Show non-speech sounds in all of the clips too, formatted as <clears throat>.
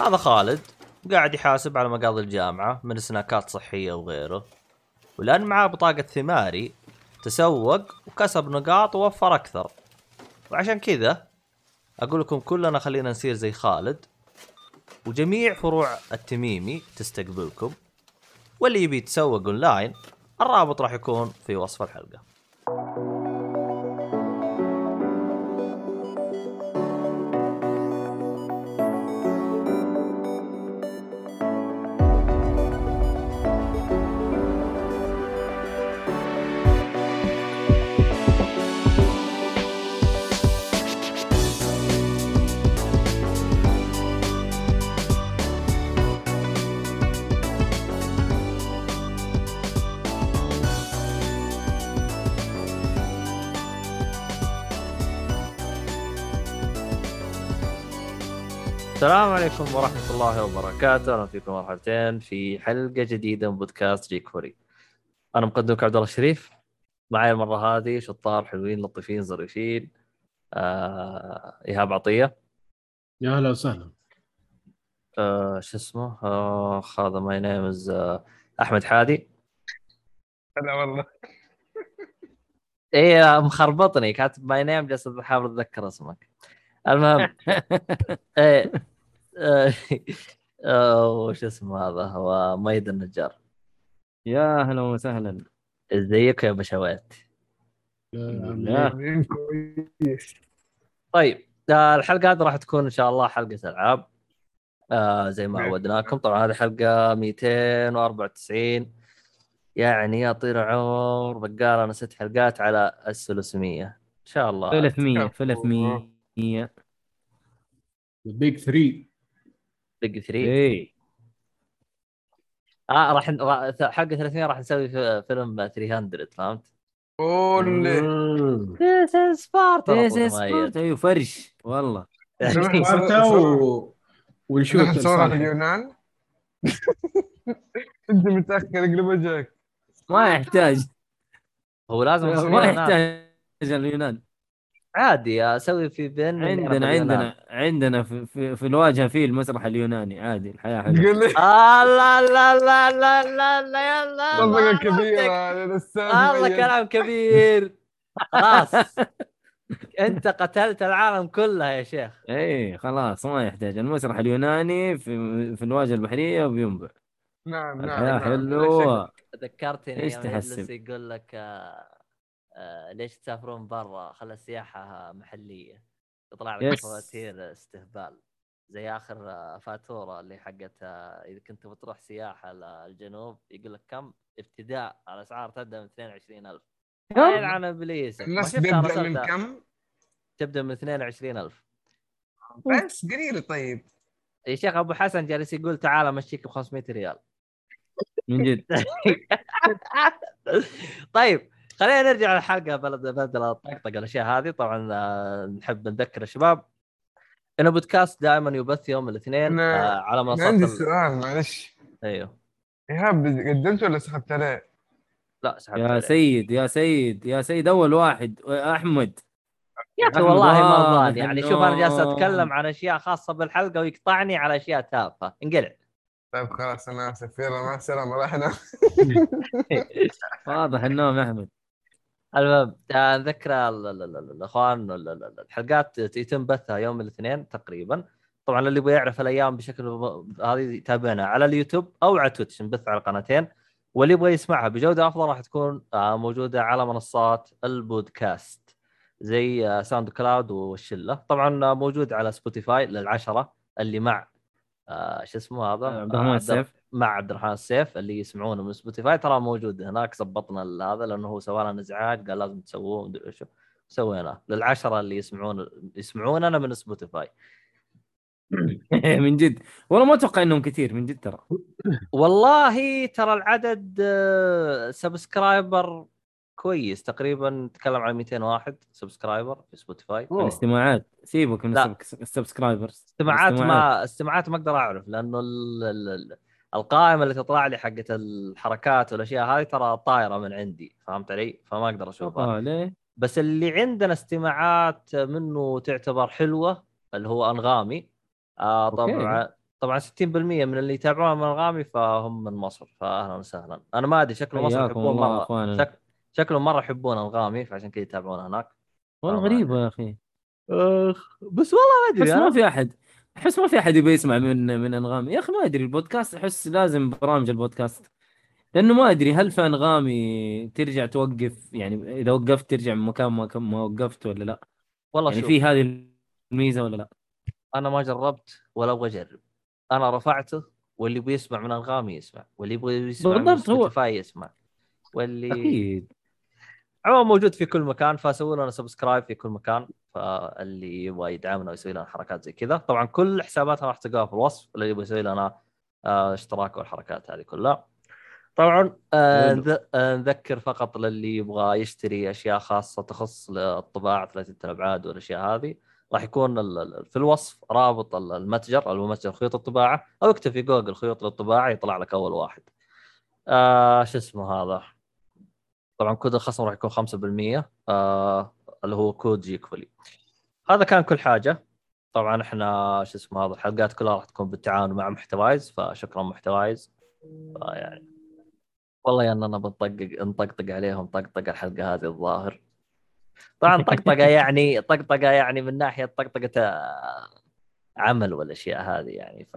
هذا خالد قاعد يحاسب على مقاضي الجامعة من سناكات صحية وغيره. ولأن معاه بطاقة ثماري تسوق وكسب نقاط ووفر أكثر. وعشان كذا أقول لكم كلنا خلينا نصير زي خالد. وجميع فروع التميمي تستقبلكم. واللي يبي يتسوق أونلاين الرابط راح يكون في وصف الحلقة. عليكم ورحمة الله وبركاته، أهلا فيكم مرحبتين في حلقة جديدة من بودكاست جيك فولي. أنا مقدمك عبد الله الشريف، معي المرة هذه شطار حلوين لطيفين ظريفين. آه... إيهاب عطية، يا هلا وسهلا آه... شو اسمه؟ آه... هذا my name is أحمد حادي. هلا والله إيه مخربطني كاتب my name جالس أحاول أتذكر اسمك. المهم <laughs> آه، وش اسمه هذا؟ هو ميد النجار. يا أهلا وسهلا. إزيك يا بشوات؟ طيب آه، الحلقة هذه راح تكون إن شاء الله حلقة ألعاب. آه زي ما نعم. عودناكم طبعا هذه حلقة 294 يعني يا طير العمر بقال أنا ست حلقات على الثلاثمية. إن شاء الله. 300 كفو. 300 بيج 3 بيج 3 اي آه راح حلقه 300 راح نسوي في فيلم 300 فهمت؟ قول. This is Sparta. إيش رطل مؤيد. أيوه فرش. والله. سبارتا و... <laughs> ونشوف على الصالح. اليونان؟ <laughs> أنت متأخر اقلب وجهك ما يحتاج. هو لازم ما. يحتاج اليونان. عادي أسوي في بين عندنا عندنا عندنا في, في, في الواجهة في المسرح اليوناني. عادي الحياة حلوة. تقول لي؟ لا لا لا لا لا لا يلا صدقه كبيره مؤيد. كلام كبير. خلاص. <laughs> أنت قتلت العالم كله يا شيخ. اي إيه، خلاص ما يحتاج. المسرح اليوناني في في الواجهة البحرية وبينبع نعم نعم الحياة نعم. حلوة. ذكرتني يوم تحسب؟ يقول لك آه ليش تسافرون برا؟ خلى السياحة محلية. يطلع لك. فواتير استهبال. زي آخر آه، فاتورة اللي حقت آه، إذا كنت بتروح سياحة للجنوب يقول لك كم؟ ابتداء الاسعار تبدأ من 22000 كم؟ يلعن إبليس. الناس بيبدا من كم؟ تبدأ من 22000 بس قليل طيب. يا شيخ أبو حسن جالس يقول تعال أمشيك ب 500 ريال. من جد. <laughs> طيب خلينا نرجع للحلقة بلد بدل الطقطقه الأشياء هذه. طبعا آه، نحب نذكر الشباب إنه بودكاست دائما يبث يوم الاثنين أنا- آه، على منصات عندي ال- سؤال معلش. أيوه. ايهاب قدمت ولا سحبت عليه؟ لا سحبت يا عليه. سيد يا سيد يا سيد أول واحد أحمد. يا أخي والله ما رضاني يعني شوف أنا جالس أتكلم عن أشياء خاصة بالحلقة ويقطعني على أشياء تافهة. انقلع. طيب خلاص أنا آسف. يلا مع السلامة راح انام <laughs> واضح النوم يا أحمد. المهم آه، نذكر ال- الإخوان ال- ال- ال- الحلقات يتم بثها يوم الاثنين تقريبا. طبعا اللي يبغى يعرف الأيام بشكل هذه يتابعنا على اليوتيوب أو على تويتش نبث على القناتين. واللي يبغى يسمعها بجودة أفضل راح تكون آه، موجودة على منصات البودكاست زي آه، ساوند كلاود والشلة. طبعا آه، موجود على سبوتيفاي للعشرة اللي مع آه، شو اسمه هذا؟ عبد الرحمن آه، السيف. مع عبد الرحمن السيف اللي يسمعونه من سبوتيفاي. ترى موجود هناك زبطنا هذا لأنه هو سوى لنا إزعاج قال لازم تسووه مدري سويناه للعشرة اللي يسمعون يسمعوننا من سبوتيفاي. <laughs> من جد. والله ما أتوقع إنهم كثير من جد ترى. والله ترى العدد آه، subscriber كويس. تقريبا نتكلم عن 200 واحد subscriber في سبوتيفاي. الاستماعات سيبك من ال subscribers استماعات. ما استماعات. ما أقدر أعرف لأنه ال... ال... ال- القائمة اللي تطلع لي حقت الحركات والأشياء هذه ترى طايرة من عندي فهمت علي؟ فما أقدر أشوفها. آه ليه؟ بس اللي عندنا استماعات منه تعتبر حلوة اللي هو أنغامي. آه أوكي. طبعا طبعا 60% من اللي يتابعون من أنغامي فهم من مصر فاهلا وسهلا. أنا ما أدري شكل مصر يحبون مره شك... شكلهم مرة يحبون أنغامي فعشان كذا يتابعون هناك. والله غريبة يا أخي. أخ بس والله ما أدري ما أنا- في أحد. أحس ما في أحد يبي يسمع من من أنغامي. يا أخي ما أدري البودكاست أحس لازم برامج البودكاست. لأنه ما أدري هل في أنغامي ترجع توقف؟ يعني إذا وقفت ترجع من مكان ما ما وقفت ولا لا؟ والله يعني شوف. في هذه الميزة ولا لا؟ أنا ما جربت ولا أبغى أجرب. أنا رفعته واللي يبغى يسمع من أنغامي يسمع واللي يبغى يسمع من بالضبط، هو- سبوتيفاي يسمع. واللي أكيد. عموما موجود في كل مكان فسووا لنا subscribe في كل مكان فاللي يبغى يدعمنا ويسوي لنا حركات زي كذا طبعا كل حساباتنا راح تلقاها في الوصف اللي يبغى يسوي لنا آه، اشتراك والحركات هذه كلها طبعا آه، آه، نذكر فقط للي يبغى يشتري أشياء خاصة تخص الطباعة ثلاثيه الأبعاد والأشياء هذه راح يكون في الوصف رابط ال- المتجر أو متجر خيوط الطباعة أو اكتب في جوجل خيوط للطباعة يطلع لك أول واحد. آه شو اسمه هذا؟ طبعا كود الخصم راح يكون 5% آه اللي هو كود جيك فولي. هذا كان كل حاجة. طبعا إحنا شو اسمه هذا الحلقات كلها راح تكون بالتعاون مع محتوايز فشكرا محتوايز. يعني والله يا اننا بنطقق نطقطق عليهم طقطقة الحلقة هذه الظاهر. طبعا طقطقة <laughs> يعني طقطقة يعني من ناحية طقطقة آه، عمل والأشياء هذه يعني ف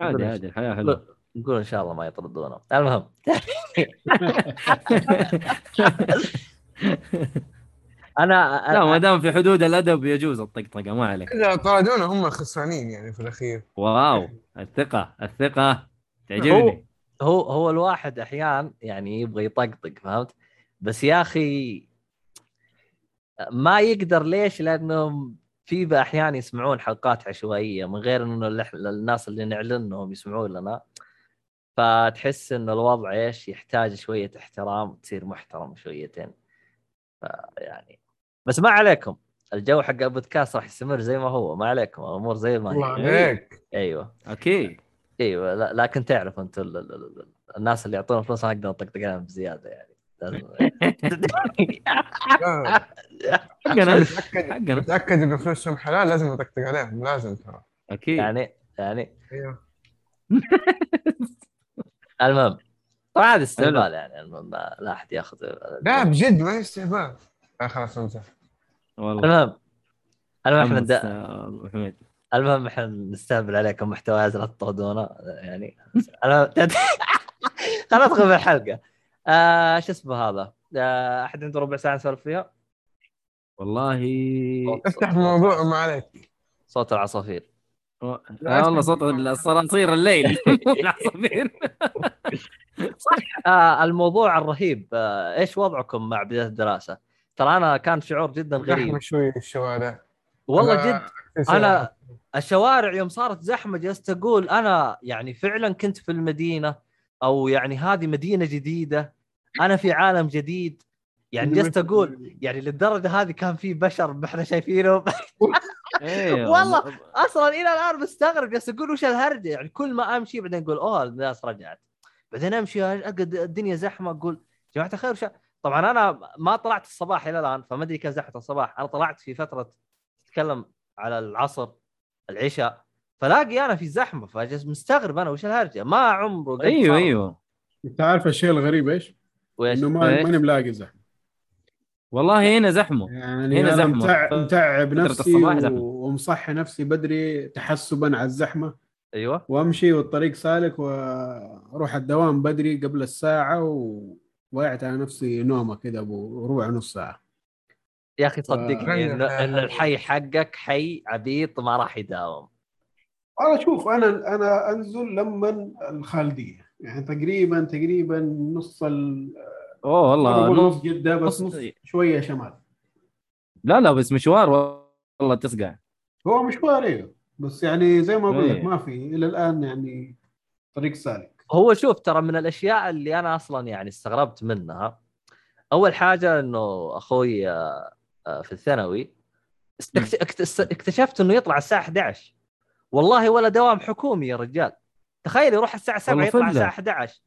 عادي عادي الحياة حلوة نقول إن شاء الله ما يطردونا المهم <laughs> <laughs> أنا لا ما دام في حدود الأدب يجوز الطقطقة ما عليك. إذا طردونا هم الخسرانين يعني في الأخير. واو الثقة الثقة. تعجبني. هو هو الواحد أحيان يعني يبغى يطقطق فهمت؟ بس يا أخي ما يقدر ليش؟ لأنهم في أحيان يسمعون حلقات عشوائية من غير إنه الناس اللي نعلن انهم يسمعون لنا. فتحس انه الوضع إيش يحتاج شوية احترام تصير محترم شويتين. يعني بس ما عليكم. الجو حق البودكاست راح يستمر زي ما هو. ما عليكم. الأمور زي ما الله هي عليك. أيوه. أكيد. أيوه. لا- لكن تعرف انت ال- ال- ال- الناس اللي يعطونا فلوس نقدر نطقطق عليهم بزيادة يعني. حقنا. حقنا. متأكد انه فلوسهم حلال لازم نطقطق عليهم. لازم ترى. أكيد. يعني يعني. أيوه. <laughs> المهم طبعا هذا استهبال يعني المهم ما- لا أحد يأخذ لا بجد ما هي استهبال. آه خلاص امزح والله. المهم المهم إحنا أبو حميد. المهم إحنا نستهبل عليكم محتوى لا تطردونا يعني. خلينا ندخل في الحلقة. آه شو اسمه هذا؟ آه أحد عنده ربع ساعة نسولف فيها؟ والله. افتح موضوع وما عليك. صوت العصافير. والله صوت الصراصير الليل. <laughs> <laughs> العصافير <laughs> آه الموضوع الرهيب. آه إيش وضعكم مع بداية الدراسة؟ ترى أنا كان شعور جدا غريب. زحمه شوي الشوارع. والله أنا- جد أنا الشوارع يوم صارت زحمة جلست أقول أنا يعني فعلا كنت في المدينة أو يعني هذه مدينة جديدة أنا في عالم جديد يعني جلست أقول يعني للدرجة هذه كان في بشر ما إحنا شايفينهم. <laughs> <laughs> أيوه والله. أصلا إلى الآن مستغرب جالس أقول وش الهرجة؟ يعني كل ما أمشي بعدين أقول أوه الناس رجعت. بعدين أمشي أقعد الدنيا زحمة أقول جماعة الخير وش طبعا أنا ما طلعت الصباح إلى الآن فما أدري كيف زحمة الصباح. أنا طلعت في فترة تتكلم على العصر العشاء فلاقي أنا في زحمة فجلس مستغرب أنا وش الهرجة؟ ما عمره أيوه. أيوه. أنت عارف الشيء الغريب إيش؟ إنه ما؟ ماني ملاقي زحمة. والله هنا زحمه يعني هنا. متع... متعب نفسي. و... ومصحي نفسي بدري تحسبا على الزحمة أيوه وأمشي والطريق سالك وأروح الدوام بدري قبل الساعة ووقعت على نفسي نومة كذا ابو ربع نص ساعة يا أخي صدقني آه. انه إن الحي حقك حي عبيط ما راح يداوم أنا شوف أنا أنا أنزل لما الخالدية يعني تقريبا تقريبا نص ال أوه والله نص نص جده بس نص- شوية شمال لا لا بس مشوار والله تصقع هو مشوار أيوه بس يعني زي ما أقول لك إيه. ما في إلى الآن يعني طريق سالك. هو شوف ترى من الأشياء اللي أنا أصلا يعني استغربت منها أول حاجة إنه أخوي آه، آه، في الثانوي اكتشفت إنه يطلع الساعة 11 والله ولا دوام حكومي يا رجال. تخيل يروح الساعة 7 والله يطلع. الساعة 11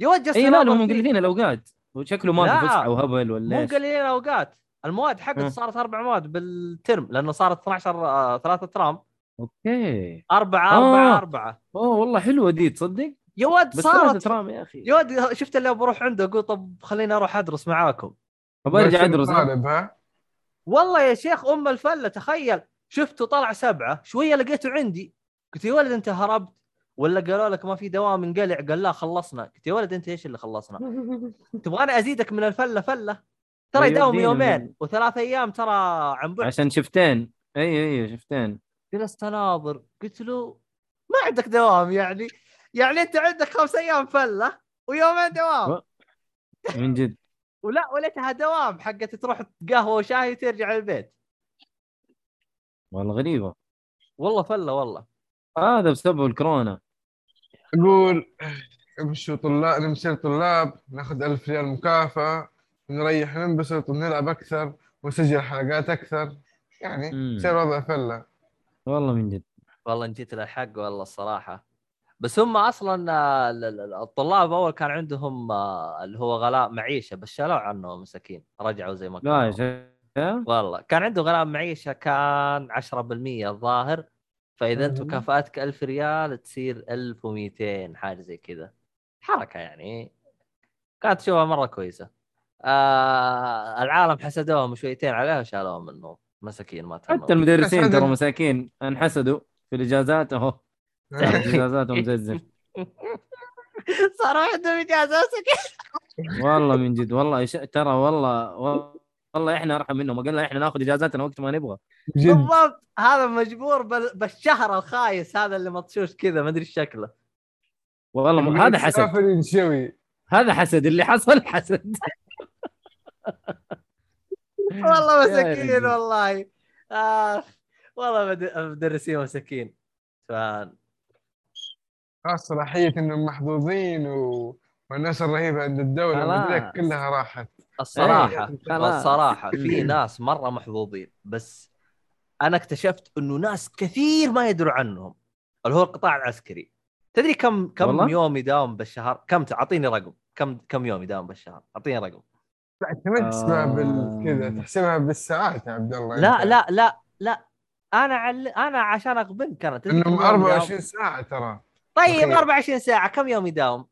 يوجه اي لا هم. مقلدين الأوقات. وشكله ما في فسحة وهبل مو ولا إيش؟ قليلين أوقات. المواد حقته. صارت أربع مواد بالترم لأنه صارت 12 آه، ثلاثة ترام. أوكي. أربعة آه. أربعة أربعة. أوه والله حلوة دي تصدق؟ يا ولد صارت ثلاثة ترام يا أخي. يا ولد شفت اللي بروح عنده أقول طب خليني أروح أدرس معاكم. فبرجع أدرس. والله يا شيخ أم الفلة تخيل. شفته طلع سبعة شوية لقيته عندي. قلت يا ولد أنت هربت. ولا قالوا لك ما في دوام انقلع قال لا خلصنا. قلت يا ولد انت إيش اللي خلصنا؟ تبغاني أزيدك من الفلة؟ فلة. ترى أيوة، يداوم يومين وثلاث أيام ترى عن بعد. عشان شفتين. أيوه أيوه شفتين. جلست اناظر قلت له ما عندك دوام يعني. يعني أنت عندك خمس أيام فلة ويومين دوام. من جد. <laughs> ولا وليتها دوام حقت تروح قهوه وشاي وترجع البيت. والله غريبة. والله فلة والله. هذا بسبب الكورونا. أقول امشوا طلاب نمشي طلاب ناخذ ألف ريال مكافأة نريح ننبسط ونلعب أكثر ونسجل حلقات أكثر. يعني. يصير وضع فلة. والله من جد. والله إن جيت للحق والله الصراحة. بس هم أصلا آه، ال- ال- الطلاب أول كان عندهم آه، اللي هو غلاء معيشة بس شالوه عنه مساكين رجعوا زي ما لا كانوا. شيخ. والله كان عنده غلاء معيشة كان 10% الظاهر. فإذا انت. مكافاتك 1000 ريال تصير 1200 حاجة زي كذا. حركة يعني. كانت تشوفها مرة كويسة. آه العالم حسدوهم شويتين عليها وشالوهم منهم مساكين ما تهمهم. حتى المدرسين ترى مساكين انحسدوا في الإجازات. اهو <laughs> إجازاتهم زي الزفت صاروا عندهم اجازه مساكين والله من جد والله. ترى والله والله إحنا أرحم منهم. قلنا إحنا ناخذ إجازاتنا وقت ما نبغى. بالضبط. هذا مجبور بال... بالشهر الخايس هذا اللي مطشوش كذا ما أدري إيش شكله. والله م... هذا حسد. هذا حسد. اللي حصل حسد. <laughs> والله مساكين. والله. اخ والله مد- مدرسين مساكين. ف خلاص صلاحية إنهم محظوظين و... والناس الرهيبة عند خلاص. كلها راحت. الصراحة خلاص. الصراحة في <laughs> ناس مرة محظوظين بس أنا اكتشفت إنه ناس كثير ما يدروا عنهم اللي هو القطاع العسكري تدري كم كم والله؟ يوم يداوم بالشهر كم أعطيني رقم كم كم يوم يداوم بالشهر أعطيني رقم لا أنت ما تحسبها آه. بال كذا تحسبها بالساعات يا عبد الله لا. لا لا لا أنا عل... أنا عشان اغبنك أنا إنهم يوم يداوم؟ 24 ساعة ترى طيب تخيل. 24 ساعة كم يوم يداوم؟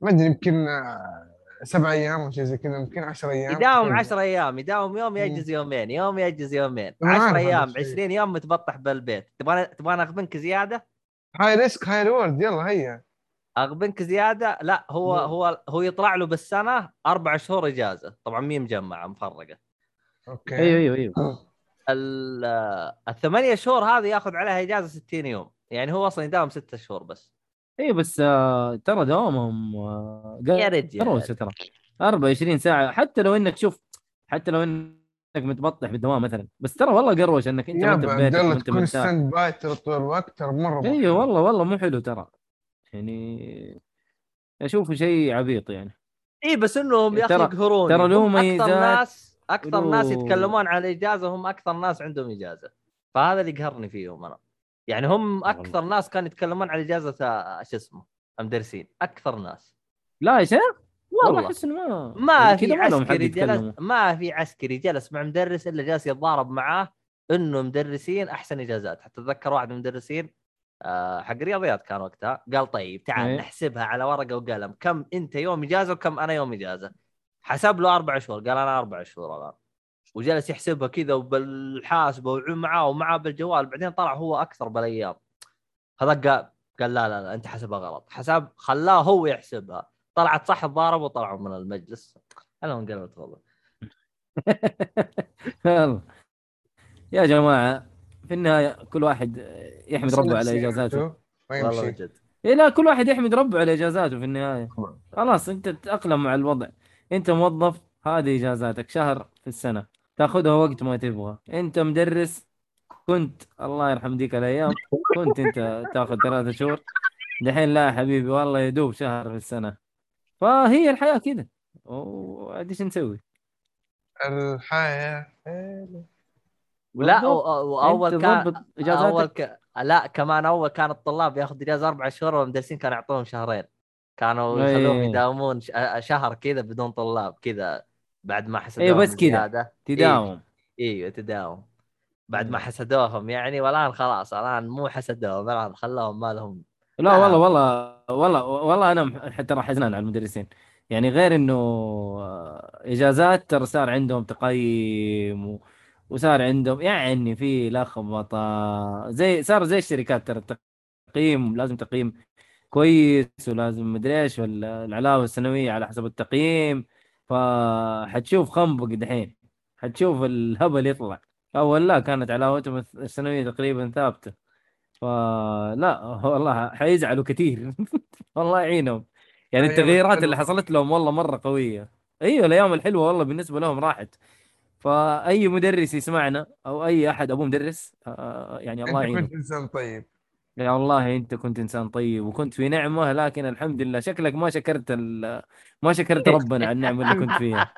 ما أدري يمكن آه، سبع أيام أو شيء زي كذا يمكن 10 أيام يداوم تخيل. 10 أيام يداوم يوم يجز يومين يوم يجز يومين. أنا عارف 10 هذا أيام الشيء. 20 يوم متبطح بالبيت. تبغى تبغى اغبنك زيادة؟ high risk high reward يلا هيا. اغبنك زيادة؟ لا هو مم. هو هو يطلع له بالسنة أربع شهور إجازة. طبعا مي مجمعه مفرقة. أوكي. أيوه أيوه أيوه. ال- الثمانية شهور هذه ياخذ عليها إجازة 60 يوم. يعني هو أصلا يداوم ستة شهور بس. أيوه بس آه ترى دوامهم آه يا رجال. قروشه ترى. 24 ساعة حتى لو إنك شوف حتى لو إنك متبطح بالدوام مثلا بس ترى والله قروش إنك أنت ما أنت ببيتك وانت تكون standby طول الوقت ترى مرة أيوه والله والله مو حلو ترى. يعني أشوفه شيء عبيط يعني. اي بس إنهم يا أخي يقهروني. ترى له هم أكثر ناس أكثر ناس يتكلمون عن الإجازة هم أكثر ناس عندهم إجازة. فهذا اللي يقهرني فيهم أنا. يعني هم أكثر ناس كانوا يتكلمون عن إجازة شو اسمه المدرسين أكثر ناس. لا يا شيخ؟ والله أحس إنه ما ما يعني في عسكري جلس ما في عسكري جلس مع مدرس إلا جالس يتضارب معاه إنه مدرسين أحسن إجازات. حتى أتذكر واحد من المدرسين آه، حق رياضيات كان وقتها قال طيب تعال إيه. نحسبها على ورقة وقلم. كم أنت يوم إجازة وكم أنا يوم إجازة؟ حسب له أربع شهور. قال أنا أربع شهور الآن. وجلس يحسبها كذا وبالحاسبه ومعاه ومعاه بالجوال بعدين طلع هو أكثر بالأيام. هذا قال قال لا لا لا أنت حسبها غلط. حسب خلاه هو يحسبها. طلعت صح تضارب وطلعوا من المجلس. أنا انقلبت والله. يا جماعة في النهاية كل واحد يحمد ربه على إجازاته. والله جد إيه لا كل واحد يحمد ربه على إجازاته في النهاية. خلاص أنت تتأقلم مع الوضع. أنت موظف هذه إجازاتك. شهر في السنة. تاخذها وقت ما تبغى. انت مدرس كنت الله يرحم ديك الأيام كنت انت تاخذ ثلاثة شهور. دحين لا يا حبيبي والله يدوب شهر في السنة. فهي الحياة كذا وعاد إيش نسوي؟ الحياة. لا واول كان أول ك... لا كمان أول كان الطلاب ياخذ إجازة أربع شهور والمدرسين كانوا يعطوهم شهرين. كانوا. يخلوهم يداومون ش... شهر كذا بدون طلاب كذا. بعد ما حسبوا أيوه بس كذا. زيادة. تداوم. أيوه تداوم. بعد ما حسدوهم يعني والآن خلاص الآن مو حسدوهم الآن خلوهم ما لهم لا آه. والله والله والله والله أنا حتى راح حزنان على المدرسين. يعني غير إنه آه، إجازات ترى صار عندهم تقييم و... وصار عندهم يعني في لخبطه زي صار زي الشركات ترى التقييم لازم تقييم كويس ولازم مدري إيش وال- العلاوة السنوية على حسب التقييم. فحتشوف خنبق دحين. حتشوف الهبل يطلع. أول لا كانت علاوتهم السنويه تقريبا ثابتة. فلا والله حيزعلوا كثير. <laughs> الله يعينهم. يعني أيام التغييرات اللي. حصلت لهم والله مرة قوية. أيوه الأيام الحلوة والله بالنسبة لهم راحت. فأي مدرس يسمعنا أو أي أحد ابوه مدرس آه، يعني الله انت <laughs> يعينه. كنت إنسان طيب. يا والله انت كنت انسان طيب وكنت في نعمة لكن الحمد لله شكلك ما شكرت ال... ما شكرت <laughs> ربنا على النعمة اللي كنت فيها.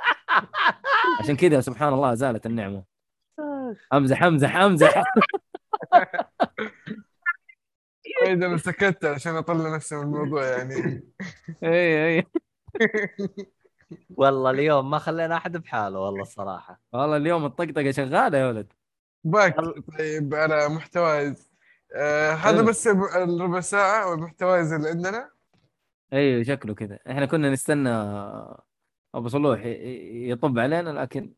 عشان كذا سبحان الله زالت النعمة. امزح امزح امزح. <laughs> اذا أنا سكت عشان اطلع نفسي من الموضوع يعني. اي اي. <laughs> والله اليوم ما خلينا أحد بحاله والله الصراحة. والله اليوم الطقطقة شغالة يا ولد. باك طيب على محتوايز آه هذا. بس الربع ساعة والمحتوايز اللي عندنا. أيوه شكله كذا. إحنا كنا نستنى أبو صلوح يطب علينا لكن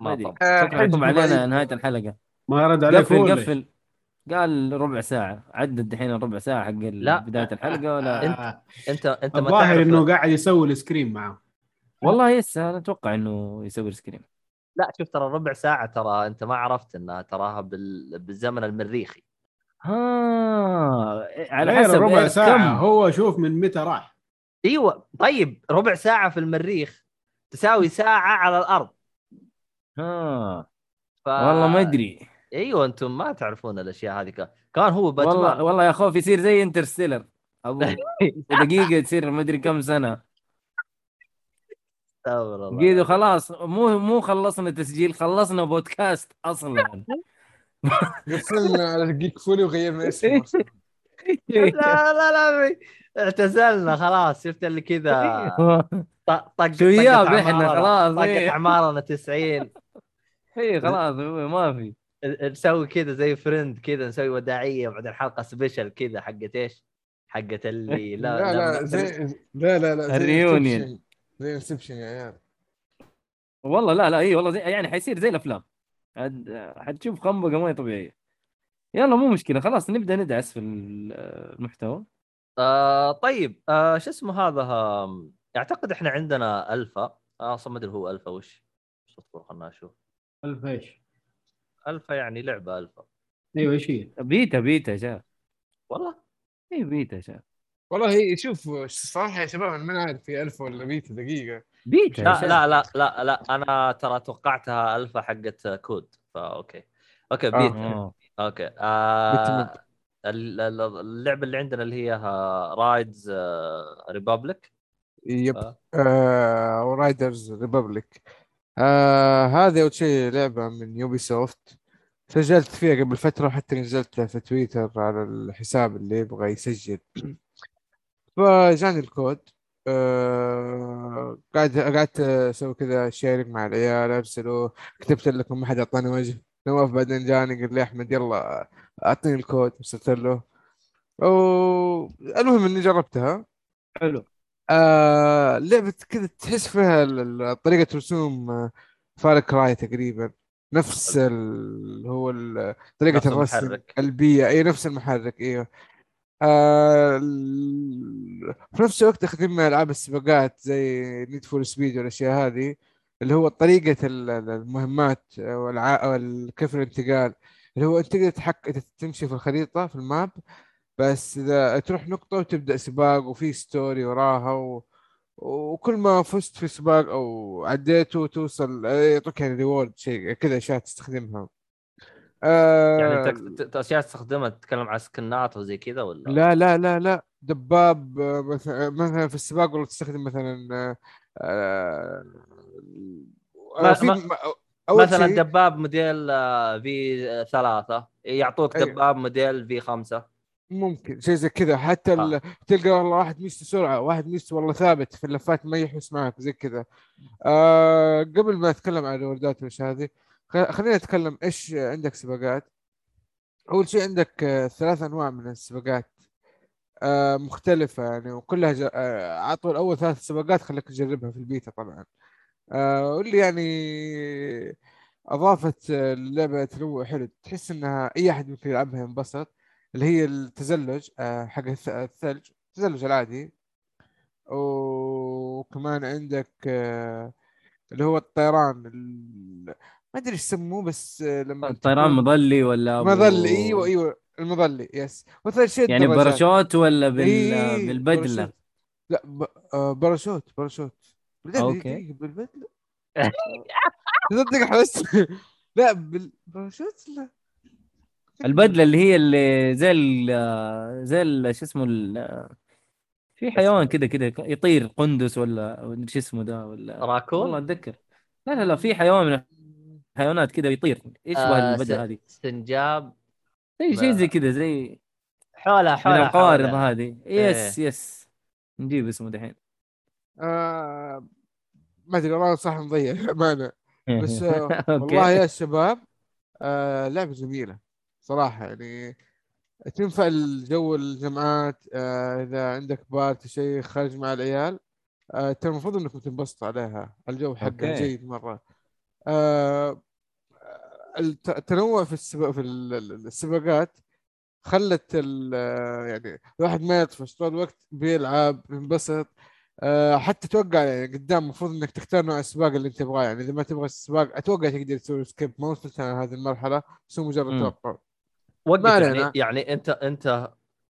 ما أدري. طب. آه، شكله يطب علينا ضعيف. نهاية الحلقة. ما رد عليك قفل؟ قفل. قال ربع ساعة. عدد دحين الربع ساعة حق لا. بداية الحلقة ولا آه، انت أنت ما الظاهر إنه قاعد يسوي ال screen معه. والله يسا أنا أتوقع إنه يسوي screen لا شوف ترى ربع ساعة ترى أنت ما عرفت إنها تراها بال... بالزمن المريخي. ها على غير حسب ربع إيه ساعة كم؟ هو شوف من متى راح. إيوه طيب ربع ساعة في المريخ تساوي <laughs> ساعة على الأرض. ها ف... والله ما أدري. إيوه أنتم ما تعرفون الأشياء هذه. كان هو باتمان والله والله يا خوف يصير زي Interstellar. ابو <laughs> دقيقة تصير ما أدري كم سنة. استغفر الله. قيدو خلاص مو مو خلصنا تسجيل خلصنا بودكاست أصلا. <laughs> قفلنا على Jake Foley وغيرنا اسمه. لا لا لا اعتزلنا خلاص شفت اللي كذا <laughs> طق شوياب أعمارنا- خلاص، طقت. اعمارنا 90 اي خلاص ما في نسوي كذا زي friend كذا نسوي وداعية وبعدين حلقه special كذا حقت إيش؟ حقت اللي <laughs> لا لا لا زي لا لا لا ال reunion. زي Inception يا عيال والله لا لا اي والله زي يعني حيصير زي الأفلام حتشوف خنبقة ما هي طبيعية. يلا مو مشكلة خلاص نبدأ ندعس في ال- المحتوى. آه طيب آه شو اسمه هذا؟ أعتقد إحنا عندنا ألفا. آه أصلا ما أدري هو ألفا وش؟ اصبر خلنا نشوف. الف إيش؟ ألفا يعني لعبة ألفا. أيوه إيش هي؟ beta beta جاء والله؟ اي بيتا جاء والله شوف الصراحة يا شباب أنا ما عارف هي ألف ولا بيتا دقيقة. بيتا لا لا لا لا لا أنا ترى توقعتها ألفا حقت كود فا okay. okay آه. بيتا آه. okay. آه ال- ال- اللعبة اللي عندنا اللي هي Riders Republic yep. آه. آه و Riders Republic آه هذه أول شيء لعبة من Ubisoft سجلت فيها قبل فترة حتى نزلتها في تويتر على الحساب اللي يبغى يسجل. <clears throat> فجاني الكود. آه قاعد قعدت أسوي كذا sharing مع العيال ارسلوا كتبت لكم ما حد أعطاني وجه. نواف بعدين جاني قال لي أحمد يلا أعطيني الكود. ارسلت له. المهم إني جربتها. حلو. آه لعبة كذا تحس فيها طريقة رسوم فار كراي تقريبا. نفس ال... هو ال... طريقة الرسم. البيئة. اي نفس المحرك. أيوه آه في نفس الوقت اخذين ألعاب السباقات زي Need for Speed والأشياء هذه اللي هو ال- المهمات والع... وال- كيف الانتقال اللي هو أنت تقدر تحك... تمشي في الخريطة في ال map بس إذا تروح نقطة وتبدأ سباق وفي story وراها و... وكل ما فزت في سباق أو عديته توصل يعطوك يعني reward شيء كذا أشياء تستخدمها. آه يعني اشياء تستخدمها تتكلم عن سكنات وزي كذا ولا لا لا لا لا دباب آه، مثلا مثلا في السباق والله تستخدم مثلا آه، آه، ما- في ما- مثلا شيء دباب موديل في ثلاثة. يعطوك أيوة. دباب موديل في خمسة. ممكن شيء زي كذا. حتى آه. ال... تلقى والله واحد ميزته سرعة واحد ميزته والله ثابت في اللفات ما يحس معك زي كذا. آه قبل ما أتكلم عن الوردات وش هذه خلينا نتكلم إيش عندك سباقات أول شيء عندك آه، ثلاث أنواع من السباقات آه، مختلفة يعني وكلها. آه، عطوا الأول ثلاث سباقات خليك تجربها في البيتا طبعا آه، واللي يعني أضافت آه، اللعبة تنوع حلو تحس إنها أي أحد ممكن يلعبها ينبسط اللي هي التزلج آه، حق الث- الثلج التزلج العادي وكمان عندك آه، اللي هو الطيران ال... ما أدري إيش يسموه بس آه، لما الطيران مظلي ولا مظلي إيوه إيوه المظلي yes وثالث شيء يعني. باراشوت ولا بال... إيه، بالبدلة؟ باراشوت. لا ب... آه باراشوت باراشوت. بالبدلة أوكي. دقيقة، بالبدلة؟ تصدق حس <laughs> لا بالباراشوت لا. البدلة اللي هي اللي زي ال زي ال- شو اسمه ال... في حيوان كذا كذا يطير قندس ولا شو اسمه ده ولا؟ والله راكون أتذكر. لا لا لا في حيوان من الحيوانات كذا يطير يشبه آه، س- هذه؟ سنجاب. زي شيء زي كذا زي حولها من حولها القوارض. هذه. يس يس. نجيب اسمه دحين. آه ما أدري والله صح مضيع <laughs> امانه بس آه. <laughs> والله يا شباب آه لعبة جميلة صراحة يعني تنفع الجو الجمعات آه إذا عندك party شيء خارج مع العيال. آه ترى المفروض إنكم تنبسطوا عليها الجو حقها. جيد مرة. التنوع في السباق في ال- ال- السباقات خلت ال- يعني الواحد ما يطفش طول الوقت بيلعب ينبسط آه، حتى توقع يعني قدام المفروض إنك تختار نوع السباق اللي أنت تبغاه يعني إذا ما تبغى السباق أتوقع تقدر تسوي skip ما وصلت أنا هذه المرحلة سوي مجرد مم. توقع يعني. يعني أنت أنت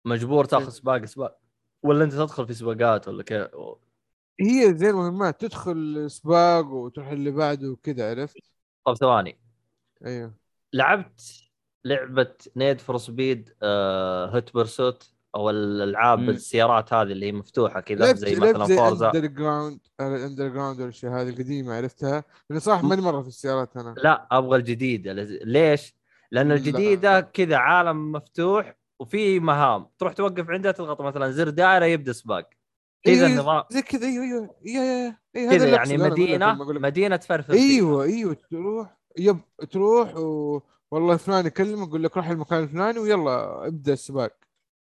مجبور تاخذ سباق سباق ولا أنت تدخل في سباقات ولا كيف هي زي المهمات تدخل سباق وتروح اللي بعده وكذا عرفت؟ طب ثواني. أيوه. لعبت لعبة Need for Speed Hot Pursuit أو الألعاب. السيارات هذه اللي هي مفتوحة كذا زي مثلا Forza Under ground Underground والاشياء هذه القديمه عرفتها؟ لأنه صراحة ماني مرة في السيارات أنا. لا أبغى الجديده ليش؟ لأن لا. الجديدة كذا عالم مفتوح وفي مهام. تروح توقف عندها تضغط مثلا زر دائرة يبدأ سباق. كذا إيه، النظام زي كذا أيوه أيوه أيوه أيوه أيوه هذا كذا يعني مدينه مدينة تفرفر. أيوه أيوه تروح يب تروح و... والله فلان يكلمك يقول لك روح المكان الفلاني ويلا ابدأ السباق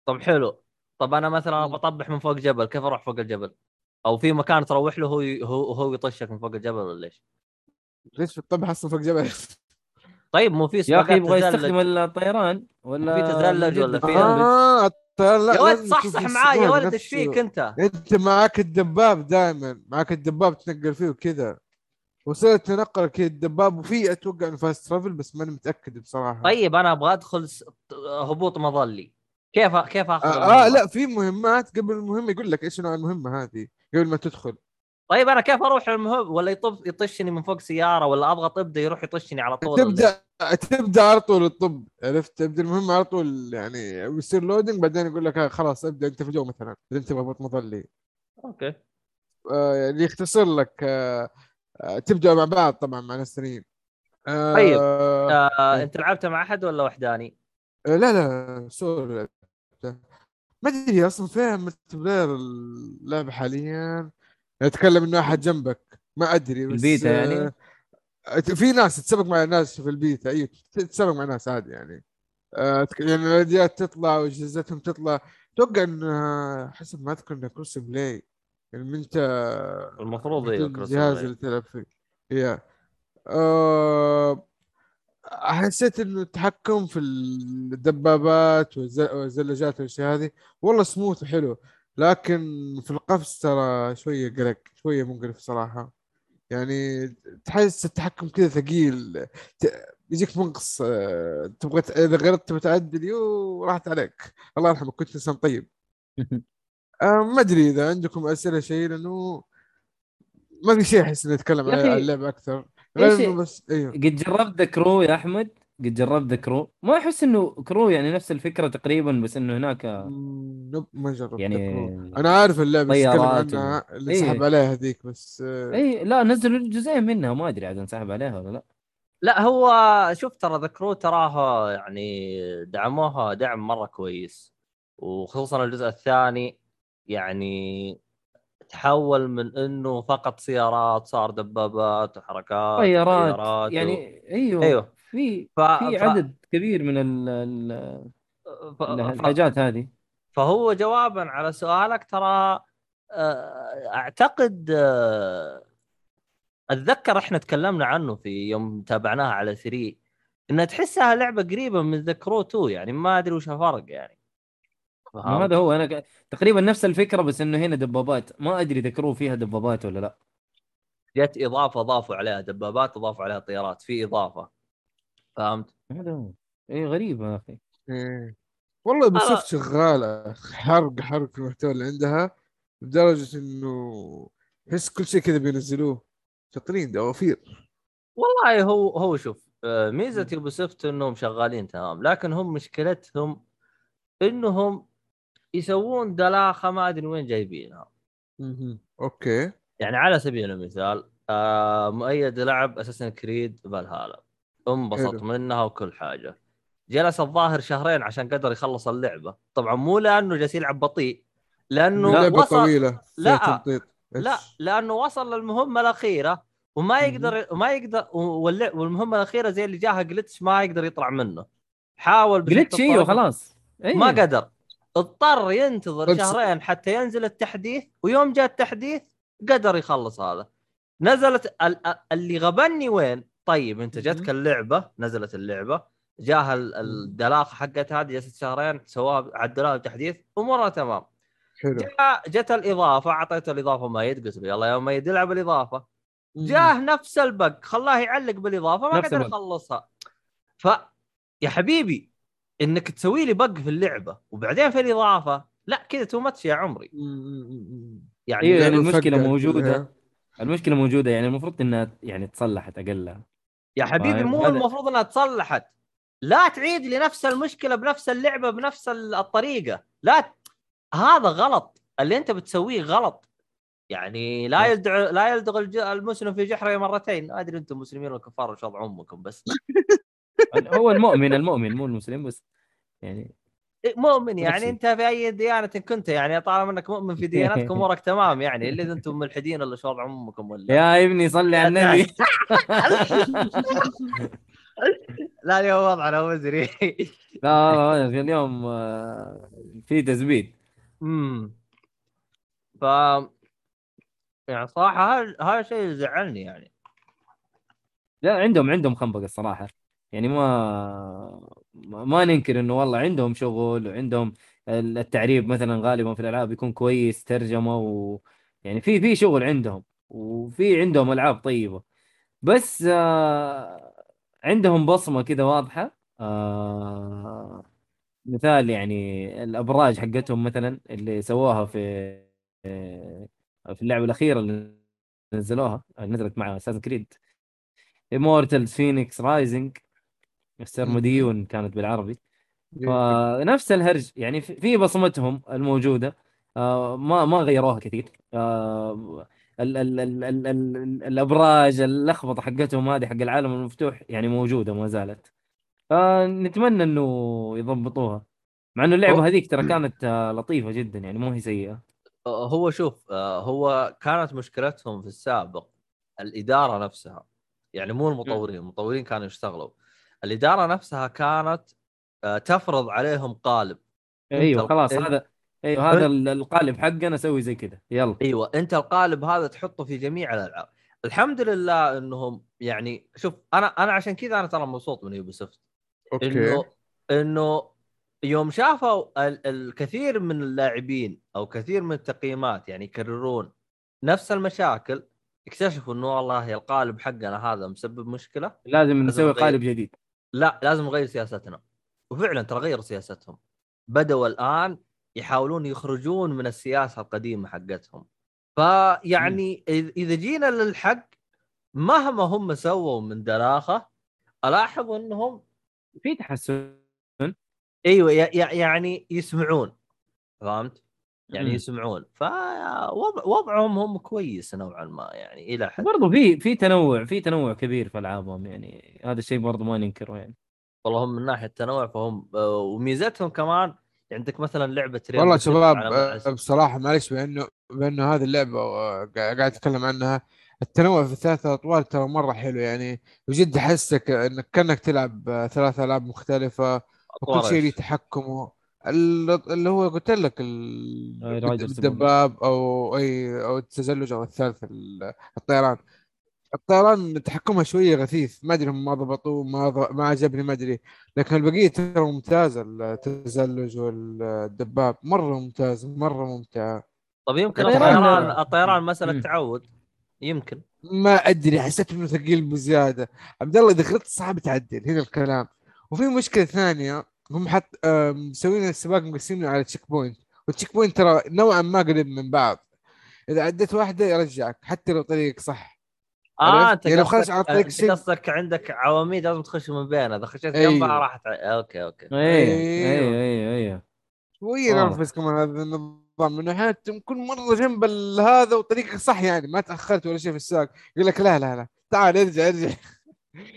طب حلو طب أنا مثلا. بطبح من فوق جبل كيف أروح فوق الجبل؟ أو في مكان تروح له هو هو هو يطشك من فوق الجبل ولا ليش؟ ليش بتطبح أصلا فوق جبل طيب مو في يا أخي يبغى. يستخدم الطيران ولا في تزلج ولا في-؟ آه لا يا ولد صحصح معاي يا ولد إيش. فيك انت؟ انت معاك الدباب دائما معاك الدباب تنقل فيه وكذا وسيلة تنقل كذا الدباب وفي أتوقع انه فاست ترافل بس ماني متأكد بصراحة طيب أنا أبغى أدخل هبوط مظلي كيف كيف أخذ آه؟ آه لا في مهمات قبل المهمة يقول لك إيش نوع المهمة هذه قبل ما تدخل طيب أنا كيف أروح المهم ولا يطف يطشني من فوق سيارة ولا أبغى طبده يروح يطشني على طول تبدأ تبدأ على طول الطب عرفت تبدأ المهمه على طول يعني يصير loading بعدين يقول لك آه خلاص ابدأ أنت في جو مثلا إذا أنت مضبوط مظلي؟ okay آه يعني يختصر لك آه آه تبدأ مع بعض طبعا مع ناس ثانيين آه طيب. آه آه أنت لعبتها مع أحد ولا وحداني؟ لا لا sorry. ما أدري أصلا فين multiplayer اللعبة حاليا أتكلم إنه أحد جنبك. ما أدري بس البيتا يعني؟ آه، في ناس تتسابق مع ناس في البيتا أيوه تتسابق مع ناس عادي يعني. آه، يعني الراديات تطلع واجهزتهم تطلع. أتوقع انها حسب ما أذكر انها cross play يعني من أنت المفروض أيوه محدود cross الجهاز play. اللي تلعب فيه. yeah. آه حسيت إنه التحكم في الدبابات والز- والزلاجات والأشياء هذه والله سموث وحلو. لكن في القفز ترى شوية قلق شوية مقرف صراحة. يعني تحس التحكم كذا ثقيل يجيك منقص آه، تبغى إذا غلطت بتعدل يو راحت عليك. الله يرحمك كنت إنسان طيب. <laughs> آه، ما أدري إذا عندكم أسئلة شيء لأنه ما في شيء أحس إني أتكلم عن اللعبة أكثر. غير إيش- انه بس أيوه قد جربت The Crew يا أحمد؟ قد جربت The Crew ما أحس إنه Crew يعني نفس الفكرة تقريبا بس إنه هناك نوب ما جربت يعني أنا عارف اللعبة اللي عنها اللي إيه. سحب عليها هذيك بس آه، اي لا نزلوا جزئين منها ما أدري عاد انسحب عليها ولا لا. لا هو شوف ترى ذكروا تراها يعني دعموها دعم مرة كويس وخصوصا الجزء الثاني يعني تحول من إنه فقط سيارات صار دبابات وحركات طيارات يعني أيوه. أيوه. في ف... في ف... عدد كبير من ال- ال- ف... ف... الحاجات هذه. فهو جوابا على سؤالك ترى آه، أعتقد آه، أتذكر إحنا تكلمنا عنه في يوم تابعناها على 3 انها تحسها لعبة قريبة من ذا كرو 2 يعني ما أدري وش الفرق يعني؟ هذا هو أنا ك- تقريبا نفس الفكرة بس إنه هنا دبابات. ما أدري ذكروا فيها دبابات ولا لا. جت إضافة ضافوا عليها دبابات إضافوا عليها طيارات. في إضافة. فهمت؟ هذا هو. اي غريبه يا أخي. إيه. والله Ubisoft شغالة. حرق حرق في المحتوى اللي عندها لدرجة إنه تحس كل شيء كذا بينزلوه. شاطرين دوافير. والله هو هو شوف آه، ميزة Ubisoft إنهم شغالين تمام. لكن هم مشكلتهم إنهم يسوون دلاخة ما أدري وين جايبينها. okay. يعني على سبيل المثال آه مؤيد لعب Assassin's Creed Valhalla انبسط. منها وكل حاجة جلس الظاهر شهرين عشان قدر يخلص اللعبة طبعا مو لأنه جالس يلعب بطيء لأنه لعبة أصلا طويلة لا. لا؟ لأنه وصل للمهمة الأخيرة وما. يقدر وما يقدر والمهمة الأخيرة زي اللي جاها glitch ما يقدر يطلع منه حاول glitch أيوه خلاص أيوه. ما قدر اضطر ينتظر شهرين حتى ينزل التحديث ويوم جاء التحديث قدر يخلص هذا نزلت ال- ال- اللي غبني وين طيب انت جتك مهم. اللعبة نزلت اللعبة جاها ال- الدلاخه حقت هذه جلست شهرين سواها عدلوها بتحديث امورها تمام حلو جاء جت الإضافة اعطيته الإضافة مايد قلت له يلا يا مايد العب الإضافة. جاه نفس البق خلاه يعلق بالإضافة ما قدر. يخلصها ف يا حبيبي إنك تسوي لي بق في اللعبة وبعدين في الإضافة لا كذا تو ماتش يا عمري. يعني يعني المشكلة موجودة كلها. المشكلة موجودة يعني المفروض إنها يعني تصلحت أقلها. يا حبيبي فاهم؟ مو المفروض إنها تصلحت. لا تعيد لي نفس المشكلة بنفس اللعبة بنفس الطريقة. لا ت- هذا غلط. اللي أنت بتسويه غلط. يعني لا يلدع لا يلدغ المسلم في جحره مرتين. ما أدري أنتم مسلمين ولا كفار وش وضع أمكم بس. <laughs> هو المؤمن المؤمن مو المسلم بس. يعني مؤمن يعني. أنت في أي ديانة كنت يعني طالما إنك مؤمن في ديانتك امورك <laughs> تمام يعني إلا إذا أنتم ملحدين ولا شو وضع أمكم ولا. يا ابني صلي على النبي. <laughs> لا اليوم وضعنا مزري. لا لا، اليوم آه، في تزبيد امم ف يعني صراحة هذا هذا شيء يزعلني يعني. لا عندهم عندهم خنبقة الصراحة. يعني ما ما ننكر إنه والله عندهم شغل وعندهم التعريب مثلا غالبا في الألعاب يكون كويس ترجمة و يعني في في شغل عندهم وفي عندهم ألعاب طيبة. بس آه عندهم بصمة كذا واضحة آه مثال يعني الأبراج حقتهم مثلا اللي سووها في آه، في اللعبة الأخيرة اللي نزلوها نزلت مع أساس كريد امورتال فينيكس رايزنج السرمديون كانت بالعربي. فنفس الهرج يعني في بصمتهم الموجودة آه ما ما غيروها كثير. آه ال ال ال ال ال الأبراج اللخبطه حقتهم هذه حق العالم المفتوح يعني موجودة ما زالت. فنتمنى إنه يضبطوها مع إنه اللعبة هذيك ترى كانت آه، لطيفة جدا يعني مو هي سيئة. هو شوف هو كانت مشكلتهم في السابق الإدارة نفسها. يعني مو المطورين المطورين كانوا يشتغلوا. الإدارة نفسها كانت آه، تفرض عليهم قالب. أيوه ال- خلاص أنت- هذا أيوه هذا ال- القالب حقنا أسوي زي كذا يلا. أيوه أنت القالب هذا تحطه في جميع الألعاب. الحمد لله إنهم يعني شوف أنا أنا عشان كذا أنا ترى مبسوط من Ubisoft okay. إنه إنه يوم شافوا ال- الكثير من اللاعبين أو كثير من التقييمات يعني يكررون نفس المشاكل اكتشفوا إنه والله القالب حقنا هذا مسبب مشكلة. لازم نسوي. قالب جديد. لا لازم نغير سياستنا. وفعلا ترى غيروا سياستهم. بدأوا الآن يحاولون يخرجون من السياسة القديمة حقتهم. فيعني إذ- إذا جينا للحق مهما هم سووا من دراخة ألاحظ إنهم في تحسن. إيوه يعني يسمعون. فهمت؟ يعني. يسمعون فوضعهم هم كويس نوعا ما يعني إلى حد برضو في في تنوع في تنوع كبير في ألعابهم يعني هذا الشيء برضو ما ننكره يعني والله هم من ناحية التنوع فهم وميزتهم كمان عندك مثلا لعبة ريال والله شباب. بصراحة معلش بانه بانه هذه اللعبة قاعد أتكلم عنها التنوع في الثلاثة اطوار ترى مرة حلو يعني بجد أحسك إنك كأنك تلعب آه، ثلاث ألعاب مختلفة وكل شيء له؟ تحكمه اللي هو قلت لك الدباب أو اي أو التزلج أو الثالث ال- الطيران. الطيران تحكمها شوية غثيث. ما أدري هم ما ضبطوه ما ض- ما عجبني ما أدري. لكن البقية ترى ممتازة التزلج والدباب. مرة ممتاز مرة ممتعه طب يمكن الطيران- الطيران مساله. تعود. يمكن. ما أدري حسيت إنه ثقيل بزيادة. عبد الله إذا غلطت صعب تعدل. هنا الكلام. وفي مشكلة ثانية. هم حط مسوين السباق مقسمينه على checkpoint وال checkpoint ترى نوعا ما قريب من بعض. إذا عديت واحدة يرجعك حتى لو طريقك صح. آه؟ أنت يعني خرج على طريق شيء- قصدك عندك عواميد لازم تخش من بينها. إذا خشيت أيوه. جنبها راح تع... okay okay. إيه أيوه. إيه إيه إيه شوية واضح. نرفز كمان هذا النظام. من ناحيه تكون مرة جنب هذا وطريقك صح يعني. ما تأخرت ولا شيء في السباق. يقول لك لا لا لا. تعال ارجع ارجع.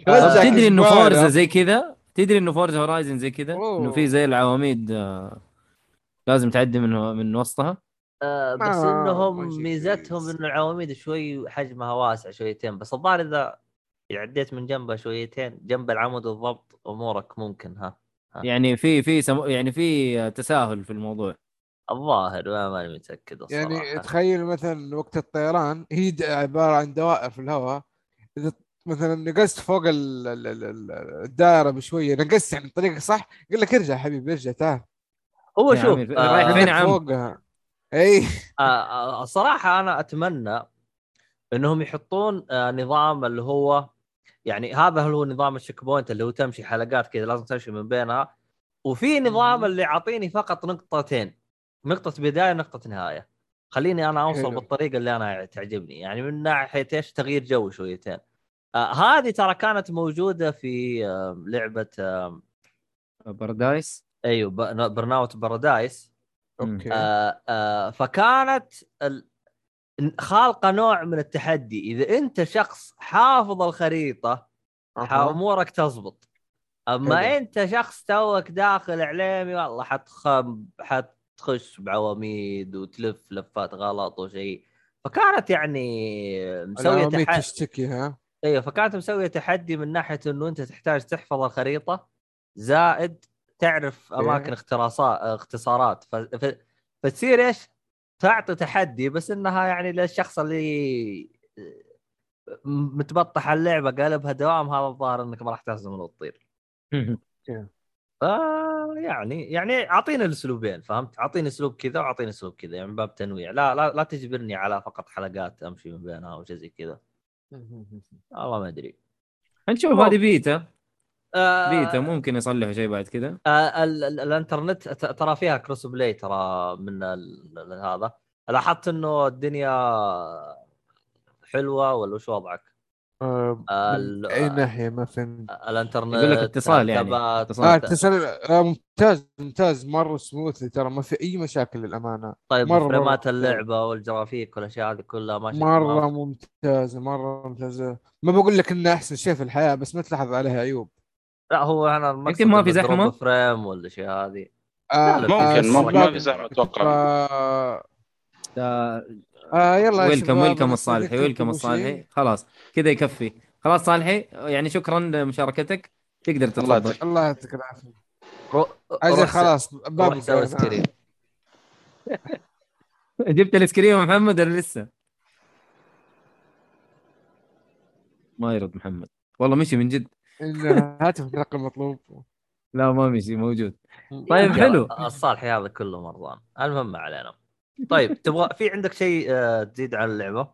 آه، تدري إنه. Forza زي كذا؟ تدري إنه Forza Horizon زي كذا. إنه في زي العواميد آه، لازم تعدي من من وسطها؟ آه بس ما إنهم ميزتهم كويس. ان العواميد شوي حجمها واسع شويتين بس الظاهر إذا عديت من جنبها شويتين جنب العمود بالضبط أمورك ممكن ها يعني في في سم... يعني في آه، تساهل في الموضوع. الظاهر ما ماني متأكد الصراحة. يعني تخيل مثلا وقت الطيران هي عبارة عن دوائر في الهواء إذا مثلا نقصت فوق ال- ال- ال- ال- الدائرة بشوية نقصت يعني طريقك صح؟ يقول لك ارجع حبيبي ارجع تعال. هو شوف رايح آه فين عم؟ فوقها. إي. آه آه الصراحه أنا أتمنى إنهم يحطون آه نظام اللي هو يعني هذا هو نظام ال checkpoint اللي هو تمشي حلقات كذا لازم تمشي من بينها. وفي نظام. اللي يعطيني فقط نقطتين نقطة بداية ونقطة نهاية. خليني أنا أوصل حلو. بالطريقة اللي أنا تعجبني يعني من ناحية إيش؟ تغيير جو شويتين. آه هذه ترى كانت موجودة في آه لعبة آه Paradise أيوه Burnout Paradise okay. آه آه فكانت ال... خالقة نوع من التحدي. إذا أنت شخص حافظ الخريطة أها. أمورك تزبط. أما حلو. أنت شخص توك داخل اعلامي والله حتخ... حتخش بعواميد وتلف لفات غلط وشيء فكانت يعني مسوية تحدي تشتكي ها؟ أيوه فكانت مسوية تحدي من ناحية إنه أنت تحتاج تحفظ الخريطة زائد تعرف أماكن اختصارات اختصارات ف... ف... فتصير إيش؟ تعطي تحدي بس إنها يعني للشخص اللي متبطح اللعبة قلبها دوام هذا الظاهر إنك ما راح تهزم وتطير. ف يعني يعني أعطيني الأسلوبين فهمت؟ أعطيني أسلوب كذا وأعطيني أسلوب كذا يعني من باب تنويع لا لا لا تجبرني على فقط حلقات أمشي من بينها أو شيء زي كذا. والله ما أدري. نشوف المهم. هذه بيتا آه بيتا ممكن يصلحوا شيء بعد كذا آه ال- ال- الانترنت ترى فيها crossplay ترى من ال- هذا لاحظت إنه الدنيا حلوة ولا وش وضعك؟ آه، من أي ناحية ما فهمت الانترنت يقول لك اتصال يعني. اتصال. ت- اتصال. آه ممتاز ممتاز. مرة سموث ترى ما في أي مشاكل للأمانة. طيب مرة- فريمات مرة اللعبة والجرافيك والأشياء هذه كلها ماشيه مرة. ممتازه مرة ممتازه ما بقول لك انها أحسن شيء في الحياة بس ما تلاحظ عليها عيوب لا هو أنا يمكن ما في؟ drop frame والأشياء هذه. آه ممكن آه، ممكن ما في زحمة أتوقع. آه يلا welcome welcome الصالحي welcome الصالحي؟ خلاص كذا يكفي. خلاص صالحي يعني شكرا لمشاركتك. تقدر تتفضل يعطيك. الله يعطيك العافية. أجل خلاص. سكرين <laughs> جبت الاسكريم يا محمد ولا لسه؟ ما يرد محمد. والله مشي من جد. هاتف الرقم المطلوب. لا ما مشي موجود. طيب حلو. الصالحي هذا كله مرضان. المهم ما علينا. طيب تبغى في عندك شيء آه، تزيد عن اللعبة؟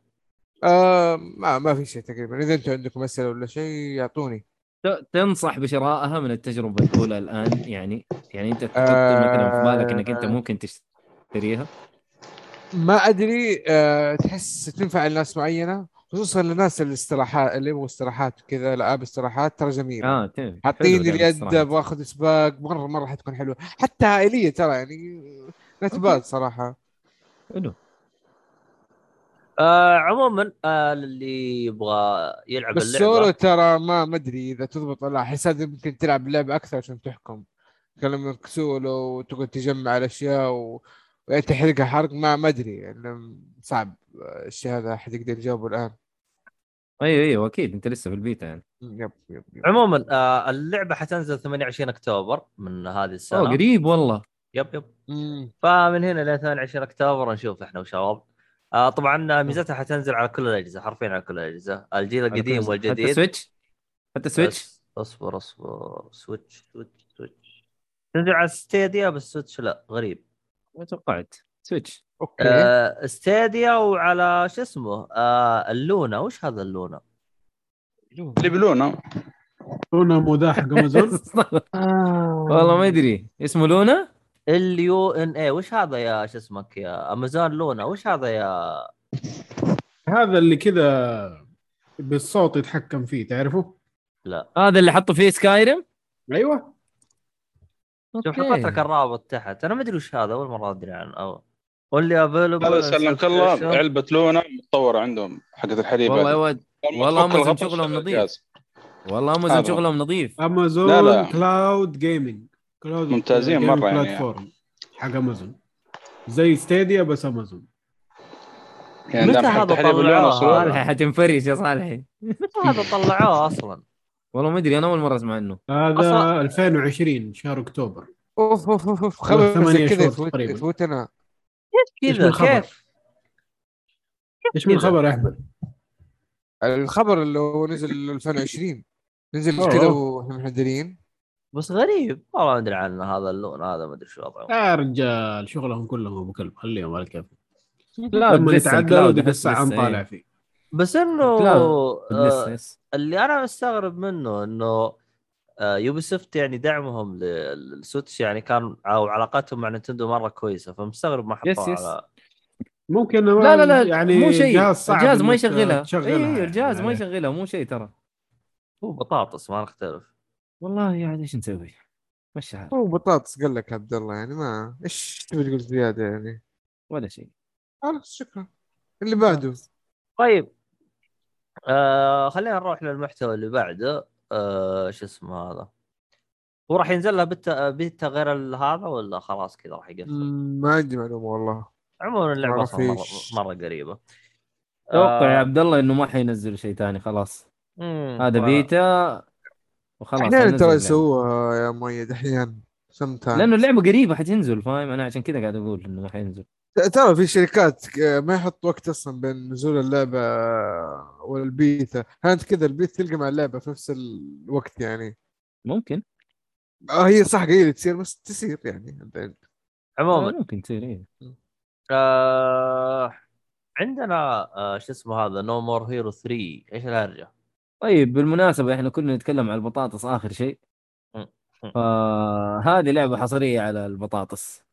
آه ما ما في شيء تقريبا. إذا أنتم عندكم أسئلة ولا شيء يعطوني. تنصح بشرائها من التجربة الأولى الآن يعني يعني أنت تحط آه، مثلا في بالك إنك أنت ممكن تشتريها. ما أدري آه تحس تنفع لناس معينة خصوصا للناس الاستراحات اللي يبغوا استراحات كذا العاب استراحات ترى جميلة. آه تمام. حاطين اليد. باخذ سباق مرة مرة حتكون حلوة. حتى عائلية ترى يعني لا تبال صراحة. حلو. آه عموما آه اللي يبغى يلعب بس اللعبة. سولو ترى ما ما أدري إذا تضبط ولا لا. أحس هذا يمكن تلعب اللعبه أكثر عشان تحكم. تكلم سولو وتقعد تجمع الأشياء و... وانت تحرقها حرق ما ما أدري. يعني صعب الشيء هذا حد يقدر يجاوبه الآن. أيوه أيوه أكيد. أنت لسه في البيتا يعني. yep yep, yep. عموما آه اللعبة حتنزل 28 أكتوبر من هذه السنة. أوه قريب والله. yep yep. مم. فمن هنا ل 28 أكتوبر نشوف إحنا وشباب. آه طبعا ميزتها حتنزل على كل الأجهزة حرفيا على كل الأجهزة. الجيل القديم حتى والجديد. Switch؟ حتى Switch؟ أصبر أصبر. Switch Switch Switch. تنزل على Stadia بس Switch لا غريب. ما توقعت. Switch. okay. آه Stadia وعلى شو اسمه؟ آه ال Luna. وش هذا ال Luna؟ اللي بلونه هنا مو حق أمازون؟ <laughs> والله ما ادري اسمه Luna؟ ال يو إن اي وش هذا يا شو اسمك يا امازون لونا وش هذا يا هذا اللي كذا بالصوت يتحكم فيه تعرفه؟ لا هذا اللي حطوا فيه سكايرم أيوه شوف حطيت لك الرابط تحت أنا ما أدري وش هذا أول مرة أدري عنه أو. واللي افيلبل هذا سلمك الله علبة لونه متطورة عندهم حقت الحليب والله يا. ولد والله الغطا شغلهم نظيف. والله أمازون. شغلهم نظيف أمازون لا، لا. cloud gaming cloud ممتازين مرة يعني. platform حق امازون زي Stadia بس امازون يعني متى دام هذا صالحي حتنفرش يا صالحي هذا طلعوه أصلا والله ما أدري أنا أول مرة أسمع عنه هذا أصلاً- 2020 شهر أكتوبر أوف أوف أوف أوف خبر كذا. يفوتنا إيش كذا؟ كيف؟ إيش من. الخبر يا أحمد؟ الخبر اللي هو نزل 2020 نزل. كذا وإحنا محضرين بس غريب. والله ما أدري عنه هذا ال Luna هذا ما أدري شو وضعه. يا رجال شغلهم كلهم أبو كلب خليهم على كيف <laughs> لا لما يتعدلوا الساعة لسه، نطالع إيه. فيه. بس إنه آه اللي أنا مستغرب منه إنه آه Ubisoft يعني دعمهم لل Switch يعني كان أو علاقتهم مع Nintendo مرة كويسة فمستغرب ما yes، حطوها yes. على ممكن لا لا لا يعني مو شيء. الجهاز ما يشغلها. اي يعني الجهاز ما عليه. يشغلها مو شيء ترى. هو بطاطس ما نختلف والله يعني إيش نسوي؟ مشي حالك هو بطاطس قال لك عبد الله يعني ما إيش تبي تقول زيادة يعني؟ ولا شيء. خلاص شكرا. اللي بعده؟ طيب. آه خلينا نروح للمحتوى اللي بعده. آه شو اسمه هذا؟ هو راح ينزل له بيتا بيتا غير هذا ولا خلاص كذا راح يقفل؟ ما عندي معلومة والله. عموما اللعبة أصلا مرة. مرة قريبة. توقع يا آه، عبد الله إنه ما حينزلوا شيء ثاني خلاص. مم، هذا بيتا وخلاص أحيانا ترى. يسووها يا مؤيد أحيانا لأنه اللعبة قريبة حتنزل فاهم؟ أنا عشان كذا قاعد أقول إنه ما حينزل ترى في شركات ما يحط وقت أصلا بين نزول اللعبة والبيتا. أنت كذا البيت تلقى مع اللعبة في نفس الوقت يعني؟ ممكن. آه هي صح قليل تصير بس تصير يعني. عموما. آه، ممكن تصير إيه. آه عندنا آه شو اسمه هذا No More Heroes 3 إيش الهرجة؟ طيب بالمناسبة إحنا كنا نتكلم عن البطاطس آخر شيء. فهذه لعبة حصرية على البطاطس.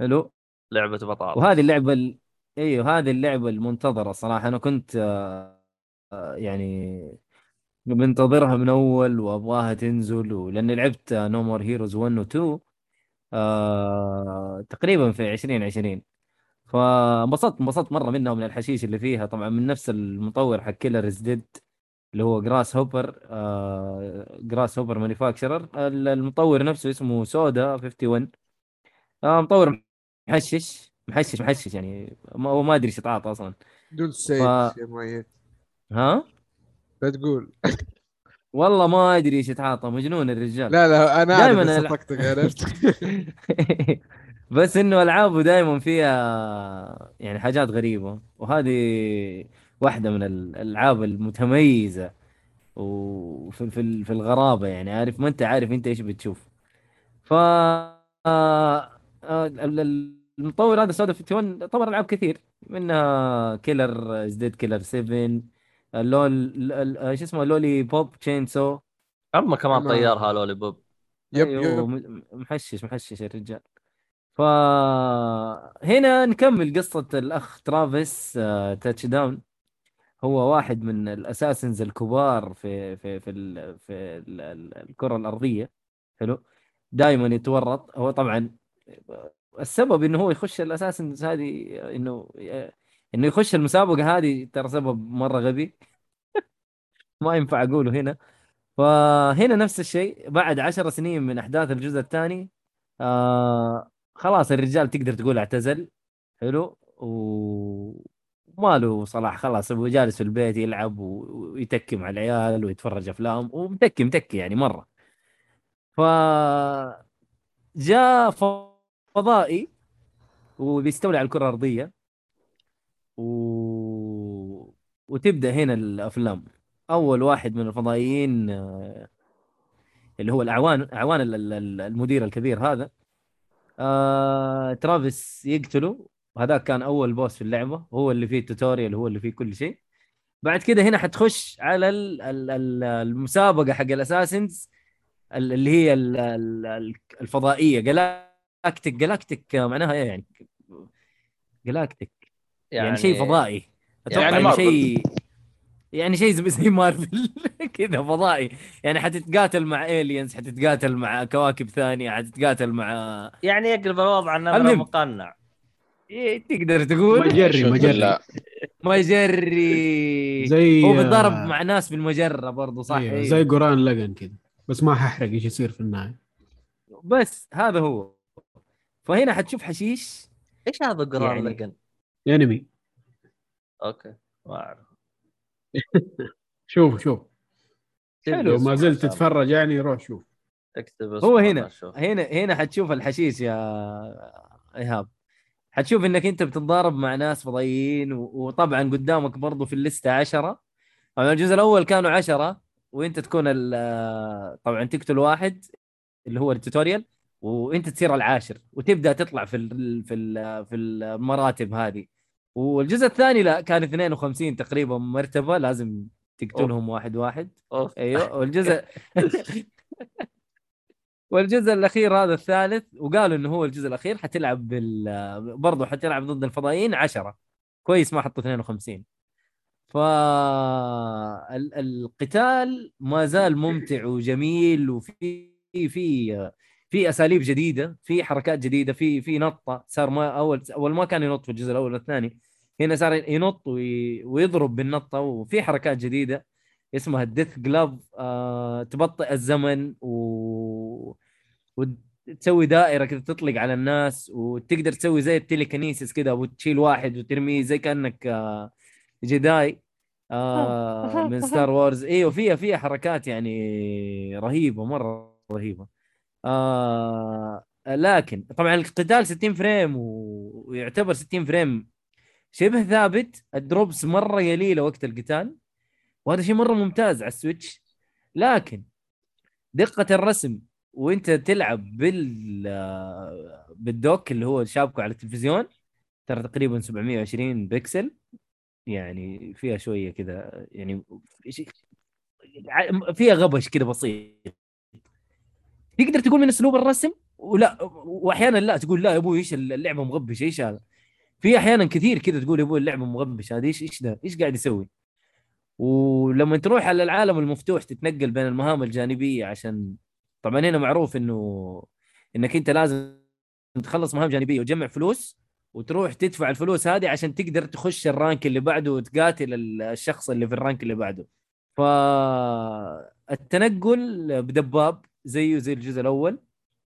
حلو؟ لعبة بطاطا وهذه اللعبة ال... أيوه هذه اللعبة المنتظرة صراحة. أنا كنت آه، آه، يعني منتظرها من أول وأبغاها تنزل ولأني لعبت No More Heroes 1 و 2 آه... تقريبا في 2020 فانبسطت انبسطت مرة منها ومن الحشيش اللي فيها. طبعا من نفس المطور حق Killer Is Dead اللي هو Grasshopper آه... Grasshopper Manufacture المطور نفسه اسمه Suda 51 آه مطور محشش محشش محشش يعني ما هو ما أدري إيش يتعاطى أصلا. بدون سيف ف- يا مؤيد ها؟ لا تقول. والله ما أدري إيش يتعاطى مجنون الرجال. لا لا أنا دائما صفقتك <laughs> عرفت؟ بس إنه ألعابه دائما فيها يعني حاجات غريبة وهذه واحدة من الألعاب المتميزة وفي في في الغرابة يعني عارف ما أنت عارف أنت إيش بتشوف. ف آه، آه، ال- ال- المطور هذا Suda 51 طور ألعاب كثير منها Killer Is Dead Killer 7 ال Lol ال- ال- شو اسمه Lollipop Chainsaw اما كمان أما- طيارها Lollipop yep أيوه، yep. محشش محشش الرجال فهنا نكمل قصة الأخ Travis آه، Touchdown هو واحد من ال assassins الكبار في في في ال في ال ال الكرة الأرضية. حلو. دائما يتورط. هو طبعا السبب إنه هو يخش الأساسنز هذه إنه إنه يخش المسابقة هذه ترى سبب مرة غبي. <laughs> ما ينفع أقوله هنا. فهنا نفس الشيء. بعد عشر سنين من أحداث الجزء الثاني آه خلاص الرجال تقدر تقول اعتزل. حلو. وما له صلاح خلاص هو جالس في البيت يلعب ويتكي مع العيال ويتفرج أفلام ومتكي متكي يعني مرة. ف جاء فضائي وبيستولي على الكرة الأرضية و... وتبدأ هنا الأفلام. أول واحد من الفضائيين آه، اللي هو الأعوان أعوان ال- ال- ال- المدير الكبير هذا آه... Travis يقتله وهذاك كان أول boss في اللعبة هو اللي فيه ال tutorial هو اللي فيه كل شيء. بعد كده هنا حتخش على ال- ال- ال- المسابقة حق ال assassins ال- اللي هي ال- ال- الفضائية. galactic galactic معناها إيه يعني؟ galactic يعني, يعني شيء فضائي. أتوقع يعني يعني. شيء يعني شيء زي مارفل <laughs> كذا فضائي. يعني حتتقاتل مع aliens حتتقاتل مع كواكب ثانية حتتقاتل مع يعني يقلب الوضع المهم. مقنع. تقدر تقول؟ مجري مجري. مجري زي هو بيتضارب آه، مع ناس بالمجرة برضو صح؟ أيوة، أيوة. زي قرآن لقن كده. بس ما ححرق إيش يصير في النهاية. بس هذا هو. فهنا حتشوف حشيش. إيش هذا قرار يعني- لقن؟ انمي أوكي ما أعرف. <laughs> شوف شوف. حلو. لو ما زلت تتفرج يعني روح شوف. اكتب هو هنا. هنا هنا حتشوف الحشيش يا إيهاب. حتشوف إنك أنت بتتضارب مع ناس فضائيين وطبعا قدامك برضو في الليستة عشرة. طبعا الجزء الأول كانوا عشرة وأنت تكون طبعا تقتل واحد اللي هو التوتوريال وأنت تصير العاشر وتبدأ تطلع في ال في ال في المراتب هذه. والجزء الثاني لا كان 52 تقريبا مرتبة لازم تقتلهم واحد واحد. أوف. أيوه والجزء <laughs> والجزء الأخير هذا الثالث وقالوا إنه هو الجزء الأخير حتلعب بال برضه حتلعب ضد الفضائيين 10 كويس ما حطوا 52 فالقتال ما زال ممتع وجميل وفي في في أساليب جديدة في حركات جديدة في في نطة. صار ما أول أول ما كان ينط في الجزء الأول والثاني هنا صار ينط وي- ويضرب بالنطة وفي حركات جديدة اسمها الديث جلاف آه تبطئ الزمن و... وتسوي دائرة كذا تطلق على الناس وتقدر تسوي زي التليكنيسيس كذا وتشيل واحد وترميه زي كأنك آه Jedi آه من Star Wars إيوه فيها فيها حركات يعني رهيبة مرة رهيبة. آه لكن طبعا القتال 60 frame و- ويعتبر 60 frame شبه ثابت. ال drops مرة قليله وقت القتال وهذا شيء مرة ممتاز على ال Switch. لكن دقة الرسم وانت تلعب بال بال dock اللي هو شابكه على التلفزيون ترى تقريبا 720 بكسل. يعني فيها شوية كذا يعني فيها غبش كذا بسيط. تقدر تقول من أسلوب الرسم؟ ولا واحيانا لا تقول لا يا أبوي إيش اللعبة مغبشة إيش هذا؟ في أحيانا كثير كذا تقول يا أبوي اللعبة مغبشة هذه إيش إيش ده إيش قاعد يسوي؟ ولما تروح على العالم المفتوح تتنقل بين المهام الجانبية عشان طبعا هنا معروف إنه إنك أنت لازم تخلص مهام جانبية وتجمع فلوس وتروح تدفع الفلوس هذه عشان تقدر تخش الرانك اللي بعده وتقاتل ال- الشخص اللي في الرانك اللي بعده. فالتنقل بدباب زيه زي الجزء الأول.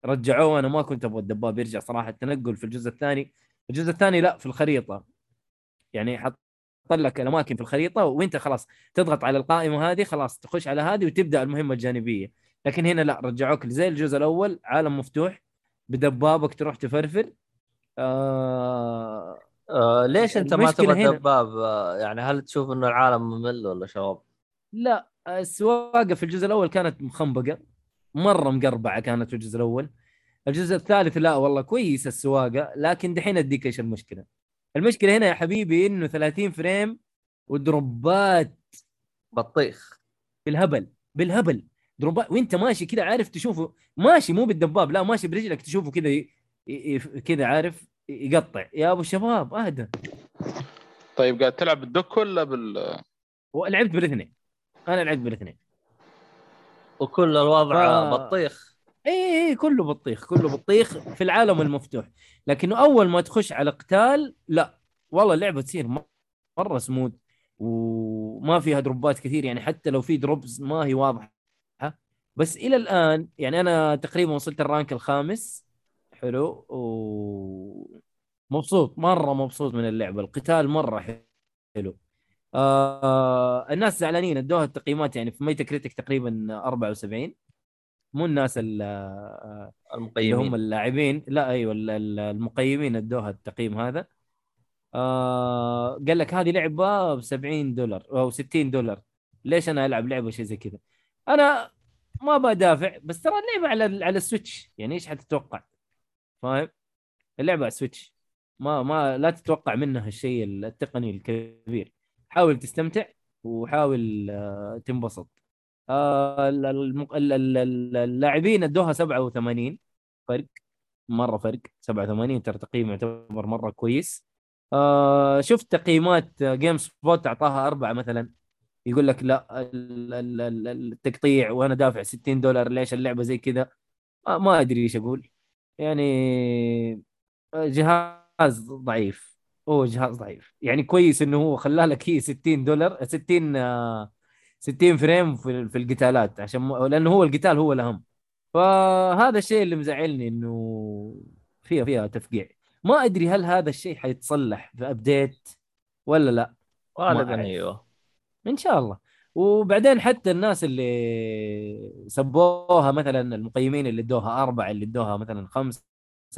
رجعوه أنا ما كنت أبغى الدباب يرجع صراحة. التنقل في الجزء الثاني الجزء الثاني لا في الخريطة. يعني حط لك الأماكن في الخريطة وأنت خلاص تضغط على القائمة هذه خلاص تخش على هذه وتبدأ المهمة الجانبية. لكن هنا لا رجعوك زي الجزء الأول عالم مفتوح بدبابك تروح تفرفر. آه آه ليش أنت ما تبغى هنا- دباب؟ آه يعني هل تشوف إنه العالم ممل ولا شباب؟ لا السواقة في الجزء الأول كانت مخنبقة مرة مقربعة كانت في الجزء الأول. الجزء الثالث لا والله كويس السواقة لكن دحين أديك إيش المشكلة. المشكلة هنا يا حبيبي إنه 30 فريم ودروبات بطيخ. بالهبل بالهبل. دروبات وانت ماشي كذا عارف تشوفه. ماشي مو بالدباب لا ماشي برجلك تشوفه كذا ي- ي- ي- كذا عارف يقطع. يا أبو الشباب أهدى. طيب قاعد تلعب بالدك ولا بال؟ ولعبت بالاثنين. أنا لعبت بالاثنين. وكل الوضع ف- بطيخ. إي إي كله بطيخ كله بطيخ في العالم المفتوح. لكنه أول ما تخش على قتال لا. والله اللعبة تصير مرة سموث وما فيها دروبات كثير. يعني حتى لو في drops ما هي واضحة. بس إلى الآن يعني أنا تقريبا وصلت ال rank الخامس. حلو. و مبسوط مرة مبسوط من اللعبة. القتال مرة حلو. آه الناس زعلانين. ادوها التقييمات يعني في Metacritic تقريبا 74 مو الناس ال- آه، اللي هم المقيمين اللاعبين. لا أيوه ال- ال- المقيمين ادوها التقييم هذا. آه قال لك هذه لعبة ب 70 دولار أو 60 دولار. ليش أنا ألعب لعبة شيء زي كذا؟ أنا ما بدافع بس ترى اللعبة على على ال Switch. يعني إيش حتتوقع؟ فاهم؟ اللعبة على ال Switch. ما ما لا تتوقع منها الشيء التقني الكبير. حاول تستمتع وحاول آه، تنبسط. آه، اللاعبين ادوها 87 فرق مرة فرق 87 ترى تقييم يعتبر مرة كويس. آه شفت تقييمات GameSpot أعطاها أربعة مثلا. يقول لك لا ال- ال- ال- التقطيع وأنا دافع 60 دولار ليش اللعبة زي كذا؟ آه ما أدري إيش أقول. يعني جهاز ضعيف. هو جهاز ضعيف. يعني كويس إنه هو خلى لك هي 60 دولار 60 آه، 60 frame في في القتالات عشان م- لأنه هو القتال هو الأهم. فهذا الشيء اللي مزعلني إنه فيها فيها تقطيع. ما أدري هل هذا الشيء حيتصلح في update ولا لا. غالبا. أيوه. إن شاء الله. وبعدين حتى الناس اللي سبوها مثلا المقيمين اللي ادوها أربعة اللي ادوها مثلا خمسة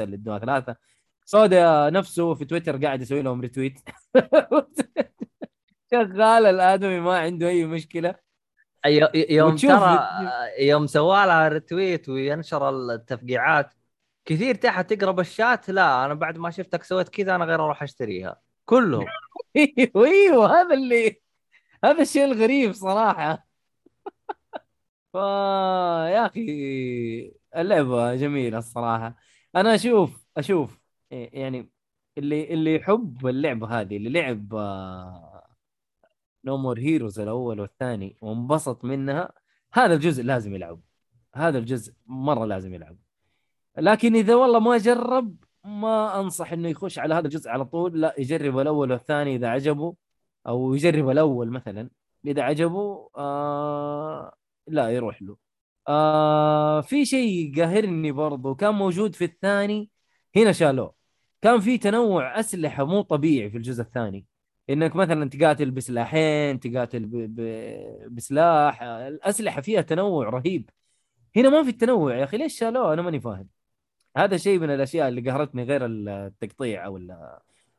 اللي ادوها ثلاثة. سودا نفسه في تويتر قاعد يسوي لهم retweet <laughs> شغال الآدمي ما عنده أي مشكلة. يوم ترى يوم سوى لها retweet وينشر التفقيعات كثير تحت تقرب الشات. لا أنا بعد ما شفتك سويت كذا أنا غير أروح أشتريها. كلهم. <laughs> أيوه أيوه هذا اللي هذا الشيء الغريب صراحة. فا يا أخي اللعبة جميلة الصراحة. أنا أشوف أشوف يعني اللي اللي يحب اللعبه هذه اللي لعب No More Heroes الأول والثاني وانبسط منها هذا الجزء لازم يلعب. هذا الجزء مرة لازم يلعب. لكن إذا والله ما جرب ما أنصح إنه يخش على هذا الجزء على طول. لا يجرب الأول والثاني إذا عجبه. أو يجرب الأول مثلا. إذا عجبه آه لا يروح له. آه في شيء قاهرني برضو كان موجود في الثاني هنا شالوه. كان في تنوع أسلحة مو طبيعي في الجزء الثاني. إنك مثلا تقاتل بسلاحين تقاتل ب... ب... بسلاح الأسلحة فيها تنوع رهيب. هنا ما في التنوع يا أخي ليش شالوه؟ أنا ماني فاهم. هذا شيء من الأشياء اللي قهرتني غير التقطيع أو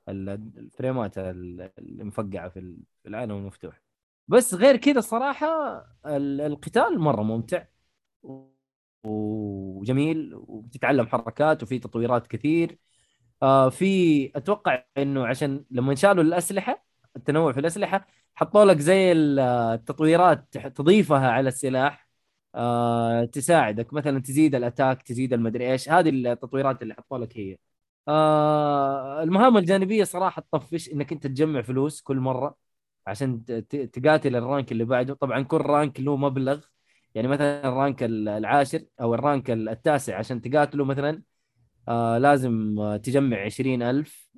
الفريمات المفقعة في ال- في العالم المفتوح. بس غير كذا الصراحه ال- القتال مرة ممتع وجميل وبتتعلم حركات وفي تطويرات كثير. آه في أتوقع إنه عشان لما شالوا الأسلحة التنوع في الأسلحة حطوا لك زي ال- التطويرات تضيفها على السلاح. آه تساعدك. مثلا تزيد ال attack تزيد المدري إيش. هذه التطويرات اللي حطوا لك هي. آه المهام الجانبية صراحة تطفش إنك أنت تجمع فلوس كل مرة عشان تقاتل ال rank اللي بعده. طبعا كل rank له مبلغ. يعني مثلا ال rank ال- العاشر أو ال rank ال- التاسع عشان تقاتله مثلا آه لازم تجمع عشرين ألف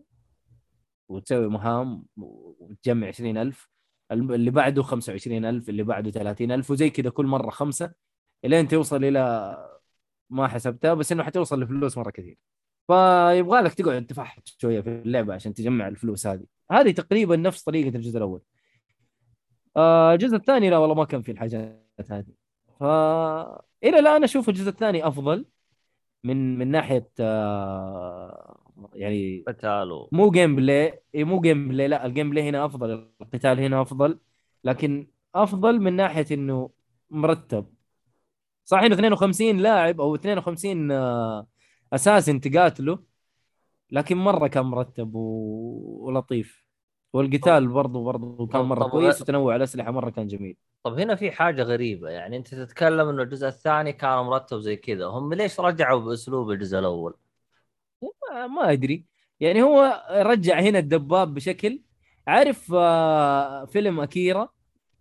وتسوي مهام وتجمع عشرين ألف. اللي بعده خمسة وعشرين ألف اللي بعده ثلاثين ألف وزي كذا كل مرة خمسة إلين توصل إلى ما حسبتها. بس إنه حتوصل لفلوس مرة كثير. فيبغى لك تقعد تفحط شوية في اللعبة عشان تجمع الفلوس هذه. هذه تقريبا نفس طريقة الجزء الأول. آه، الجزء الثاني لا والله ما كان فيه الحاجات هذه. ف إلى الآن أشوف الجزء الثاني أفضل من من ناحية آه، يعني قتال مو gameplay مو gameplay لا ال gameplay هنا أفضل القتال هنا أفضل لكن أفضل من ناحية إنه مرتب. صح إنه 52 لاعب أو 52 آه، أساس تقاتله لكن مرة كان مرتب و... ولطيف. والقتال برضو برضو كان مرة طب كويس وتنوع الأسلحة مرة كان جميل. طب هنا في حاجة غريبة يعني أنت تتكلم إنه الجزء الثاني كان مرتب زي كذا هم ليش رجعوا بأسلوب الجزء الأول؟ ما- ما أدري. يعني هو رجع هنا الدباب بشكل عارف آه، فيلم أكيرا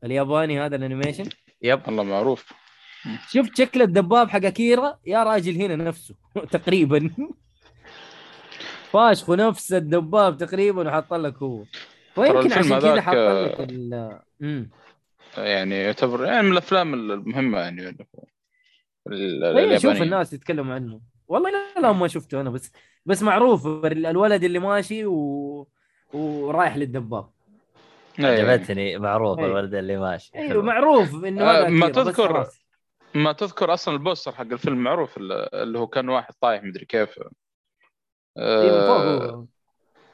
الياباني هذا الأنيميشن؟ يب. والله معروف. شفت شكل الدباب حق أكيرا يا راجل هنا نفسه <laughs> تقريبا فاشخ نفس الدباب تقريبا وحط لك هو ويمكن عشان كذا حط لك ال-. يعني يعتبر يعني من الأفلام المهمة يعني ال- أيوه شوف الناس يتكلموا عنه والله لا لا ما شفته أنا بس بس معروف الولد اللي ماشي و... ورايح للدباب إيه. عجبتني معروف إيه. الولد اللي ماشي أيوه. معروف إنه آه، هذا ما تذكر-. ما تذكر أصلا البوستر حق الفيلم معروف اللي هو كان واحد طايح مدري كيف إيه، من فوق آه، هو.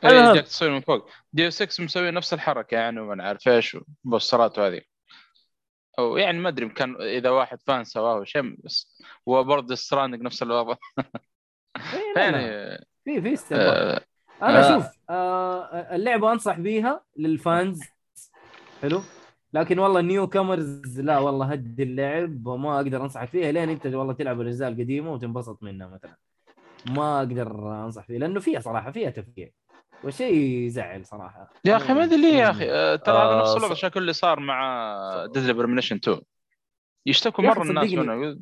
اي. جاك تصير من فوق ديو 6 مسوي نفس الحركة يعني وما عارف إيش بوسترات هذه أو يعني ما أدري كان إذا واحد فان سواه شيء بس وبرضه ستراندنج نفس الوضع <laughs> إيه،. يعني في في استمرار آه، أنا آه. شوف آه اللعبة أنصح بيها للفانز حلو لكن والله نيو كامرز لا والله هدي اللعب وما أقدر انصحك فيها لين أنت والله تلعب الأجزاء القديمة وتنبسط منها مثلا. ما أقدر أنصح فيها لأنه فيها صراحة فيها تقطيع وشيء يزعل صراحة. يا أخي ما أدري ليه يا أخي. آه، ترى هذا آه، نفس الوضع شكل اللي صار مع Deadly Premonition 2 يشتكوا مرة الناس. منه.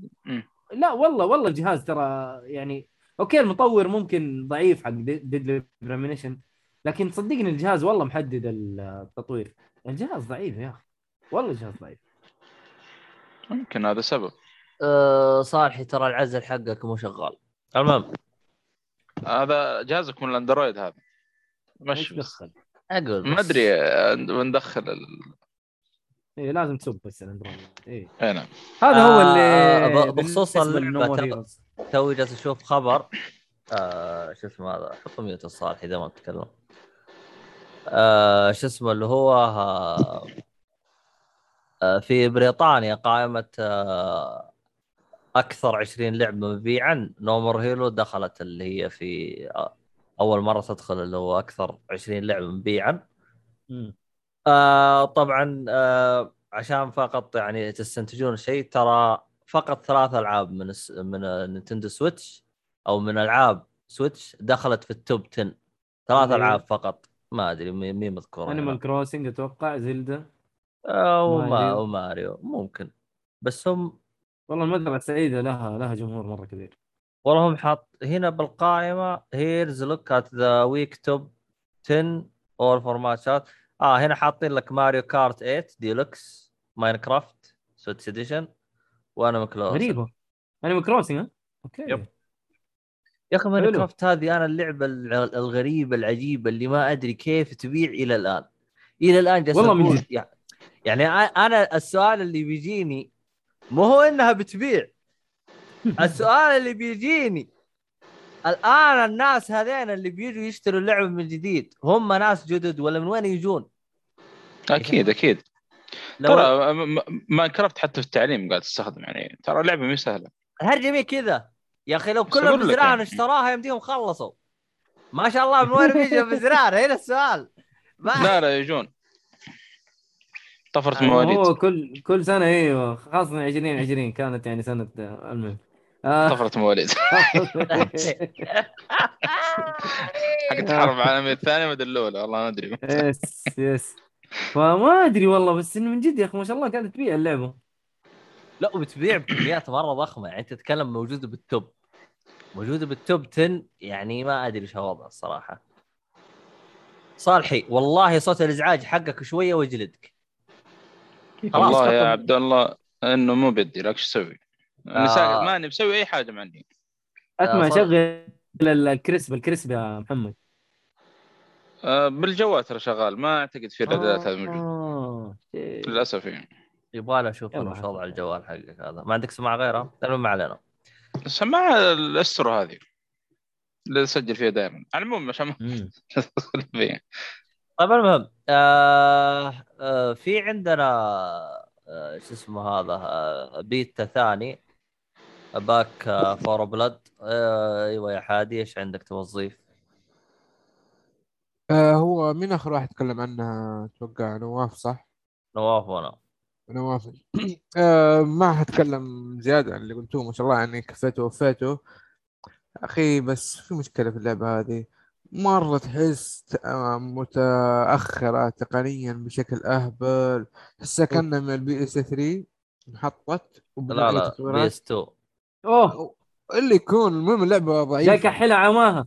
لا والله والله الجهاز ترى يعني okay المطور ممكن ضعيف حق Deadly Premonition لكن صدقني الجهاز والله محدد التطوير. الجهاز ضعيف يا أخي. والله الجهاز ضعيف يمكن هذا سبب. آه، صالحي ترى العزل حقك مو شغال. المهم. هذا جهازك من الأندرويد هذا. مش دخل؟ أقول ما أدري آه، بندخل ال... إيه لازم تسب بس الأندرويد. إيه. إيه نعم. هذا هو اللي آه، بخصوص. توي جالس أشوف خبر. آه شو اسمه هذا؟ حط ميوت الصالح إذا ما تتكلم آه شو اسمه اللي هو آه آه في بريطانيا قائمة آه أكثر 20 لعبة مبيعا No More Heroes دخلت اللي هي في آه أول مرة تدخل اللي هو أكثر 20 لعبة مبيعا. آه طبعا آه عشان فقط يعني تستنتجون شيء ترى فقط ثلاث ألعاب من الس... من Nintendo Switch أو من ألعاب Switch دخلت في ال top 10 ثلاث؟ ألعاب فقط ما أدري مين مذكورة Animal. Crossing أتوقع Zelda آه وما ماريو. وماريو ممكن بس هم والله المزرعه السعيده لها لها جمهور مرة كبير والله هم حاط هنا بالقائمة here's look at the week top 10 all format ات آه هنا حاطين لك Mario Kart 8 Deluxe Minecraft Switch Edition و Animal Crossing غريبة Animal Crossing ها okay yep. يا أخي حلو. Minecraft هذه أنا اللعبة الغريبة العجيبة اللي ما أدري كيف تبيع إلى الآن إلى الآن جالس والله من أقول- جد. يع- يعني أنا السؤال اللي بيجيني مو هو إنها بتبيع. <laughs> السؤال اللي بيجيني الآن الناس هذين اللي بيجوا يشتروا اللعبه من جديد هم ناس جدد ولا من وين يجون؟ أكيد أكيد. لو ترى م- Minecraft حتى في التعليم قاعد تستخدم يعني ترى لعبة مو سهلة. الهرجه كذا. يا أخي لو كلهم بزرار يعني. اشتراها يمديهم خلصوا. ما شاء الله من وين بيجوا بزرار هنا السؤال. ما لا لا يجون. طفرت آه، مواليد. هو كل كل سنة أيوه خاصة 2020 كانت يعني سنة المهم. آه. طفرت مواليد. <laughs> حقت الحرب العالميه الثانية ولا الاولى والله ما أدري. يس يس. فما أدري والله بس إنه من جد يا أخي ما شاء الله قاعدة تبيع اللعبة. لا وبتبيع بكميات مرة ضخمة. يعني أنت تتكلم موجودة بالتوب. موجودة بالتوب 10 يعني ما أدري إيش الوضع الصراحة. صالحي والله صوت الإزعاج حقك شوية وجلدك الله يا ختم. عبد الله إنه مو بدي لك شو أسوي؟ أنا آه. ساكت ماني مسوي أي حاجة ما عندي اسمع صح. شغل الكريسب الكريسب يا محمد آه، بالجوال ترى شغال ما أعتقد في الاعدادات هذه موجوده آه. للأسف يعني يبغى له أشوف أنا وش وضع. الجوال حقك هذا ما عندك سماعة غيره المهم ما علينا سماعة ال Astro هذه اللي اسجل فيها دائما على العموم عشان ما <laughs> فيها. طيب المهم آه آه في عندنا آه شو اسمه هذا آه بيتا ثاني Back آه Four Blood آه أيوه يا حادي إيش عندك تضيف؟ آه هو مين آخر واحد تكلم عنها أتوقع نواف صح؟ نواف وأنا. نواف. <clears throat> آه ما حتكلم زيادة عن اللي قلتوه ما شاء الله يعني كفيته ووفيته. أخي بس في مشكلة في اللعبة هذه. مرة تحس متأخرة تقنيا بشكل أهبل تحسها كأنها من ال PS 3 انحطت لا لا PS 2 اوه اللي يكون المهم اللعبة جاي ضعيفة كحلها عماها.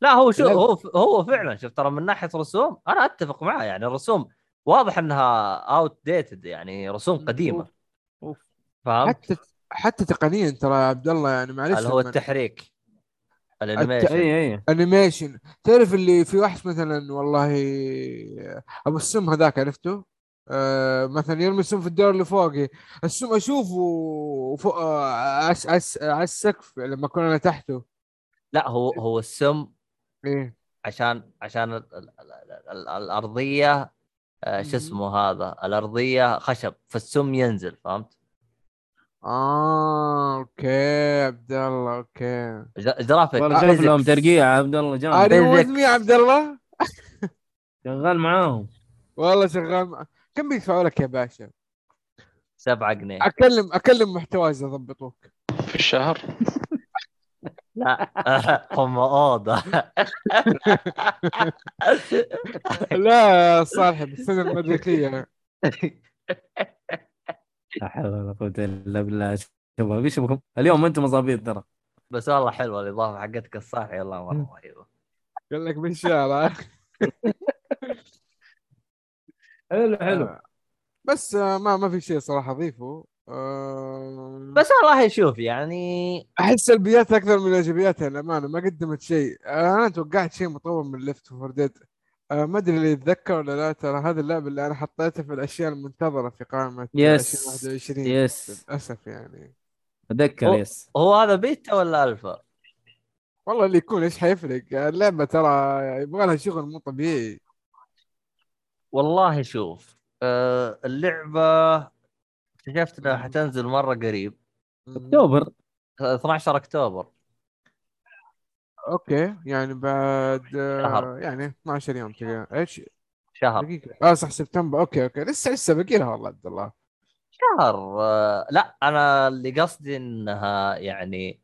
لا هو شو. هو هو فعلا شوف ترى من ناحية رسوم أنا أتفق معاه يعني الرسوم واضح إنها outdated يعني رسوم قديمة. أوف. فهمت؟ حتى حتى تقنيا ترى يا عبد الله يعني معلش اللي هو التحريك. الت- ال animation. أي أي. animation تعرف اللي في واحد مثلا والله أبو السم هذاك عرفته؟ آه مثلا يرمي السم في الدور اللي فوقي. السم أشوفه فوق آه عس عس على السقف لما أكون أنا تحته. لا هو هو السم إيه. عشان عشان ال ال ال ال الأرضية آه، شو. اسمه هذا؟ الأرضية خشب فالسم ينزل فهمت؟ آه أوكي عبد الله أوكي. ج- جرافيك. والله شوف لهم. ترقيع عبد الله جامد ار يو Physics. مي يا عبد الله. شغال معاهم. والله شغال مع- كم بيدفعوا لك يا باشا؟ سبعة جنيه. اكلم أكلم محتواي اذا ضبطوك في الشهر؟ <laughs> لا. <laughs> هم أوضة. <laughs> لا يا صالح بالسنه المدركيه لا حول ولا قوة إلا بالله. شباب إيش بكم؟ اليوم أنتم مظابيط ترى. بس والله حلوة الإضافة حقتك الصح والله مره رهيبة. قال لك بالشارع <laughs> حلو حلو. آه. بس آه، ما ما في شيء صراحة أضيفه. آه، بس والله شوف يعني أحس سلبيات أكثر من ايجابياتها للامانه ما قدمت شيء. آه، أنا توقعت شيء مطور من Left Four Dead ما أدري اللي يتذكر ولا لا ترى هذا اللعبة اللي أنا حطيتها في الأشياء المنتظرة في قائمة yes 2021 yes للأسف يعني. أتذكر. yes هو هذا بيتا ولا ألفا؟ والله اللي يكون إيش حيفرق. اللعبة ترى يبغى لها شغل مو طبيعي. والله شوف آه اللعبة اكتشفت إنها حتنزل مرة قريب. أكتوبر. 12 أكتوبر. okay يعني بعد شهر. يعني 12 يوم تقريبا إيش؟ شهر. دقيقة. آه صح سبتمبر. okay okay. لسه لسه باقي لها والله عبد الله. شهر. آه لا أنا اللي قصدي إنها يعني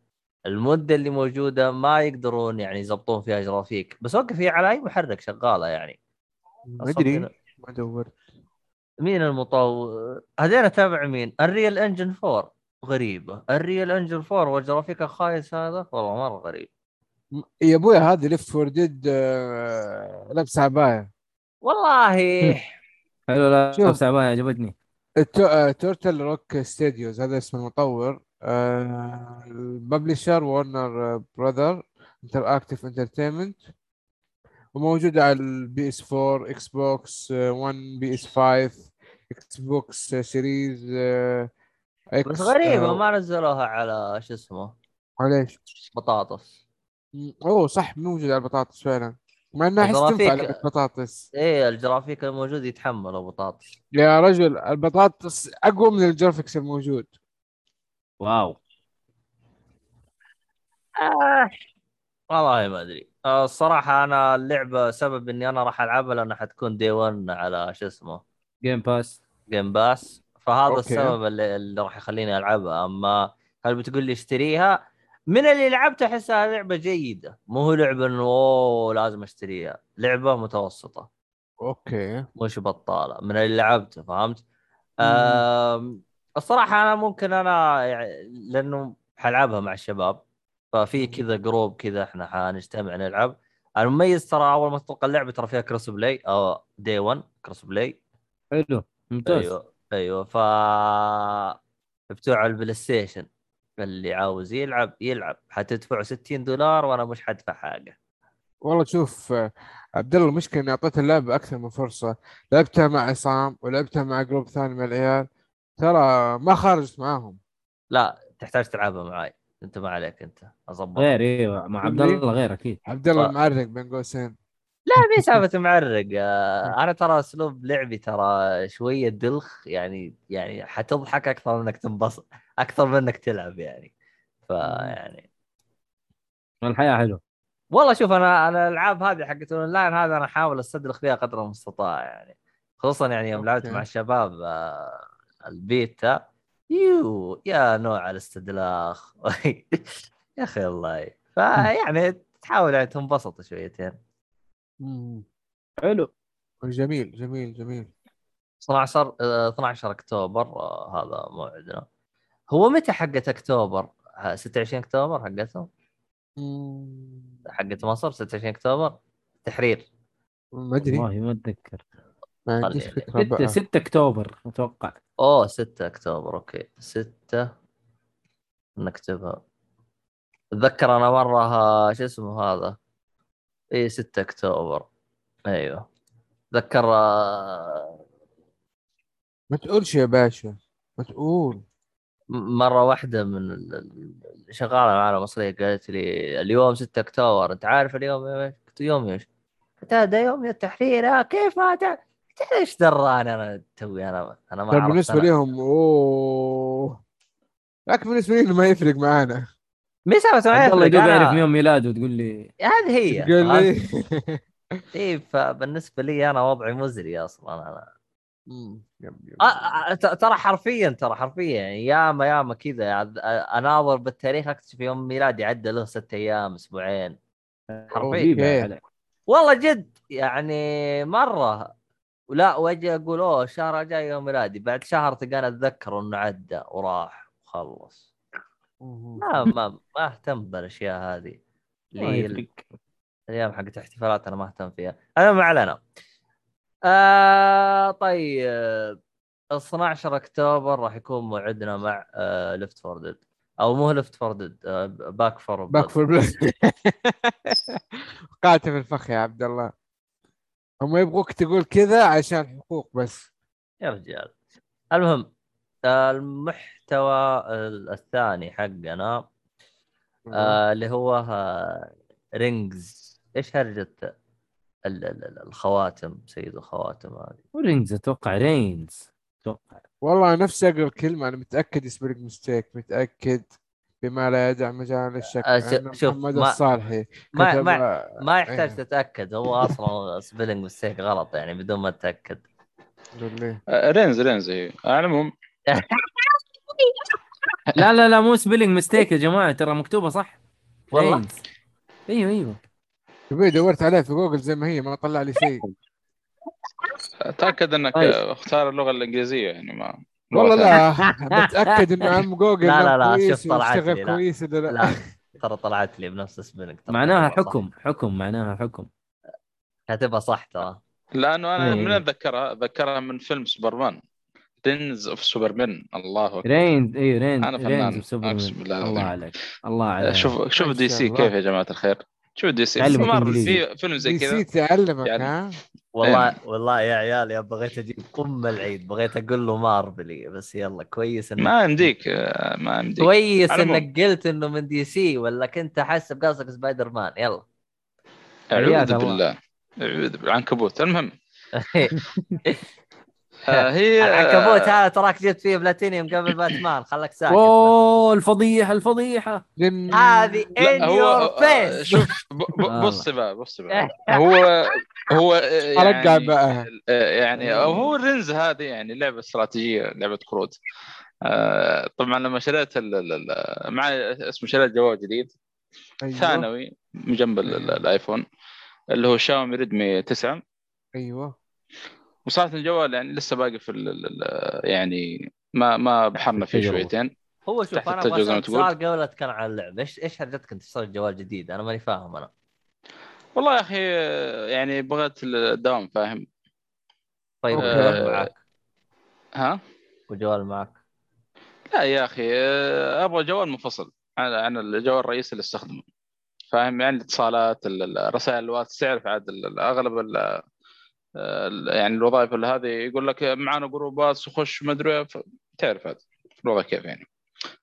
المدة اللي موجودة ما يقدرون يعني يضبطون فيها جرافيك. بس وقف هي على أي محرك شغالة يعني. ما أدري. ما دورت. مين المطور؟ هذين تابع مين؟ ال Unreal Engine 4 غريبة. ال Unreal Engine 4 والجرافيك الخايس هذا؟ والله مرة غريب. يا ابويا هذه Left Four Dead لابس عباية. والله. حلو لا شوف. شوف عباية عجبتني. Turtle Rock Studios هذا اسم المطور. آه، ال publisher Warner Brother Interactive Entertainment وموجود على ال PS 4 Xbox 1 PS 5 Xbox Series X بس غريبة ما نزلوها على شو اسمه معليش بطاطس. م- أوه صح موجود على البطاطس فعلا. مع إنها احس تنفع ال graphic- لعبة بطاطس. إيه الجرافيك الموجود يتحمل بطاطس يا رجل البطاطس أقوى من ال graphics الموجود. wow. آه. والله ما أدري. آه، الصراحة أنا اللعبة سبب إني أنا راح ألعبها لأنها حتكون day 1 على شو اسمه؟ Game Pass Game Pass فهذا okay. السبب اللي, اللي راح يخليني ألعبها. أما هل بتقول لي اشتريها؟ من اللي لعبته احسها لعبة جيدة. مو هو لعبة إنه أوه لازم أشتريها. لعبة متوسطة. okay. مش بطالة. من اللي لعبته فهمت؟ الصراحة أنا ممكن أنا يعني لأنه حلعبها مع الشباب ففي كذا group كذا إحنا حنجتمع نلعب. المميز ترى أول ما تطلق اللعبة ترى فيها cross play أو day 1 cross play حلو. ممتاز. أيوه. أيوه. ف بتوع ال PlayStation اللي عاوز يلعب يلعب. حتدفع 60 دولار وأنا مش حدفع حاجة. والله شوف عبد الله المشكلة إني أعطيت اللعبه أكثر من فرصة. لعبتها مع عصام ولعبتها مع جروب ثاني من العيال. ترى ما خارجت معاهم. لا تحتاج تلعبها معاي. أنت ما عليك أنت. أظبط. غير إيوه مع عبد؟ الله غير أكيد. عبد الله ف- المعرق بين قوسين. لا مي <laughs> سالفة معرق. آه، أنا ترى أسلوب لعبي ترى شوية دلخ. يعني يعني حتضحك أكثر من إنك تنبسط. أكثر من إنك تلعب يعني. فيعني الحياة حلوة. والله شوف أنا أنا الألعاب هذه حقت الأونلاين هذا أنا أحاول استدلخ فيها قدر المستطاع يعني. خصوصا يعني يوم لعبت. مع الشباب آه، البيتا. يو يا نوع الاستدلاخ <laughs> يا أخي الله. فيعني تحاول يعني تنبسط شويتين. حلو. جميل جميل جميل. 12 آه، 12 أكتوبر آه، هذا موعدنا. هو متى حقت أكتوبر؟ ها، 26 أكتوبر حقتهم؟ حقت مصر 26 أكتوبر؟ تحرير. ما أدري. والله ما أتذكر. ما عنديش خليني. فكرة. 6 بقى 6 أكتوبر أتوقع. أوه 6 أكتوبر أوكي. 6 نكتبها. أتذكر أنا مرة ها- شو اسمه هذا؟ اي 6 أكتوبر. أيوه. أتذكر آه، ما تقولش يا باشا. ما تقول. مرة واحدة من شغالة معنا مصرية قالت لي اليوم 6 أكتوبر أنت عارف اليوم إيش؟ قلت يوم إيش؟ قلت هذا يوم التحرير آه كيف ما تع- قلت إيش دراني أنا توي أنا أنا ما طيب عرفت بالنسبة أنا. لهم أوه لكن بالنسبة لي ما يفرق معانا مين سوى سوى عبد الله؟ يدوب يعرف يوم ميلاده وتقول لي هذه هي قال لي <laughs> اي فبالنسبة لي أنا وضعي مزري أصلا أنا. يب- يب. آه، آه، ت- ترى حرفيا ترى حرفيا يعني ياما ياما كذا. أناظر بالتاريخ أكتشف يوم ميلادي عدى له ست أيام أسبوعين. حرفيا. عليك. والله جد يعني مرة. ولا وأجي أقول أوه الشهر الجاي يوم ميلادي. بعد شهر تلقاني أتذكر إنه عدى وراح وخلص. ما ما ما أهتم بالأشياء هذه. اللي. الأيام حقت احتفالات أنا ما أهتم فيها. أنا ما علينا آه طيب. 12 أكتوبر راح يكون موعدنا مع آه Left Four Dead أو مو Left Four Dead آه Back Four Back Four Blood وقعت في الفخ يا عبد الله. هم يبغوك تقول كذا عشان حقوق بس. يا رجال. المهم آه المحتوى الثاني حقنا آه اللي هو آه Rings إيش ال- ال- ال- الخواتم سيد الخواتم هذه. و Reigns أتوقع Reigns أتوقع. والله نفسي أقرأ الكلمة أنا متأكد spelling mistake متأكد بما لا يدع مجال للشك أن شوف، محمد ما- الصالحي ما كتب- ما ما يحتاج إيه. تتأكد هو أصلا <laughs> spelling mistake غلط يعني بدون ما تتأكد. آه، رينز Reigns اي على العموم. <laughs> لا لا لا مو spelling mistake يا جماعة ترى مكتوبة صح. والله؟ Reigns. أيوه أيوه. تبي دورت عليه في جوجل زي ما هي ما طلع لي شيء تاكد إنك. آه، اختار اللغة الإنجليزية يعني ما والله. لا متاكد <laughs> إنه عم جوجل لا، لا، لا، شوف طلعت لي، لا. كويس ولا لا لا ترى طلعت لي بنفس ترى معناها كاتبها صح. حكم حكم معناها حكم كاتبها صح ترى لأنه أنا إيه. من أتذكرها أتذكرها من فيلم سوبرمان Reigns of Superman الله أكبر Reigns اي Reigns أنا فنان. Reigns. أقسم بالله الله. عليك الله عليك شوف شوف DC. كيف يا جماعة الخير شوف DC فيلم زي كذا. سي تعلمك يعني- ها؟ والله والله يا عيال يا بغيت أجيب ام العيد بغيت أقول له مارفلي بس يلا كويس إنك ما يمديك ما يمديك كويس. إنك قلت إنه من DC ولا كنت حاسب قصدك سبايدر مان يلا. أعوذ. بالله. أعوذ بالله. العنكبوت المهم. <laughs> هي العنكبوت هذا تراك جبت فيه بلاتينيوم قبل باتمان خلك ساكت. اوه الفضيحة الفضيحة هذه in your آه، face شوف والله. بص بقى بص بقى <laughs> هو هو آه، يعني بقى. آه، يعني هو ال Reigns هذه يعني لعبة استراتيجية لعبة كروت آه، طبعا لما شريت ال- ال- ال- مع اسمه شريت جوال جديد أيوه. ثانوي من جنب ال- ال- الايفون اللي هو شاومي ريدمي 9 أيوه وصارت الجوال يعني لسه باقي في ال ال- يعني ما ما بحرنا فيه. شويتين. هو شوف أنا أبغى اسالك. سؤال قبل اتكلم عن اللعبه إيش إيش حرجتك أنت تشتري جوال جديد؟ أنا ماني فاهم أنا. والله يا أخي آه، يعني بغيت الدوام فاهم؟ طيب. وجوال معك ها؟ وجوال معك لا يا أخي آه، أبغى جوال منفصل. عن عن الجوال الرئيسي اللي أستخدمه. فاهم؟ يعني الاتصالات ال- ال- الرسائل الواتس تعرف عاد أغلب يعني الوظائف اللي هذه يقول لك معنا جروبات وخش ما أدري ف- تعرف هذا الوضع كيف يعني.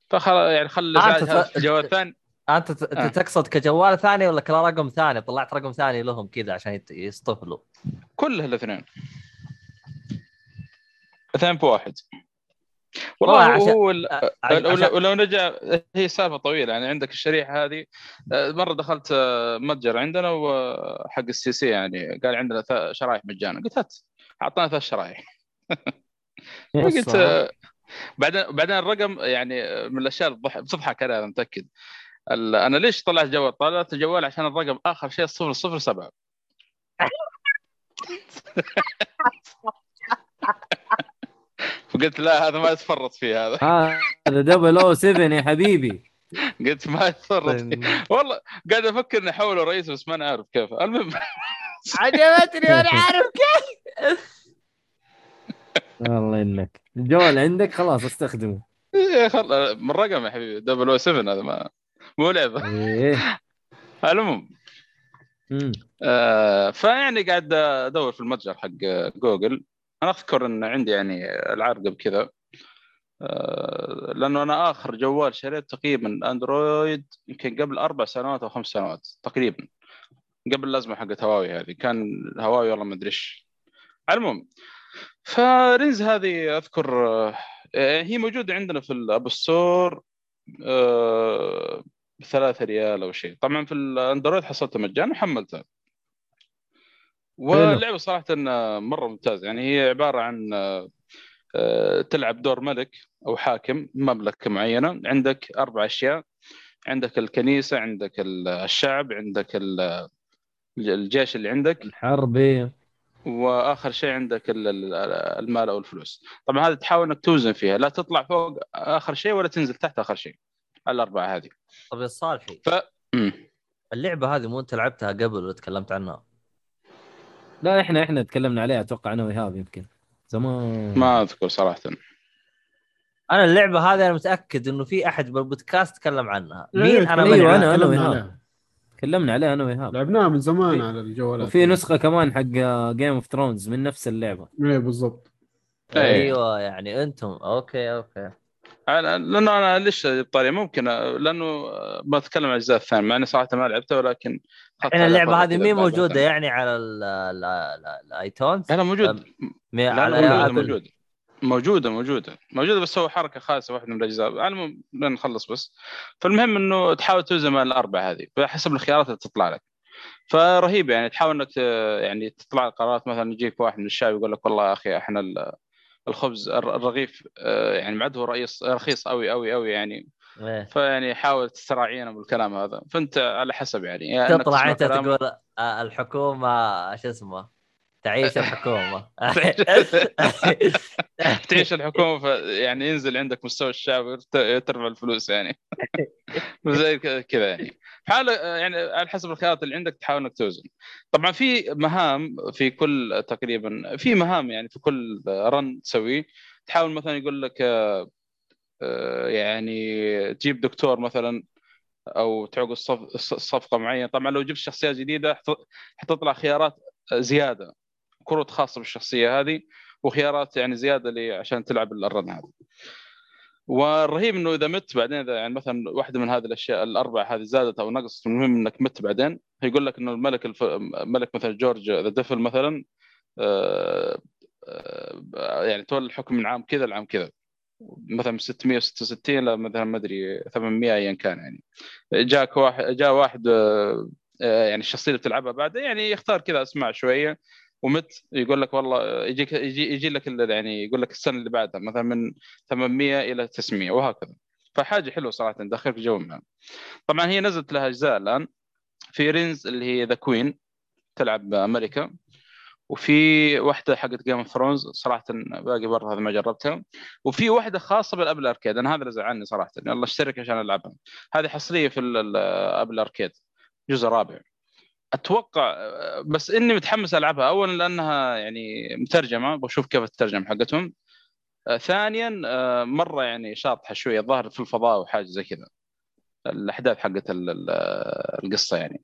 فخل يعني خل آه، في الجوال الثاني أنت آه. تقصد كجوال ثاني ولا كلا رقم ثاني؟ طلعت رقم ثاني لهم كذا عشان يصطفلوا كلها الاثنين. اثنين بواحد. والله عشان- هو ال- عشان- ولو, ولو نرجع هي سالفة طويلة يعني عندك الشريحة هذه مرة دخلت متجر عندنا وحق السي سي يعني قال عندنا ث- شرايح مجانا. قلت هات أعطانا ثلاث شرايح. <laughs> <laughs> قلت بعدين بعدين الرقم يعني من الأشياء بتضحك عليها أنا متأكد. ال- أنا ليش طلعت جوال؟ طلعت الجوال عشان الرقم آخر شيء 007 <laughs> فقلت لا هذا ما يتفرط فيه هذا. <laughs> هذا دبل أو 7 يا حبيبي. قلت ما يتفرط فيه. والله قاعد أفكر إني أحوله رئيس بس ما عارف كيف. المهم. <laughs> عجبتني وأنا عارف كيف. <laughs> والله انك الجوال عندك؟ خلاص استخدمه. إيه خل... من رقم يا حبيبي. 007 هذا ما مو لعبة. إيه. المهم. آه فيعني قاعد أدور في المتجر حق جوجل. أنا أذكر إن عندي يعني ألعاب قبل كذا آه لأنه أنا آخر جوال شريت تقريبا أندرويد يمكن قبل أربع سنوات أو خمس سنوات تقريبا قبل الأزمة حقت هواوي هذه. كان هواوي والله ما أدري إيش. المهم فرينز هذه أذكر آه، هي موجودة عندنا في الأب ستور آه، بثلاثة ريال أو شيء. طبعا في الأندرويد حصلتها مجانا وحملتها واللعبة صراحة مرة ممتازة. يعني هي عبارة عن آه، تلعب دور ملك أو حاكم مملكة معينة. عندك أربع أشياء. عندك الكنيسة عندك الشعب عندك ال- الجيش اللي عندك. الحرب إيه. وآخر شيء عندك ال- ال- المال أو الفلوس. طبعا هذه تحاول إنك توزن فيها. لا تطلع فوق آخر شيء ولا تنزل تحت آخر شيء. الأربعة هذه. طب يا صالحي. أمم. اللعبة هذه مو أنت لعبتها قبل وتكلمت عنها؟ لا إحنا إحنا تكلمنا عليها أتوقع أنا وايهاب يمكن. زمان. ما أذكر صراحة. أنا اللعبة هذه أنا متأكد إنه في أحد بالبودكاست تكلم عنها. مين؟ أنا أيوة، عارف. أنا- أنا تكلمنا. عليها. أنا وإيهاب. لعبناها من زمان على الجوالات. وفي نسخة كمان حق Game of Thrones من نفس اللعبة. إيه بالضبط. إيه. أيوه يعني أنتم. أوكي أوكي. أنا- لأنه أنا ليش طاري؟ ممكن لأنه بتكلم عن الاجزاء الثانية مع إني صراحة ما لعبتها ولكن عليها اللعبة هذه مين موجودة. يعني على ال- ال- ال- ال iTunes لا موجود. لا على موجودة؟ موجودة. موجودة موجودة. موجودة بس هو حركة خاصة واحدة من الأجزاء. المهم نخلص بس. فالمهم إنه تحاول توزن بين الأربعة هذه حسب الخيارات اللي تطلع لك. فرهيب يعني تحاول إنك يعني تطلع قرارات مثلا يجيك واحد من الشعب يقول لك والله يا أخي إحنا الخبز الر- الرغيف آه، يعني معد هو رئيس رخيص قوي قوي قوي يعني إيه. فيعني حاول تستراعينا بالكلام هذا فأنت على حسب يعني, يعني تطلع أنت. تقول آه، الحكومة شو اسمه تعيش الحكومة. <laughs> تعيش الحكومة يعني ينزل عندك مستوى الشعب ترفع الفلوس يعني. <laughs> زي كذا يعني. حال يعني على حسب الخيارات اللي عندك تحاول إنك توزن. طبعا في مهام في كل تقريبا في مهام يعني في كل رن تسويه تحاول مثلا يقول لك آه، آه، يعني تجيب دكتور مثلا أو تعقد صف- صفقة معينة. طبعا لو جبت شخصيات جديدة حت- حتطلع خيارات زيادة. كروت خاصه بالشخصية هذه وخيارات يعني زيادة عشان تلعب ال run هذا والرهيب إنه إذا مت بعدين إذا يعني مثلا واحدة من هذه الأشياء الأربعة هذه زادت أو نقصت المهم إنك مت بعدين. يقول لك إنه الملك الف... ملك مثلا George the Devil مثلا آه، آه، يعني تولى الحكم من عام كذا لعام كذا. مثلا من 666 ل مثلا ما أدري 800 ايا كان يعني. جاك واحد جاء واحد آه، يعني الشخصية اللي بتلعبها بعده يعني يختار كذا أسماء شوية. ومت يقول لك والله يجيك يجي يجي لك يعني يقول لك السنة اللي بعدها مثلا من 800 إلى 900 وهكذا. فحاجة حلوة صراحة داخل في جو معها طبعا هي نزلت لها أجزاء الآن. في Reigns اللي هي The Queen تلعب أمريكا وفي واحدة حقت Game of Thrones صراحة باقي برضه هذه ما جربتها. وفي واحدة خاصة بال Apple Arcade أنا هذا اللي زعلني صراحة. يلا اشترك عشان ألعبها. هذه حصرية في ال- الابل أركيد جزء رابع. أتوقع بس إني متحمس ألعبها. اولا لأنها يعني مترجمة بشوف كيف الترجمه حقتهم. آه، ثانيا آه، مرة يعني شاطحة شوية الظاهر في الفضاء وحاجة زي كذا. الأحداث حقت ال- ال- القصة يعني.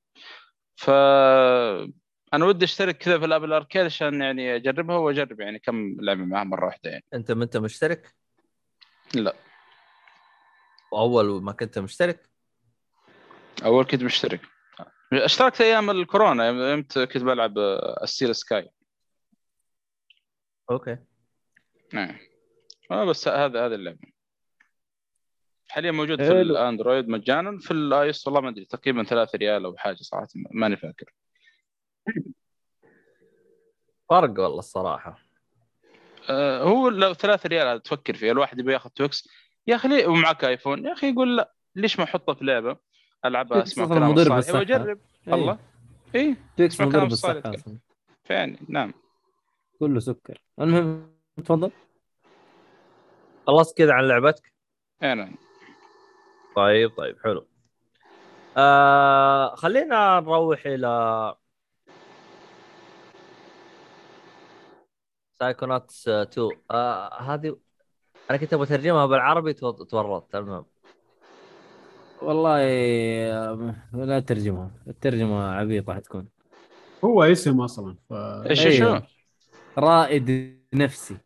ف أنا ودي أشترك كذا في الابل اركيد عشان يعني أجربها وأجرب يعني كم لعبة معها مرة واحدة يعني. أنت ما أنت مشترك؟ لا. واول ما كنت مشترك؟ أول كنت مشترك. اشتركت أيام الكورونا يوم كنت بلعب آه، السيل سكاي أوكي. نعم. آه بس هذا هذا اللعبه حاليا موجود في حلو. ال Android مجانا في ال iOS والله ما أدري تقريبا 3 ريال أو حاجة صراحة ماني فاكر. فرق والله الصراحة. آه هو لو 3 ريال هذا تفكر فيه الواحد يبي ياخذ Twix يا أخي ومعك iPhone يا أخي يقول لا ليش ما أحطه في لعبة؟ Twix أسمع أصلاً كلام مضر الصالح. بالصحة. واجرب أيوة. الله. اي اسمع مضر كلام بالصحة الصالح. أصلاً. فيعني نعم. كله سكر. المهم تفضل. خلصت كذا عن لعبتك؟ اي نعم طيب طيب حلو. آه خلينا نروح إلى Psychonauts 2 آه هذه أنا كنت أبغى أترجمها بالعربي تو- تورطت. المهم. والله آه، لا ترجمها الترجمة عبيطة حتكون هو اسم أصلا ف إيش أيوه. شو؟ رائد نفسي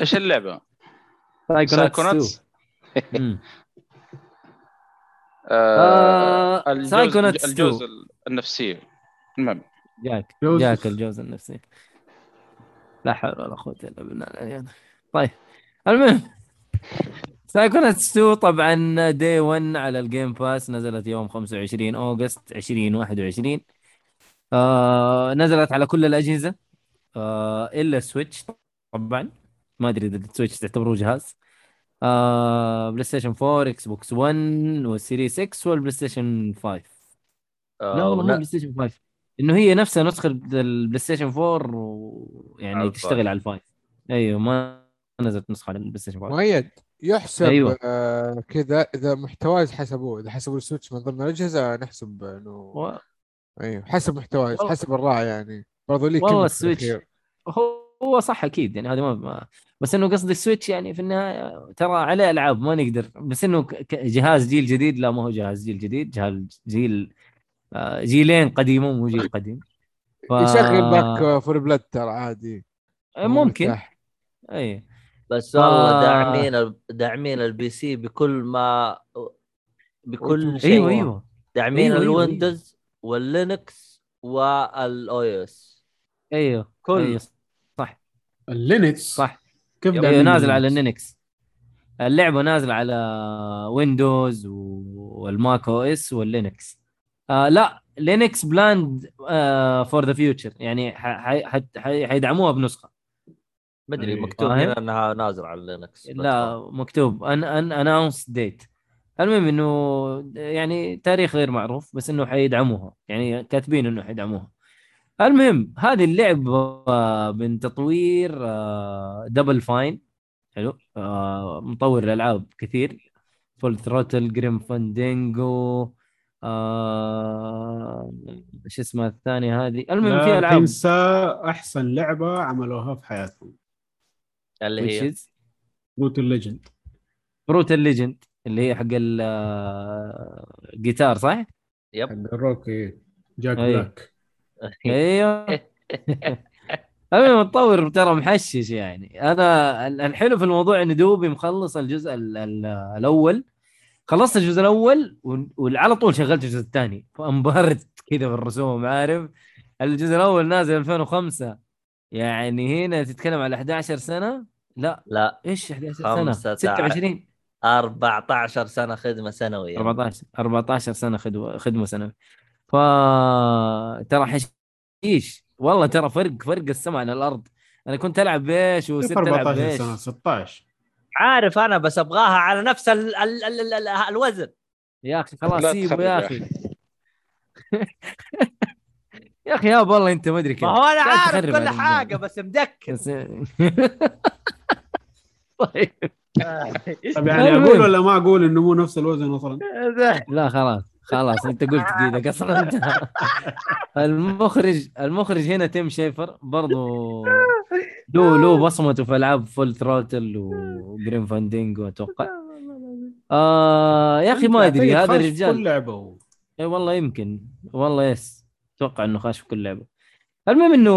إيش اللعبة؟ Psychonauts. <laughs> آه آه، الجزء Psychonauts الجزء النفسي المهم جاك. جاك الجوز النفسي لا حول ولا قوة إلا بالله طيب المهم Psychonauts 2 طبعا day 1 على ال Game Pass نزلت يوم 25 August 2021 آه نزلت على كل الأجهزة آه إلا Switch طبعا. ما أدري إذا ال Switch تعتبروه جهاز. آه PlayStation 4 Xbox 1 وال Series X وال PlayStation 5 آه، لا والله مو PlayStation 5 إنه هي نفسها نسخة ال PlayStation 4 ويعني تشتغل. على ال five. أيوه ما نزلت نسخة على ال PlayStation 5 مؤيد. يحسب أيوة. آه كذا إذا محتواي حسبوه. إذا حسبوا ال Switch من ضمن الأجهزة نحسب إنه و... أيوه حسب محتواي والله- حسب الراعي يعني. برضو لي والله ال Switch. هو هو صح أكيد يعني هذا ما, بس إنه قصدي ال Switch يعني في النهاية ترى عليه ألعاب ما نقدر. بس إنه جهاز جيل جديد لا ما هو جهاز جيل جديد جهاز جيل آه، جيلين قديمه مو جيل قديم. ف... يشغل Back 4 Blood ترى عادي. ممكن. اي بس والله آه. داعمين ال- داعمين ال PC بكل ما بكل شيء. أيوه. أيوه داعمين أيوة، أيوة، ال Windows وال Linux وال OS أيوه كل- أيوه. صح. ال Linux؟ صح. كيف أيوه نازل على ال Linux؟ Linux اللعبة نازله على Windows وال Mac OS وال Linux. آه لا Linux planned for the future يعني حيدعموها بنسخة. ما أدري إيه. مكتوب؟ هنا إنها نازل على Linux لا مكتوب. un un unannounced date المهم إنه يعني تاريخ غير معروف بس إنه حيدعموها. يعني كاتبين إنه حيدعموها. المهم هذه اللعبة من تطوير Double Fine حلو. آه، مطور الألعاب كثير. Full Throttle Grim Fandango آه، إيش اسمها الثانية هذه؟ المهم في ألعاب. تنسى أحسن لعبة عملوها في حياتهم اللي هي Brutal Legend Brutal Legend اللي هي حق الجيتار صح؟ yep حق الروكي Jack أي. Black أيوه المهم المطور ترى محشش يعني. أنا ال- الحلو في الموضوع انه دوبي مخلص الجزء ال ال الأول. خلصت الجزء الأول و- وعلى طول شغلت الجزء الثاني. فانبهرت كذا بالرسوم عارف؟ الجزء الأول نازل 2005 يعني هنا تتكلم على 11 سنة. لا لا. إيش 11 خمسة سنه عشر. 26 14 سنة خدمة سنوية. 14 14 سنة خدمة خدمة سنوية. ف ترى حشيش والله ترى فرق فرق السماء عن الأرض. أنا كنت ألعب بايش كيف وصرت ألعب 14 بايش سنة؟ 16 عارف أنا بس أبغاها على نفس ال ال ال ال ال الوزن. يا أخي خلاص لا سيبه يا أخي. <laughs> <laughs> يا أخي يابا والله أنت ما أدري كيف. ما هو أنا عارف كل حاجة. بس مدكر. <laughs> طيب. <laughs> طب يعني. أقول ولا ما أقول إنه مو نفس الوزن أصلا؟ <laughs> لا خلاص خلاص أنت قلت أصلا انت المخرج المخرج هنا Tim Schafer برضو له له بصمته في ألعاب Full Throttle و Grim Fandango أتوقع. آه يا أخي ما أدري هذا الرجال. كل لعبة هو. اي والله يمكن. والله yes. أتوقع إنه خاش في كل لعبة. المهم إنه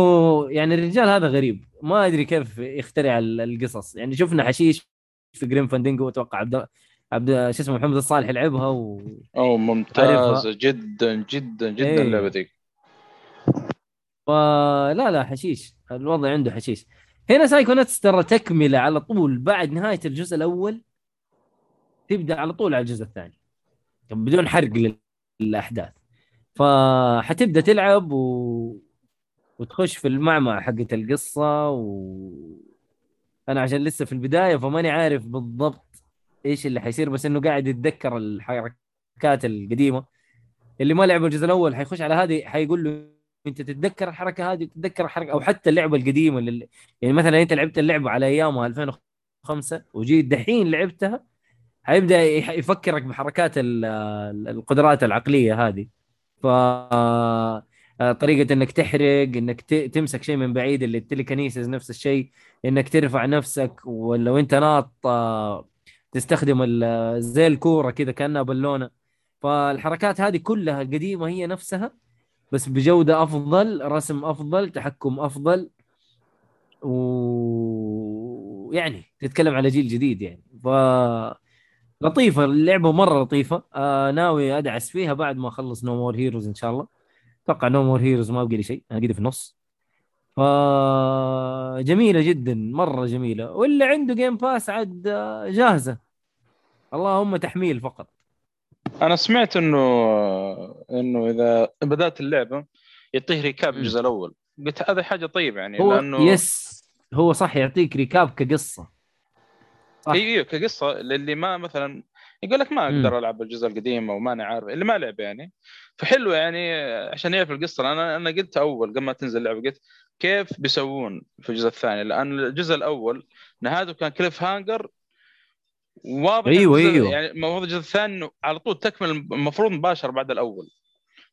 يعني الرجال هذا غريب. ما أدري كيف يخترع ال- القصص. يعني شفنا حشيش في Grim Fandango أتوقع عبد عبد شو اسمه محمد الصالح لعبها و... أو ممتازه. جدا جدا جدا إيه. اللعبة ذيك. فلا لا حشيش. الوضع عنده حشيش. هنا Psychonauts ترى تكملة على طول. بعد نهاية الجزء الأول تبدأ على طول على الجزء الثاني. بدون حرق لل- للأحداث. فحتبدأ تلعب و... وتخش في المعمعة حقت القصة و أنا عشان لسه في البداية فماني عارف بالضبط إيش اللي حيصير بس إنه قاعد يتذكر الحركات القديمة. اللي ما لعب الجزء الأول حيخش على هذه حيقول له أنت تتذكر الحركة هذه؟ تتذكر الحركة؟ أو حتى اللعبة القديمة اللي يعني مثلا أنت لعبت اللعبة على أيامها 2005 وجيت دحين لعبتها حيبدأ يفكرك بحركات ال- ال- القدرات العقلية هذه. آه، طريقة إنك تحرق إنك تمسك شيء من بعيد اللي التليكنيسيس نفس الشيء إنك ترفع نفسك ولو أنت ناط آه، تستخدم زي الكورة كذا كأنها بالونة. فالحركات هذه كلها القديمه هي نفسها بس بجودة أفضل رسم أفضل تحكم أفضل. ويعني تتكلم على جيل جديد يعني. ف لطيفة اللعبة مرة لطيفة. آه ناوي أدعس فيها بعد ما أخلص No More Heroes إن شاء الله. أتوقع No More Heroes ما بقى لي شيء أنا قاعد في النص. ف جميلة جدا مرة جميلة. واللي عنده Game Pass عاد آه، جاهزة. اللهم تحميل فقط. أنا سمعت إنه إنه إذا بدأت اللعبة يعطيه recap. الجزء الأول. قلت هذا حاجة طيب يعني هو لأنه yes هو صح يعطيك recap كقصة. أيوه أيوه كقصة للي ما مثلا يقول لك ما. أقدر ألعب الجزء القديم أو ما أنا عارف اللي ما لعب يعني. فحلو يعني عشان يعرف القصة. أنا أنا قلت أول قبل ما تنزل اللعبة قلت كيف بيسوون في الجزء الثاني؟ لأن الجزء الأول نهايته كان cliffhanger واضح أيوة، الجزء- أيوة. يعني المفروض الجزء الثاني على طول تكمل المفروض مباشر بعد الأول.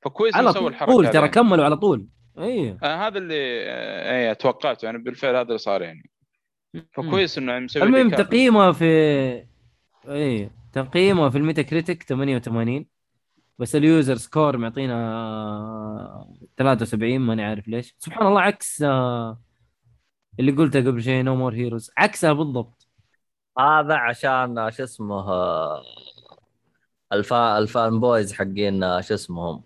فكويس على الحركة طول هذه. ترى. كملوا على طول. أيوه. آه هذا اللي آه إيه توقعته يعني بالفعل هذا اللي صار يعني. فكويس إنه مسوي المهم recap. تقييمها في اي تقييمها في ال Metacritic 88 بس ال user score معطينا 73 ماني عارف ليش. سبحان الله عكس آه، اللي قلته قبل شيء No More Heroes عكسها بالضبط. هذا عشان شو اسمه آه، ال fa ال fanboys حقين آه، شو اسمهم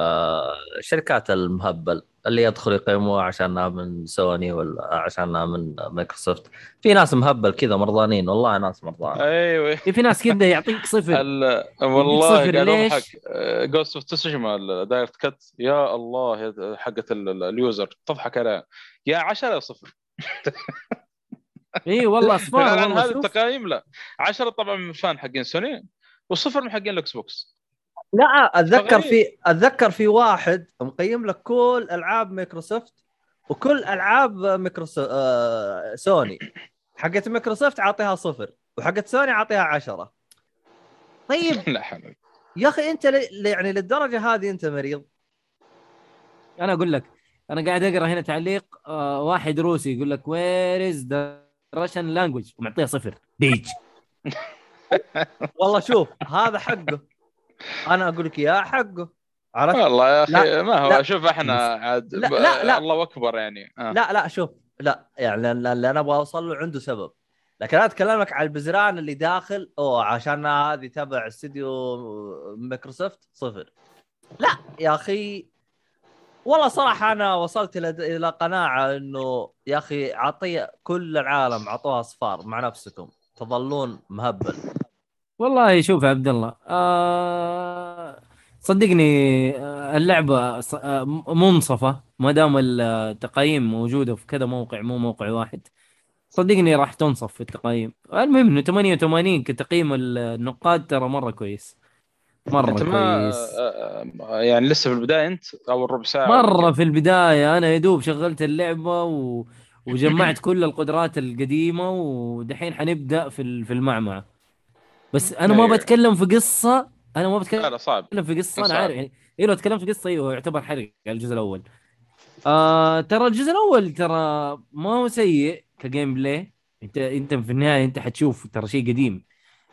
آه، شركات المهبل. اللي يدخل يقيموها عشانها من سوني ولا عشانها من مايكروسوفت. في ناس مهبل كذا مرضانين والله ناس مرضانين أيوه. في ناس كذا يعطيك صفر. ال- والله صفر، ليش؟ Ghost of Tsushima ال Director's Cut يا الله حقت ال- ال- ال user. تضحك عليها يا 10 يا صفر. إي والله أصفار <laughs> عن والله هذه التقايم لا. 10 طبعا من fan حقين سوني وصفر من حقين ال Xbox. لا أتذكر. في أتذكر في واحد مقيم لك كل ألعاب مايكروسوفت وكل ألعاب مايكروسوفت آه سوني. حقت مايكروسوفت عاطيها صفر وحقت سوني عاطيها عشرة. طيب. <laughs> لا حول. يا أخي أنت ل... يعني للدرجة هذه أنت مريض. أنا أقول لك أنا قاعد أقرأ هنا تعليق آه واحد روسي يقول لك where is the Russian language ومعطيها صفر. بيج. <laughs> والله شوف هذا حقه. أنا أقول لك يا حقه. عرفت؟ والله يا أخي لا، ما هو لا. شوف إحنا عاد لا، لا، لا. الله أكبر يعني. آه. لا لا شوف لا يعني اللي أنا أبغى أوصل له عنده سبب. لكن أنا اتكلم لك على البزران اللي داخل أوه عشان هذه تبع استديو مايكروسوفت صفر. لا يا أخي والله صراحة أنا وصلت إلى إلى قناعة إنه يا أخي عطي كل العالم عطوها أصفار مع نفسكم. تظلون مهبل. والله شوف يا عبد الله آه صدقني آه، اللعبة آه، منصفة ما دام التقييم موجودة في كذا موقع مو موقع واحد صدقني راح تنصف في التقييم. المهم إنه 88 كتقييم النقاد ترى مرة كويس مرة أنت ما كويس. آه، يعني لسه في البداية أنت؟ أول ربع ساعة مرة في البداية أنا يا دوب شغلت اللعبة و... وجمعت <coughs> كل القدرات القديمة ودحين حنبدأ في في المعمعة. بس أنا ما أيوة. بتكلم في قصة أنا ما بتكلم لا صعب. في قصة أنا. عارف. يعني إيه لو تكلمت في قصة أيوه يعتبر حرق على الجزء الأول. آه ترى الجزء الأول ترى ما هو سيء كجيم بلاي أنت أنت في النهاية أنت حتشوف ترى شيء قديم.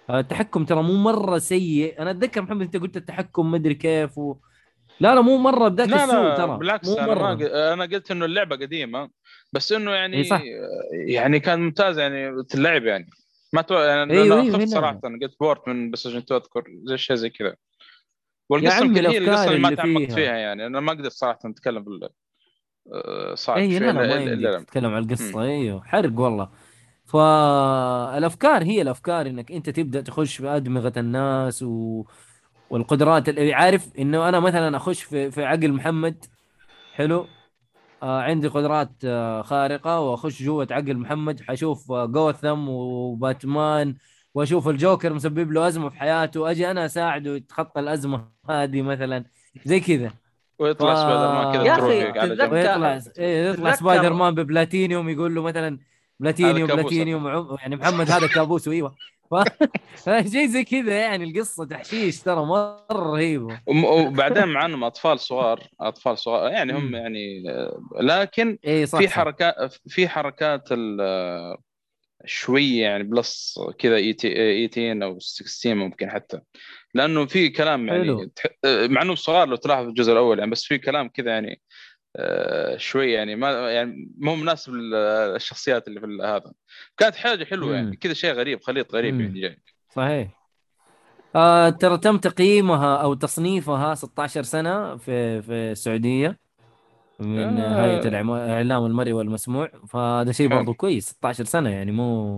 آه التحكم ترى مو مرة سيء. أنا أتذكر محمد أنت قلت التحكم مدري كيف و... لا لا مو مرة بذاك السوء لا ترى. بالعكس مو أنا ما ق- أنا قلت إنه اللعبة قديمة بس إنه يعني صح. يعني كان ممتاز يعني اللعب يعني. ما تو... يعني أيوة، أنا خفت لا. صراحة قلت port من بس عشان اذكر زي شيء زي كذا. والقصة يمكن هي القصة اللي ما تعمقت فيها. فيها يعني. أنا ما أقدر صراحة أتكلم بال آه، صعب اي لا لا تتكلم عن القصة. إيوه حرق والله. فالافكار هي الأفكار إنك أنت تبدأ تخش في أدمغة الناس و... والقدرات اللي عارف إنه أنا مثلا أخش في في عقل محمد حلو؟ عندي قدرات آه خارقة وأخش جوة عقل محمد حشوف آه جوثم وباتمان وأشوف الجوكر مسبب له أزمة في حياته أجي أنا أساعده يتخطى الأزمة هذه مثلا زي كذا. ويطلع ف- سبايدر مان كذا على جنب. ويطلع إيه يطلع سبايدر مان ببلاتينيوم يقول له مثلا بلاتينيوم بلاتينيوم يعني محمد هذا كابوس أيوه. <laughs> شيء زي كذا يعني القصة تحشيش ترى مرة رهيبة وبعدين مع انهم أطفال صغار أطفال صغار يعني هم. يعني لكن اي صح في. حركات في حركات شوية يعني plus كذا eighteen 18 أو 16 ممكن حتى لأنه في كلام يعني حلو. مع إنه صغار لو تلاحظ الجزء الأول يعني بس في كلام كذا يعني شوي يعني ما يعني مو مناسب للشخصيات اللي في هذا كانت حاجة حلوة. يعني كذا شيء غريب خليط غريب مم. يعني جاي صحيح آه ترى تم تقييمها أو تصنيفها 16 سنة في في السعودية من آه. هيئه الاعلام المرئي والمسموع فهذا شيء. برضو كويس 16 سنة يعني مو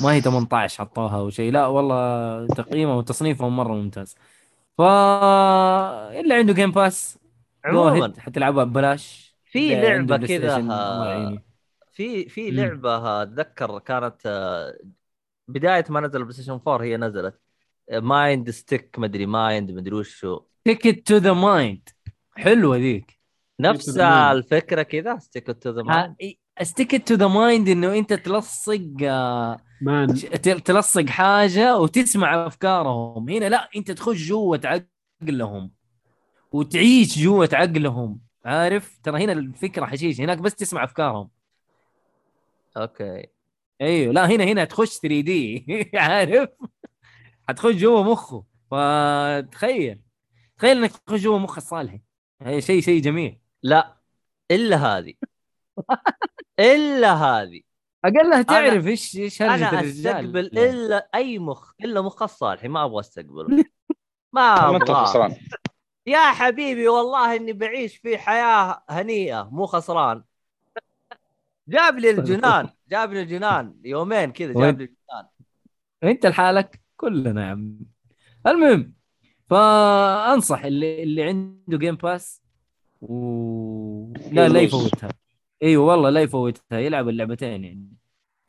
ما هي 18 حطوها أو شيء لا والله تقييمها وتصنيفها مرة ممتاز ف اللي عنده Game Pass عموما. حتلعبها ببلاش. في بلاي كذا، آه، في في. لعبة أتذكر كانت آه، بداية ما نزل البلاي ستيشن 4 هي نزلت. mind stick مدري mind مدري وشو. stick to the mind حلوة ذيك. نفس. الفكرة كذا ستيك تو ذا مايند ستيك تو ذا مايند إنه أنت تلصق آه، man تل- تلصق حاجة وتسمع أفكارهم. هنا لا أنت تخش جوه عقلهم وتعيش جوة عقلهم عارف؟ ترى هنا الفكرة حشيش هناك بس تسمع أفكارهم. أوكي. أيوه لا هنا هنا تخش 3 دي. <laughs> عارف؟ حتخش جوة مخه. فتخيل تخيل إنك تخش جوة مخ الصالحي. هي شيء شيء جميل. لا إلا هذه. <laughs> إلا هذه. أقلها تعرف إيش إيش أنا الرجال. أستقبل لا. إلا أي مخ إلا مخ الصالحي ما أبغى أستقبله. <laughs> ما أبغى. يا حبيبي والله إني بعيش في حياة هنيئة مو خسران. جاب لي الجنان جاب لي الجنان يومين كذا؟ جاب لي الجنان. أنت لحالك؟ كلنا يا عم. المهم فأنصح اللي اللي عنده Game Pass و لا لا يدوس. يفوتها. أيوه والله لا يفوتها يلعب اللعبتين يعني.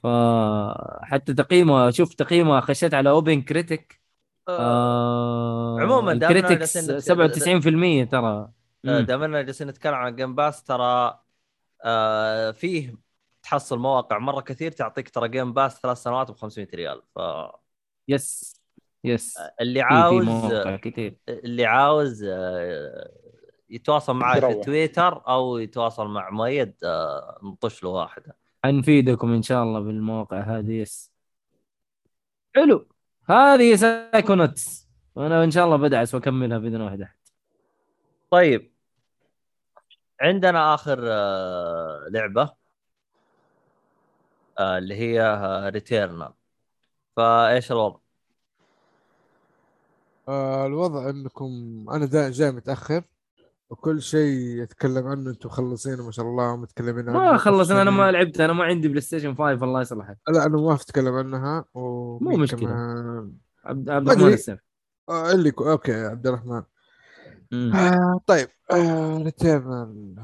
فحتى تقييمها شوف تقييمها خشيت على OpenCritic آه عموماً جالسين 97% ترى. آه،. دام اننا جالسين نتكلم عن Game Pass ترى آه فيه تحصل مواقع مرة كثير تعطيك ترى Game Pass ثلاث سنوات ب 500 ريال فاللي yes yes في في عاوز كثير. اللي عاوز آه، يتواصل معي في. تويتر أو يتواصل مع مؤيد آه، نطش له واحدة. حنفيدكم إن شاء الله بالمواقع هذه. yes حلو. هذه Psychonauts. وأنا إن شاء الله بدعس وأكملها بإذن واحد احد طيب. عندنا آخر آه، لعبة آه، اللي هي Returnal فإيش الوضع؟ آه الوضع إنكم أنا دا جاي متأخر. وكل شيء يتكلم عنه أنتم مخلصينه ما شاء الله متكلمين عنه. ما خلص أنا ما. لعبت أنا ما عندي بلاي ستيشن 5 الله يصلحك لا أنا ما اتكلم عنها ومين مو مشكلة. كمان عبد عبد ما الرحمن. السيف. آه اللي كو... okay عبد الرحمن. آه طيب آه Returnal.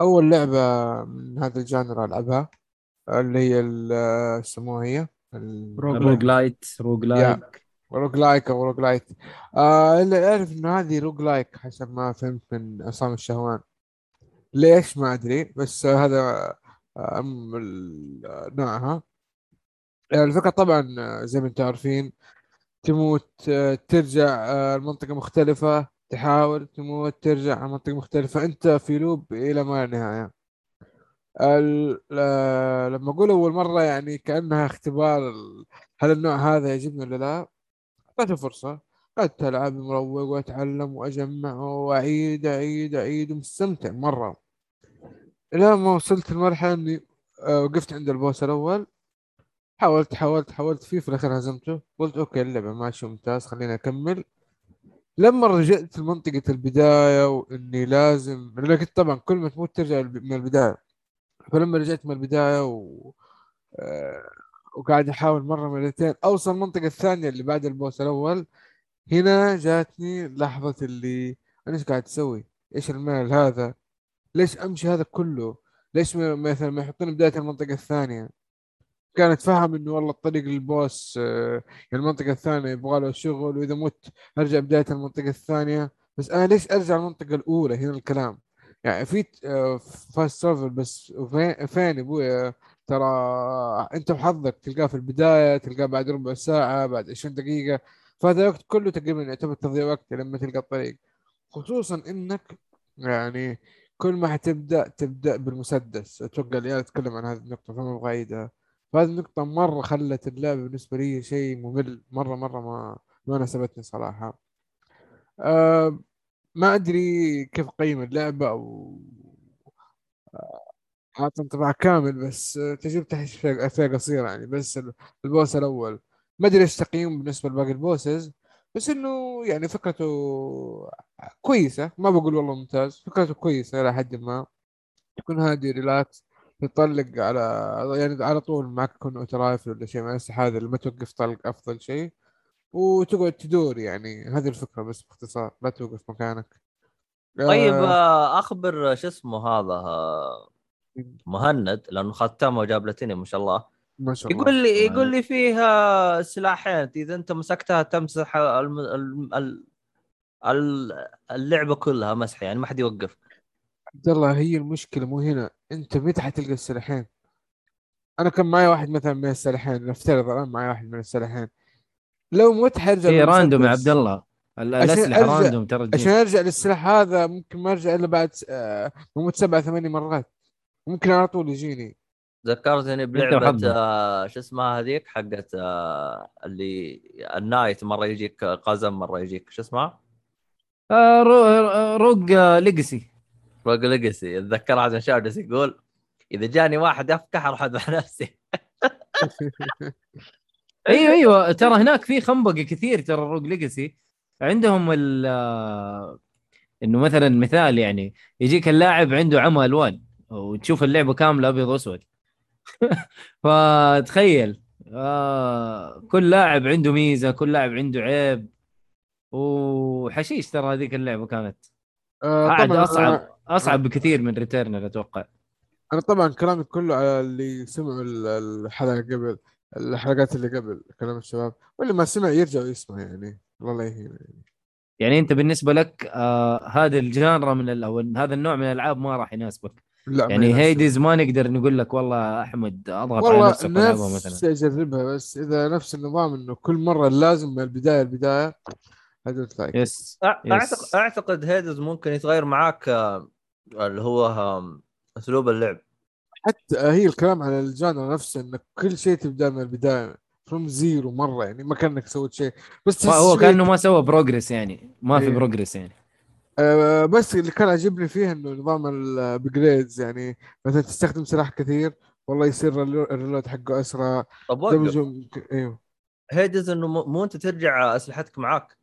أول لعبة من هذا ال genre ألعبها اللي هي ال- آه، إيش يسموها هي؟ روج روج لايت roguelike روج لايك أو روج لايت آه اللي أعرف إنه هذه روج لايك حسب ما فهمت من عصام الشهوان. ليش؟ ما أدري بس هذا آه نوعها آه، الفكرة طبعا آه، زي ما أنتم عارفين تموت آه، ترجع لمنطقه مختلفة تحاول تموت ترجع لمنطقه مختلفة. أنت في لوب إلى ما لا نهايه لما أقول أول مرة يعني كأنها اختبار هل النوع هذا يعجبني ولا لا اعطيته فرصة. قعدت العب مروق واتعلم وأجمع وأعيد أعيد أعيد ومستمتع مرة. إلى ما وصلت لمرحلة إني آه، وقفت عند البوس الأول. حاولت حاولت حاولت فيه في الأخير هزمته. قلت أوكي اللعبة ماشي ممتاز خليني أكمل. لما رجعت لمنطقة البداية وإني لازم لأن كنت طبعا كل ما تموت ترجع من البداية. فلما رجعت من البداية و... آه، وقاعد أحاول مرة مرتين أوصل المنطقة الثانية اللي بعد البوس الأول هنا جاتني لحظة اللي أنا إيش قاعد أسوي؟ إيش المال هذا؟ ليش أمشي هذا كله؟ ليش مثلا ما يحطوني بداية المنطقة الثانية؟ كان أتفهم إنه والله الطريق للبوس آه، يعني المنطقة الثانية يبغى له شغل وإذا مت أرجع بداية المنطقة الثانية بس أنا ليش أرجع المنطقة الأولى هنا الكلام يعني في فاست ترافل بس فين أبوي ترى انت وحظك تلقاه في البداية تلقاه بعد ربع ساعة بعد 20 دقيقة. فهذا الوقت كله تقريبا يعتبر تضييع وقت لما تلقى الطريق. خصوصا إنك يعني كل ما حتبدأ تبدأ بالمسدس. أتوقع العيال اتكلم عن هذه النقطة فما أبغى اعيدها فهذه النقطة مرة خلت اللعبه بالنسبة لي شيء ممل مرة مرة ما ما ناسبتني صراحة. أه ما أدري كيف أقيم اللعبة أو اعطي انطباع كامل بس تجربتي فيها فيها قصيرة يعني بس ال boss الأول. ما أدري إيش تقييم بالنسبة لباقي ال bosses بس إنه يعني فكرته كويسة. ما بقول والله ممتاز فكرته كويسة إلى حد ما. تكون هادي relax تطلق على يعني على طول معك يكون auto rifle ولا شيء من هذا اللي ما توقف طلق أفضل شيء. وتقعد تدور يعني هذه الفكرة بس باختصار لا توقف مكانك. طيب آه، آه، أخبر شو اسمه هذا آه، مهند لأنه ختمه وجاب بلاتيني ما شاء الله. ما شاء الله. يقول لي يقول لي فيها سلاحين إذا أنت مسكتها تمسح الم... الم... ال- ال- اللعبة كلها مسح يعني ما حد يوقف. عبد الله هي المشكلة مو هنا. أنت متى حتلقى السلاحين؟ أنا كان معي واحد مثلا من السلاحين نفترض الان معي واحد من السلاحين. لو مت حرجع هي random yeah. عبد الله. الأسلحة أرجع- random ترى. عشان أرجع للسلاح هذا ممكن ما أرجع إلا بعد آه، بموت سبع ثمانية مرات. ممكن على طول يجيني. ذكرتني بلعبة. آه شو اسمها هذيك؟ حقت آه اللي ال knight مرة يجيك قزم مرة يجيك شو اسمها؟ آه، رو- آه، Rogue آه، Legacy. Rogue Legacy. اتذكر عشان شادس يقول إذا جاني واحد أفكح أروح أذبح نفسي. <laughs> أيوه أيوه. ترى هناك في خنبقة كثير ترى Rogue Legacy. عندهم ال آه، إنه مثلا مثال يعني يجيك اللاعب عنده عمى ألوان. وتشوف اللعبة كاملة أبيض وأسود. <laughs> فتخيل آه كل لاعب عنده ميزة كل لاعب عنده عيب. وحشيش ترى هذيك اللعبة كانت. آه، طبعا أصعب أنا- أصعب بكثير من ريتيرنال أتوقع. أنا طبعا كلامي كله على اللي سمعوا ال- الحلقة قبل الحلقات اللي قبل كلام الشباب واللي ما سمع يرجع ويسمع يعني الله يهينه يعني. يعني أنت بالنسبة لك آه هذا ال genre من أو هذا النوع من الألعاب ما راح يناسبك. يعني. Hades ما نقدر نقول لك والله أحمد أضغط على والله نفسك والعبها نفسي مثلا أجربها بس إذا نفس النظام إنه كل مرة لازم من البداية البدايه yes yes. اعتقد أعتقد Hades ممكن يتغير معاك آه، اللي هو أسلوب اللعب حتى هي الكلام على ال genre نفسه إنك كل شيء تبدأ من البداية from zero مرة يعني ما كأنك سويت شيء بس هو كأنه ما سوى progress يعني ما في إيه. progress يعني آه بس اللي كان عاجبني فيه إنه نظام ال upgrades يعني مثلا تستخدم سلاح كثير والله يصير ال relo- ال reload حقه أسرع. طب إيوه. Hades إنه مو مو أنت ترجع أسلحتك معاك.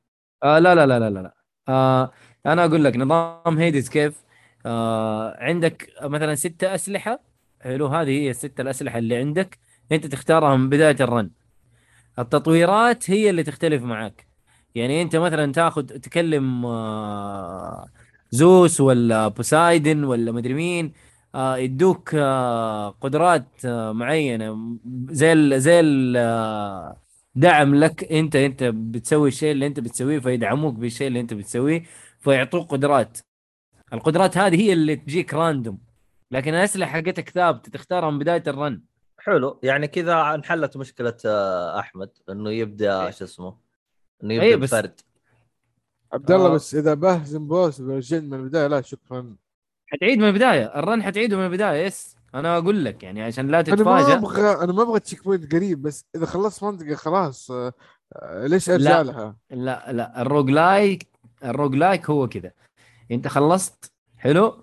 آه لا لا لا لا لا, لا. آه أنا أقول لك نظام هيدز كيف؟ آه عندك مثلا ستة أسلحة. حلو هذه هي الستة الأسلحة اللي عندك. أنت تختارها من بداية الرن. التطويرات هي اللي تختلف معك يعني انت مثلا تاخذ تكلم آه زوس ولا بوسايدن ولا مدري مين آه يدوك آه قدرات معينة زي ال زي ال دعم لك انت انت بتسوي الشيء اللي انت بتسويه فيدعموك بالشيء اللي انت بتسويه فيعطوك قدرات. القدرات هذه هي اللي تجيك random. لكن الأسلحة حقتك ثابته تختارها من بداية ال run. حلو. يعني كذا انحلت مشكلة أحمد إنه يبدأ إيه. شو اسمه إنه يبدأ إيه، بس- بفرد. عبد الله آه. بس إذا بهزم boss ورجعني من البداية لا شكرا. حتعيد من البداية. ال run حتعيده من البداية yes. أنا أقول لك يعني عشان لا أنا ما تتفاجئ أبغى أنا ما أبغى checkpoint قريب بس إذا خلصت منطقة خلاص آه، آه، ليش أرجع لا. لها؟ لا لا. ال roguelike ال roguelike هو كذا. أنت خلصت حلو؟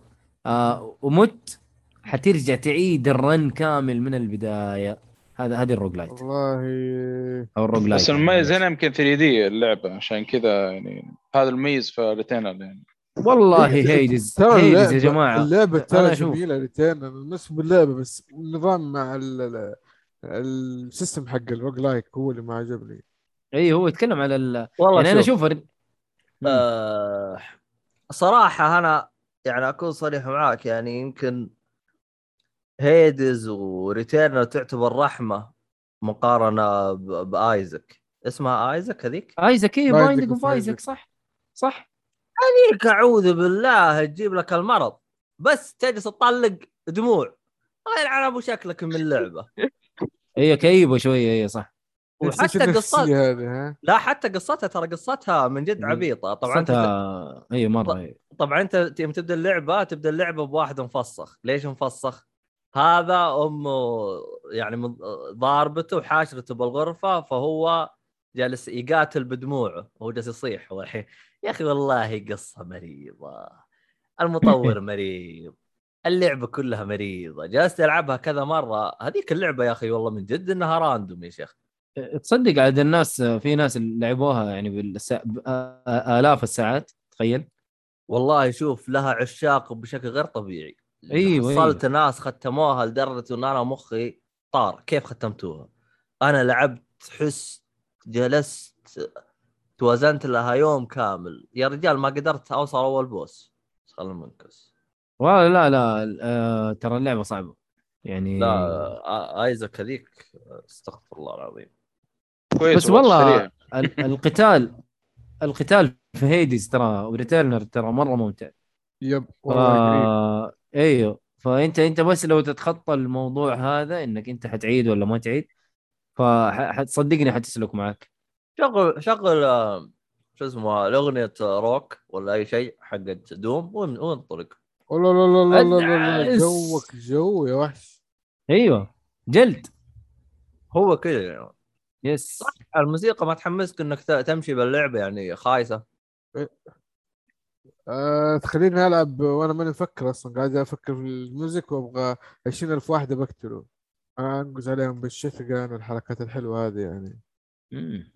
آه ومت حترجع تعيد ال run كامل من البداية. هذا هذه ال roguelike والله. أو ال roguelike بس المميز هنا يمكن 3 دي اللعبة عشان كذا يعني هذا المميز في Returnal يعني. والله Hades. ترى Hades يا اللعبة- جماعة. اللعبة ترى. جميلة Returnal مش باللعبة بس النظام مع ال- ال- ال system حق ال roguelike هو اللي ما عجبني. اي هو يتكلم على ال... والله يعني أنا شوف. أشوف الر- آه صراحة أنا يعني أكون صريح معاك يعني يمكن Hades و Returnal تعتبر رحمة مقارنة ب Isaac اسمها Isaac هذيك؟ Isaac اي Binding Binding of Isaac. صح؟ صح. هذيك أعوذ بالله تجيب لك المرض. بس تجلس تطلق دموع. الله يلعن أبو شكلك من اللعبه <laughs> هي كئيبة شوية هي صح. وحتى نفس النفسية قصات هذه ها؟ لا حتى قصتها ترى قصتها من جد عبيطة. طبعا أنت قصتها اي مره هي. طبعا أنت يوم تبدأ اللعبة تبدأ اللعبة بواحد مفسخ. ليش مفسخ؟ هذا أمه يعني ضاربته وحاشرته بالغرفة فهو جالس يقاتل بدموعه وهو جالس يصيح هو الحين يا أخي والله قصة مريضة المطور <laughs> مريض اللعبة كلها مريضة جالس ألعبها كذا مرة. هذيك اللعبة يا أخي والله من جد إنها راندوم يا شيخ. تصدق عاد الناس في ناس لعبوها يعني بالسا... آلاف الساعات تخيل. والله شوف لها عشاق بشكل غير طبيعي. أيوة، حصلت ناس ختموها لدرجة إن أنا مخي طار. كيف ختمتوها؟ أنا لعبت حس جلست توازنت لها يوم كامل. يا رجال ما قدرت أوصل أول boss. خلنا منكس والله لا لا آه ترى اللعبة صعبة. يعني لا Isaac هذيك استغفر الله العظيم. كويس بس والله القتال القتال في Hades ترى و Returnal ترى مرة ممتع. yep. والله. أيوه. فأنت أنت بس لو تتخطى الموضوع هذا إنك أنت حتعيد ولا ما تعيد فصدقني حتسلك معك. شغل شغل آه، شو اسمه الأغنية روك ولا أي شيء حقت Doom وان- وانطلق والله لا لا لا لا لا. جوك جو يا وحش. أيوه. جلد. هو كذا يعني. yes الموسيقى ما تحمسك إنك تمشي باللعبة يعني خايسة. آه تخليني ألعب وأنا ماني مفكر أصلا قاعد أفكر في ال music وأبغى 20000 واحدة بقتله. أنا أنقز عليهم بالشتقن والحركات الحلوة هذه يعني. مم.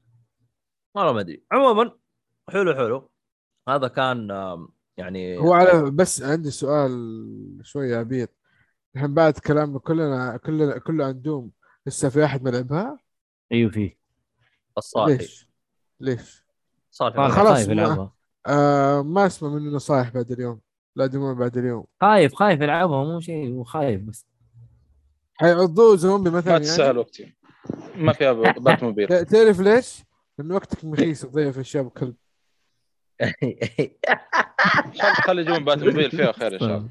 والله ما أدري. عموما حلو حلو. هذا كان يعني هو على بس عندي سؤال شوية عبيط. الحين بعد كلامنا كلنا كلنا كله عن دوم لسه في أحد ما لعبها؟ أيوه فيه الصاحي ليش؟ ليش؟ صاحي خلاص يلعبها آه ما اسمع منه نصايح بعد اليوم. لا دموع بعد اليوم. خايف خايف يلعبها مو شيء هو خايف بس. حيعضوه زومبي مثلا ما يعني؟ تستاهل وقتي. ما فيها <laughs> ب- بات موبيل ت- تعرف ليش؟ لأن وقتك مخيس تضيع في اشياء بكلب خل خلي يجون بات <laughs> موبيل فيها خير إن شاء الله.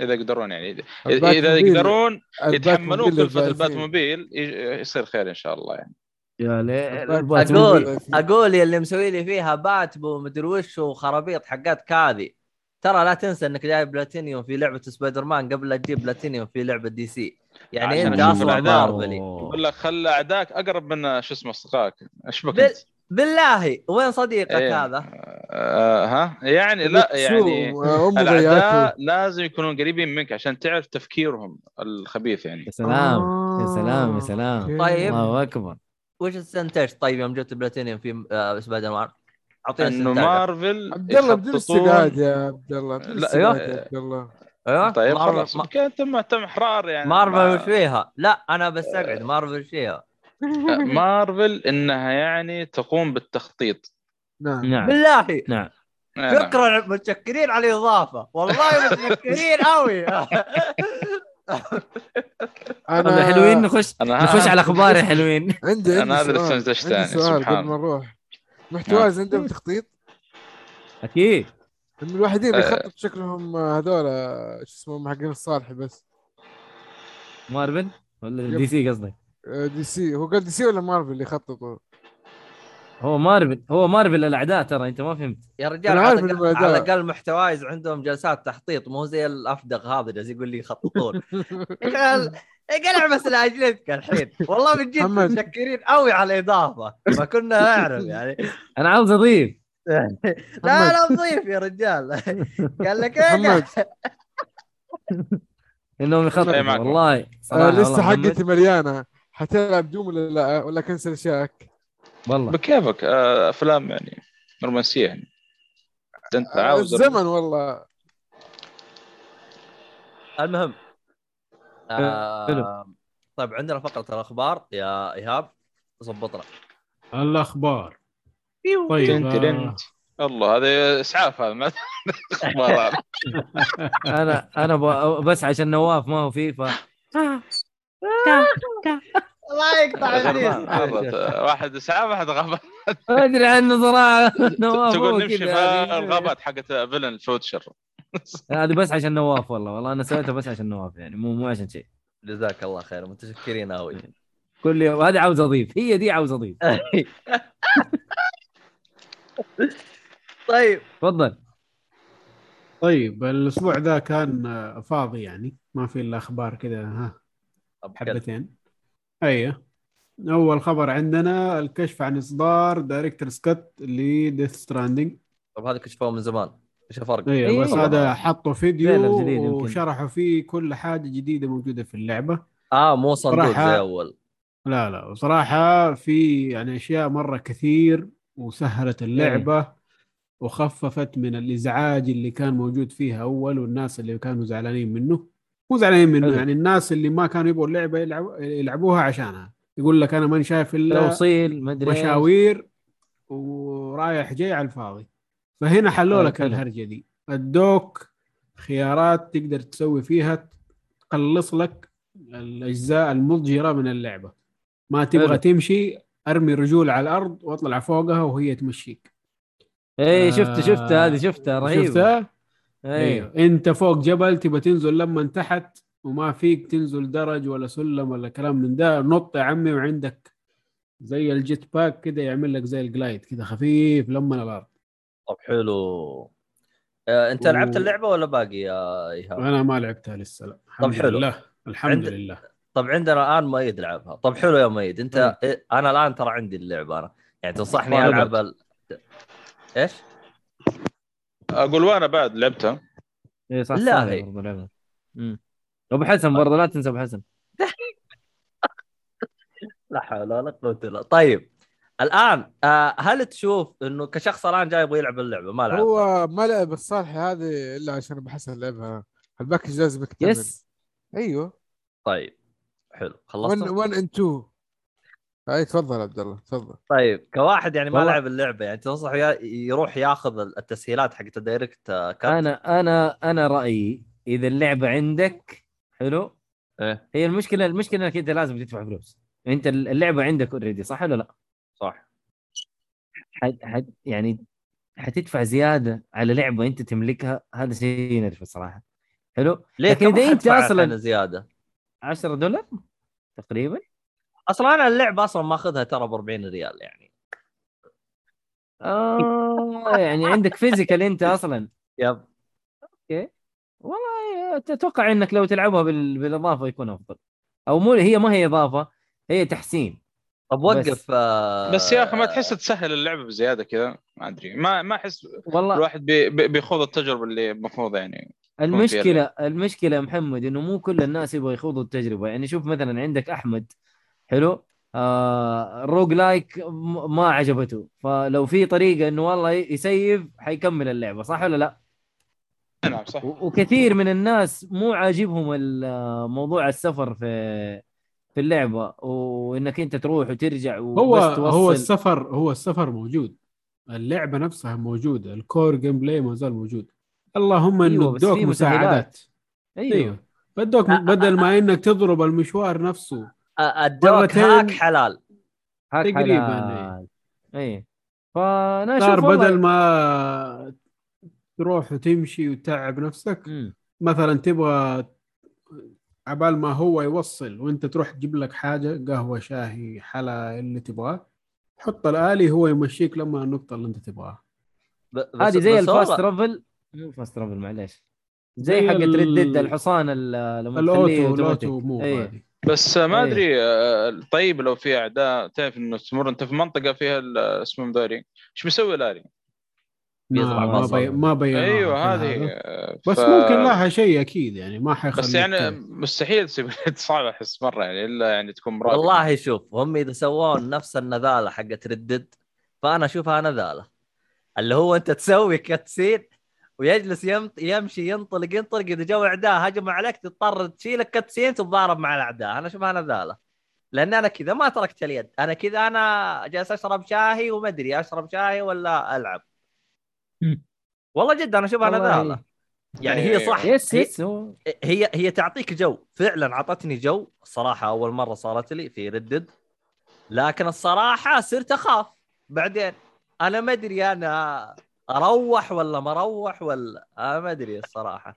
إذا يقدرون يعني. اذا يقدرون يتحملون كلفة البات للضعيفين. موبيل ي- يصير خير إن شاء الله يعني. يا ليل أقول- البات أقول. أقول يا اللي مسوي لي فيها بات ومدري وش وخرابيط حقات كاذي ترى لا تنسى إنك جايب بلاتينيوم في لعبة سبايدر مان قبل لا تجيب بلاتينيوم في لعبة DC يعني أنت أصلا. مارفلي يقول لك خلى اعدائك أقرب من شو اسمه أصدقائك إيش بك بال- أنت؟ بالله وين صديقك إيه. هذا؟ آه ها يعني لا يعني شو، آه، الأعداء لازم يكونون قريبين منك عشان تعرف تفكيرهم الخبيث يعني يا سلام يا آه، سلام يا سلام okay. طيب. الله أكبر وش استنتجت طيب يوم جبت بلاتينيوم في آه، سبايدر مان؟ أعطيني إنه مارفل عبد الله بدون استبعاد يا عبد الله لا،. يا عبد الله. أيوه. طيب خلاص ما- انت مهتم إحرار يعني. مارفل ما- وش فيها؟ لا أنا بستقعد مارفل وش فيها؟ <laughs> مارفل إنها يعني تقوم بالتخطيط. نعم. نعم. بالله. نعم. شكرا متشكرين على الإضافة. والله <laughs> متشكرين قوي <laughs> طب حلوين نخش أنا نخش على أخبار يا حلوين. <laughs> عندي عندي أنا هذا اللي عندي يعني، سؤال سبحان قبل ما الله. نروح. محتواز عندهم تخطيط؟ أكيد. من الوحيدين اللي آه. يخطط شكلهم هذول شو اسمهم حقين الصالح بس. مارفل ولا. دي سي قصدك؟ آه، دي سي. هو قال دي سي ولا مارفل اللي يخططوا هو مارفل هو مارفل الأعداء ترى أنت ما فهمت. يا رجال على. الاقل محتوايز عندهم جلسات تخطيط مو زي الأفدغ هذا جالس يقول لي يخططون. <laughs> قلع بس لاجلتك الحين. والله من جد. متشكرين قوي على الإضافة. ما كنا نعرف يعني. أنا عاوز أضيف. <laughs> لا لا نضيف يا رجال. قال لك إيه؟ محمد. إنهم يخططوا. والله. آه لسه. حقتي مليانة. حتلعب دوم ولا لا؟ ولا كنسل اشيائك والله. بكيفك آه، أفلام يعني رومانسية يعني. أنت آه عاوز الزمن والله. المهم آه. طيب عندنا فقرة الأخبار. يا إيهاب ظبطنا الأخبار. طيب تنت آه، تنت. الله هذا إسعاف هذا ما. <laughs> أنا أنا ب- بس عشان نواف ما هو فيه ف الله يقطع ابليس واحد اسعاف واحد غابات ما أدري عنه صراحة <laughs> نواف هو تقول نمشي في. الغابات حقت فيلن الفوتشر هذه بس عشان نواف والله. والله أنا سويتها بس عشان نواف يعني مو مو عشان شيء. جزاك الله خير متشكرين قوي كل يوم. هذه عاوز أضيف. هي دي عاوز أضيف. <laughs> طيب. تفضل. طيب الأسبوع ذا كان فاضي يعني ما في إلا أخبار كذا ها. حبتين. أيوه أول خبر عندنا الكشف عن إصدار director's cut ل Death Stranding طب هذا كشفوه من زمان إيش الفرق؟ أيوه أيوة. بس هذا حطوا فيديو. وشرحوا فيه كل حاجة جديدة موجودة في اللعبة. آه مو صندوق صراحة- زي أول. لا لا. وصراحة في يعني أشياء مرة كثير وسهلت اللعبة وخففت من الإزعاج اللي كان موجود فيها أول والناس اللي كانوا زعلانين منه. مو زعلانين منه. يعني الناس اللي ما كانوا يبغوا اللعبة يلعبوا يلعبوها عشانها يقول لك أنا ماني شايف إلا توصيل إيش. مشاوير ورايح جاي على الفاضي فهنا حلوا حلو، لك. الهرجة دي ادوك خيارات تقدر تسوي فيها تقلص لك الأجزاء المضجرة من اللعبة ما تبغى حلو. تمشي أرمي رجول على الأرض وأطلع فوقها وهي تمشيك شفت آه، شفت هذه شفتها رهيبه شفتها؟ أيوه. أيوه. أنت فوق جبل تبغى تنزل لما تحت وما فيك تنزل درج ولا سلم ولا كلام من ده. نط يا عمي وعندك زي ال jetpack كده يعمل لك زي ال glide كده خفيف لما الأرض. طب حلو. آه، أنت و- لعبت اللعبة ولا باقي يا إيهاب؟ أنا ما لعبتها لسه لا. الحمد حلو. لله. الحمد عند- لله. طب عندنا الان مؤيد لعبها. طب حلو يا مؤيد. أنت إيه، أنا الآن ترى عندي اللعبة أنا. يعني تنصحني وأنا ألعب. إيش؟ أقول وأنا بعد لعبتها. إيه صح لا. صح هي. برضه. أبو حسن برضه لا تنسى أبو حسن. <laughs> لا حول ولا قوة إلا بالله. طيب الآن آه، هل تشوف إنه كشخص الآن جاي يبغى يلعب اللعبة؟ ما لعب هو ما لعب الصالحة هذه إلا عشان أبو حسن لعبها. ال package لازم يكتمل. Yes. أيوه. طيب حلو. 1 خلصت 1 ان 2 اي تفضل عبد الله تفضل. طيب كواحد يعني ما والله- لعب اللعبة يعني تنصح يا- يروح ياخذ التسهيلات حقت ال director's آه، cut أنا أنا أنا رأيي إذا اللعبة عندك حلو؟ إيه. هي المشكلة المشكلة إنك أنت لازم تدفع فلوس. أنت اللعبة عندك already صح ولا لا؟ صح. حد حد يعني حتدفع زيادة على لعبة أنت تملكها؟ هذا شيء ينرفز صراحة. حلو؟ ليه؟ لكن أنت حدفع أصلاً- الحين زيادة. 10 دولار تقريبا. أصلا أنا اللعبة أصلا ماخذها ترى ب 40 ريال يعني. آه يعني عندك physical أنت أصلا. Yep. والله أتوقع إنك لو تلعبها بال... بالإضافة يكون أفضل. أو مو هي ما هي إضافة هي تحسين. طب بس. وقف آه، بس يا أخي ما تحس تسهل اللعبة بزيادة كذا؟ ما أدري. ما ما أحس والله. الواحد بي بي- بيخوض التجربة اللي المفروض يعني المشكلة المشكلة يا محمد إنه مو كل الناس يبغوا يخوضوا التجربة. يعني شوف مثلا عندك أحمد. حلو؟ آه roguelike ما عجبته. فلو في طريقة إنه والله يسيف حيكمل اللعبة صح ولا لا؟ نعم صح. وكثير من الناس مو عاجبهم موضوع السفر في في اللعبة وإنك أنت تروح وترجع هو وبس توصل. هو السفر هو السفر موجود. اللعبة نفسها موجودة. ال core gameplay ما زال موجود. اللهم انه أيوة، ادوك مساعدات. أيوه, أيوه. بدوك بدل ما إنك تضرب المشوار نفسه مرتين. هاك حلال هاك تقريباً، حلال. إيه فأنا صار أشوف والله- بدل ما تروح وتمشي وتتعب نفسك مم. مثلا تبغى عبال ما هو يوصل وأنت تروح تجيب لك حاجة قهوة شاهي حلا اللي تبغاه حط الآلي هو يمشيك لما النقطة اللي أنت تبغاها هذه زي ال fast travel مو fast travel معليش زي زي حقت ريد الحصان ال- لما تخليه الأوتو الاوتو مو إيه. هذه بس ما إيه. أدري آه، طيب لو في أعداء تعرف إنه تمر أنت في منطقة فيها ال- اسمهم ذولي إيش بيسوي لاري؟ ما, ما, بصل. بي ما بينوها أيوه هذه. آه، بس ف- ممكن لها شيء أكيد يعني ما حيخليك بس يعني مستحيل تسوي <laughs> صعب أحس مرة يعني إلا يعني تكون مراد والله شوف هم إذا سووا نفس النذالة حقت ردد فأنا أشوفها نذالة اللي هو أنت تسوي cutscene ويجلس يمط يمشي ينطلق ينطلق. إذا جو اعداء هجموا عليك تضطر تشيل ال cutscene تتضارب مع الأعداء. أنا اشوفها نذاله لأن أنا كذا ما تركت اليد. أنا كذا أنا جالس أشرب شاهي وما أدري أشرب شاي ولا ألعب. والله جد أنا اشوفها والله نذاله يعني هي صح. yes هي- yes. هو هي هي تعطيك جو. فعلا أعطتني جو. الصراحة أول مرة صارت لي في Red Dead لكن الصراحة صرت أخاف. بعدين أنا ما أدري أنا أروح ولا ما أروح ولا؟ أنا ما أدري الصراحة.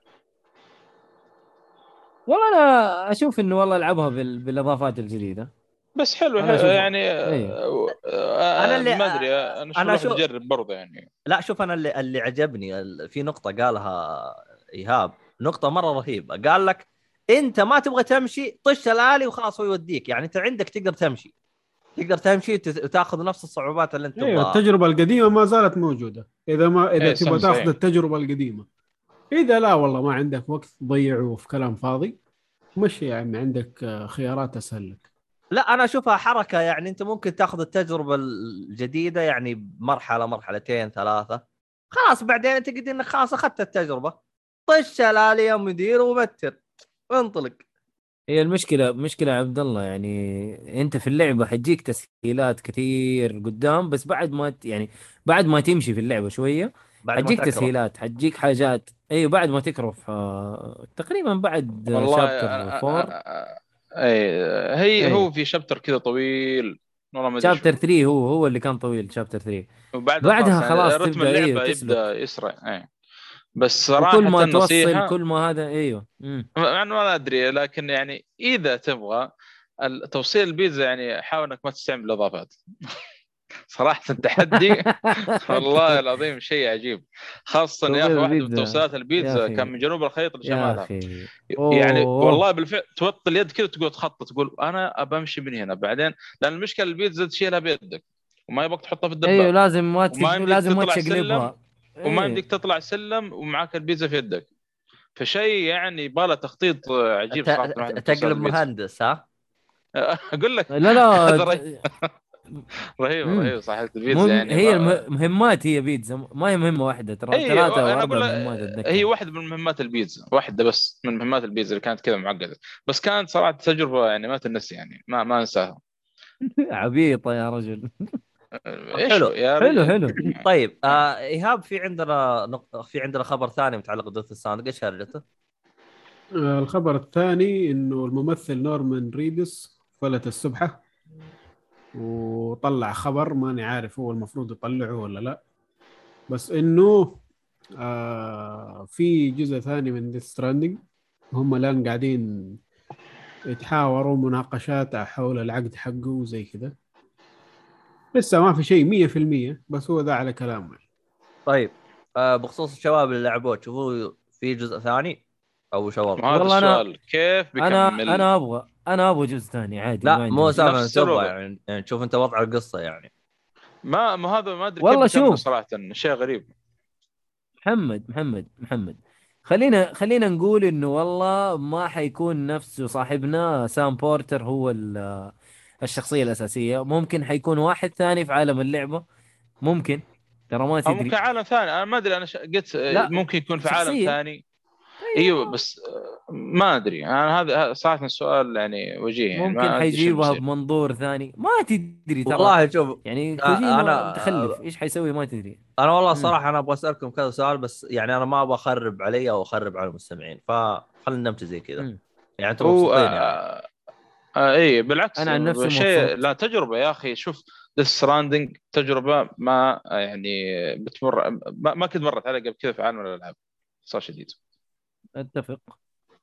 والله أنا أشوف إنه والله العبها بال... بالإضافات الجديدة. بس حلو, أنا حلو أشوف- يعني. آه، آه، أنا اللي- ما أدري أنا أنا أنا شو- اجرب برضه يعني. لا شوف أنا اللي اللي عجبني ال- في نقطة قالها إيهاب. نقطة مرة رهيبة. قال لك أنت ما تبغى تمشي طش الآلي وخلاص هو يوديك. يعني أنت عندك تقدر تمشي. تقدر تمشي وت- وتاخذ نفس الصعوبات اللي انت أيوه تبغاها. التجربة القديمة ما زالت موجودة. إذا ما إذا إيه، تبغى. تاخذ التجربة القديمة. إذا لا والله ما عندك وقت تضيعه في كلام فاضي. مشي يا عمي عندك آه، خيارات اسهل لك لا أنا أشوفها حركة يعني أنت ممكن تاخذ التجربة الجديدة يعني بمرحلة مرحلتين ثلاثة. خلاص بعدين أنت قد إنك خلاص أخذت التجربة. طش الالي يا مدير وبتر. انطلق. هي المشكلة مشكلة يا عبد الله يعني أنت في اللعبة حتجيك تسهيلات كثير قدام بس بعد ما ت... يعني بعد ما تمشي في اللعبة شوية بعد ما حتجيك تكره. تسهيلات حتجيك حاجات أيوه بعد ما تكرف آه... تقريبا بعد والله شابتر أنا- 4 أنا- اي هي إيه. هو في شابتر كذا طويل والله ما أدري شابتر شو. 3 هو هو اللي كان طويل شابتر 3 وبعدها بعدها يعني خلاص رتم اللعبة إيه، يبدأ يسرع اي بس صراحة وكل ما توصل كل ما هذا أيوه مم. مع انه ما أدري لكن يعني إذا تبغى توصيل البيتزا يعني حاول إنك ما تستعمل الإضافات <laughs> صراحة التحدي <laughs> والله العظيم شيء عجيب خاصة يا أخي توصيل واحد من. توصيلات البيتزا. كان من جنوب الخليط يا لشمالها يعني. والله بالفعل توطي اليد كذا تقول تخطط تقول أنا ابى امشي من هنا بعدين لأن المشكلة البيتزا تشيلها بيدك وما يبغاك تحطها في الدبابة أيوه لازم ما لازم ما تشقلبها وما إيه. يمديك تطلع سلم ومعاك البيتزا في يدك. فشيء يعني يبغى له تخطيط عجيب تقلب. مهندس ها؟ <laughs> أقول لك لا لا. <laughs> رهيب. <laughs> رهيب صحيح البيتزا مهم... يعني. هي ما- الم- مهمات هي بيتزا. ما هي مهمة واحدة ترى هي ثلاثة واربع أقول لك مهمات هي واحدة من مهمات البيتزا واحدة بس من مهمات البيتزا اللي كانت كذا معقدة. بس كانت صراحة تجربة يعني ما تنسي يعني ما ما أنساها. عبيطة يا رجل. حلو. يا حلو؟ حلو <clears throat> طيب آه إيهاب في عندنا نق... في عندنا خبر ثاني متعلق ب Death Stranding إيش هرجته؟ آه، الخبر الثاني إنه الممثل Norman Reedus فلت السبحة وطلع خبر ماني عارف هو المفروض يطلعه ولا لا بس إنه آه في جزء ثاني من Death Stranding هم الآن قاعدين يتحاوروا مناقشات حول العقد حقه وزي كذا لسه ما في شيء 100% بس هو ذا على كلامه. طيب آه بخصوص الشباب اللي لعبوه تشوفوا في جزء ثاني؟ أو شباب؟ والله أنا- السؤال. كيف بيكمل؟ أنا أنا أبغى أنا أبغى جزء ثاني عادي لا مو سالفة تبغى. يعني يعني تشوف أنت وضع القصة يعني. ما ما هذا ما أدري والله شوف. صراحة شيء غريب. محمد محمد محمد. خلينا خلينا نقول إنه والله ما حيكون نفسه صاحبنا سام بورتر هو ال- الشخصية الأساسية. ممكن حيكون واحد ثاني في عالم اللعبة. ممكن. ترى ما تدري. ممكن عالم ثاني. أنا ما أدري أنا ش... قلت آه، لا، ممكن يكون في عالم شخصية. ثاني. أيوه بس آه، ما أدري. أنا هذا صراحة السؤال يعني وجيه يعني ممكن حيجيبها. بمنظور ثاني. ما تدري ترى. والله شوف يعني آه، أنا- متخلف. إيش حيسوي؟ ما تدري. أنا والله مم. الصراحه أنا أبغى أسألكم كذا سؤال بس يعني أنا ما أبغى أخرب علي أو أخرب على المستمعين. فخلينا نمشي زي كذا. يعني أنتم مبسوطين يعني. آه آه اي بالعكس أنا عن نفسي شيء. لا تجربة يا أخي. شوف Death Stranding تجربة ما يعني بتمر ما, ما كنت مرت علي قبل كذا في عالم الألعاب. صار شديد. أتفق.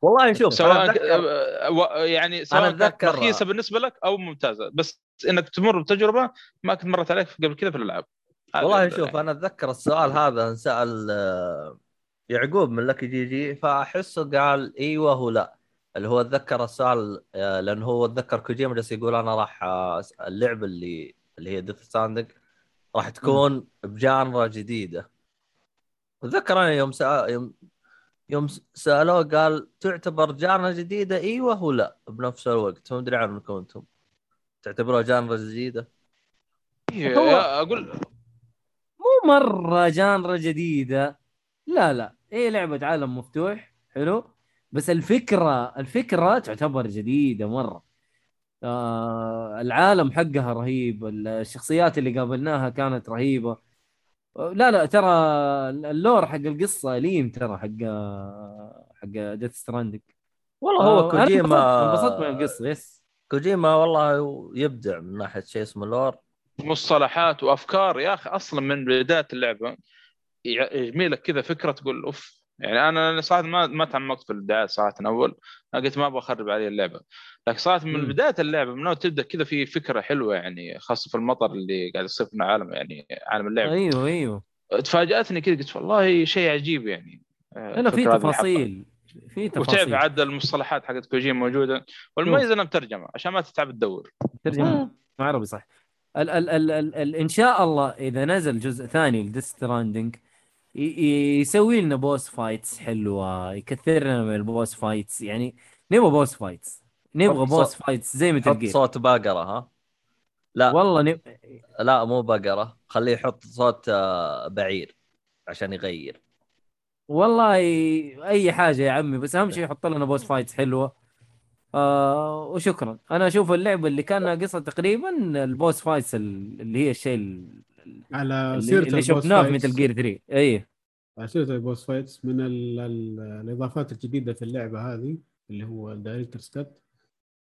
والله شوف سواء أتذكر- آه، يعني سواء كانت رخيصة بالنسبة لك أو ممتازة بس إنك تمر بتجربة ما كنت مرت عليك قبل كذا في الألعاب. والله ال- شوف أنا أتذكر السؤال هذا انسال آه، يعقوب من لك GG فأحسه قال إيوه ولا اللي هو أتذكر السؤال آه، لأنه هو أتذكر كوجيما جالس يقول أنا راح آه، اللعبه اللي اللي هي Death Stranding راح تكون ب genre جديدة. أتذكر أنا يوم سأ... يوم يوم سألوه قال تعتبر genre جديدة؟ إيوه ولا بنفس الوقت. ما أدري عنكم أنتم. تعتبروها genre جديدة؟ إيه، هو- أقول مو مرة genre جديدة. لا لا. هي لعبة عالم مفتوح. حلو. بس الفكرة الفكرة تعتبر جديدة مرة. آه العالم حقها رهيب الشخصيات اللي قابلناها كانت رهيبة. لا لا ترى ال lore حق القصة ليم ترى حق حق Death Stranding والله هو كوجيما انبسطت من القصة يس. كوجيما والله يبدع من ناحية شيء اسمه لور. مصطلحات وأفكار يا أخي أصلا من بداية اللعبة يجمي لك كذا فكرة تقول أوف. يعني أنا صراحة ما ما تعمقت في الدعايات صراحة أول أنا قلت ما أبغى أخرب علي اللعبة. لكن صراحة من. بداية اللعبة من أول تبدأ كذا في فكرة حلوة يعني خاصة في المطر اللي قاعد يصير في عالم يعني عالم اللعبه أيوه أيوه. تفاجأتني كذا قلت والله شيء عجيب يعني. آه، لا في. تفاصيل في وتعرف تفاصيل. عاد المصطلحات حقت كوجيما موجودة. والمميز إنها مترجمة عشان ما تتعب تدور. ترجمة. عربي صح ال ال ال ال ال إن شاء الله إذا نزل جزء ثاني ل Death Stranding يسوي لنا boss fights حلوة يكثر لنا من ال boss fights يعني نبغى boss fights نبغى boss fights زي حط Gear صوت بقرة ها؟ لا. والله نب... لا مو بقرة. خليه يحط صوت آه، بعير عشان يغير. والله أي حاجة يا عمي بس أهم شيء يحط لنا boss fights حلوة. آه وشكرا. أنا أشوف اللعبة اللي كان ناقصها تقريبا ال boss fights ال- اللي هي الشيء ال- على سيره اللي شفناه في مثل Gear 3 اي على سيرة ال boss fights من ال ال الإضافات الجديدة في اللعبة هذه اللي هو ال Director's Cut.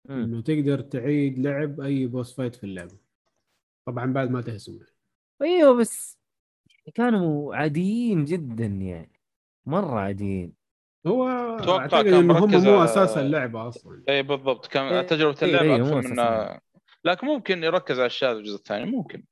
إنه تقدر تعيد لعب أي boss fight في اللعبة. طبعا بعد ما تهزم. أيوه بس كانوا عاديين جدا يعني. مرة عاديين. هو أعتقد كان إنه هم مركز مو أساس اللعبة أصلا. اي بالضبط. كان إيه، تجربة إيه، اللعبة إيه، أكثر من لكن ممكن يركز على في الجزء الثاني ممكن.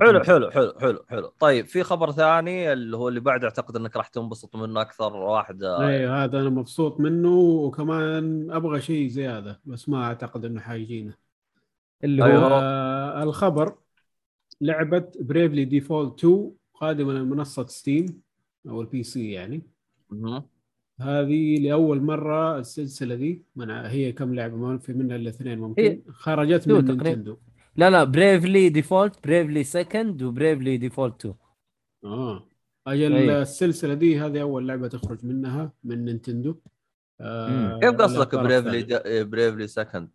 حلو حلو حلو حلو حلو. طيب في خبر ثاني اللي هو اللي بعد أعتقد إنك راح تنبسط منه أكثر واحد أيوه هذا أنا مبسوط منه وكمان أبغى شيء زيادة بس ما أعتقد إنه حيجينا. اللي أيوه. هو آه الخبر لعبة Bravely Default 2 قادمة لمنصه Steam أو ال PC يعني. مهم. هذه لأول مرة السلسلة دي من هي كم لعبة؟ ما في منها إلا اثنين ممكن. خرجت من. Nintendo. لا لا Bravely Default Bravely Second و Bravely Default 2 آه. أجل أي. السلسلة دي هذه أول لعبة تخرج منها من Nintendo. آه كيف قصدك Bravely. د- Bravely Second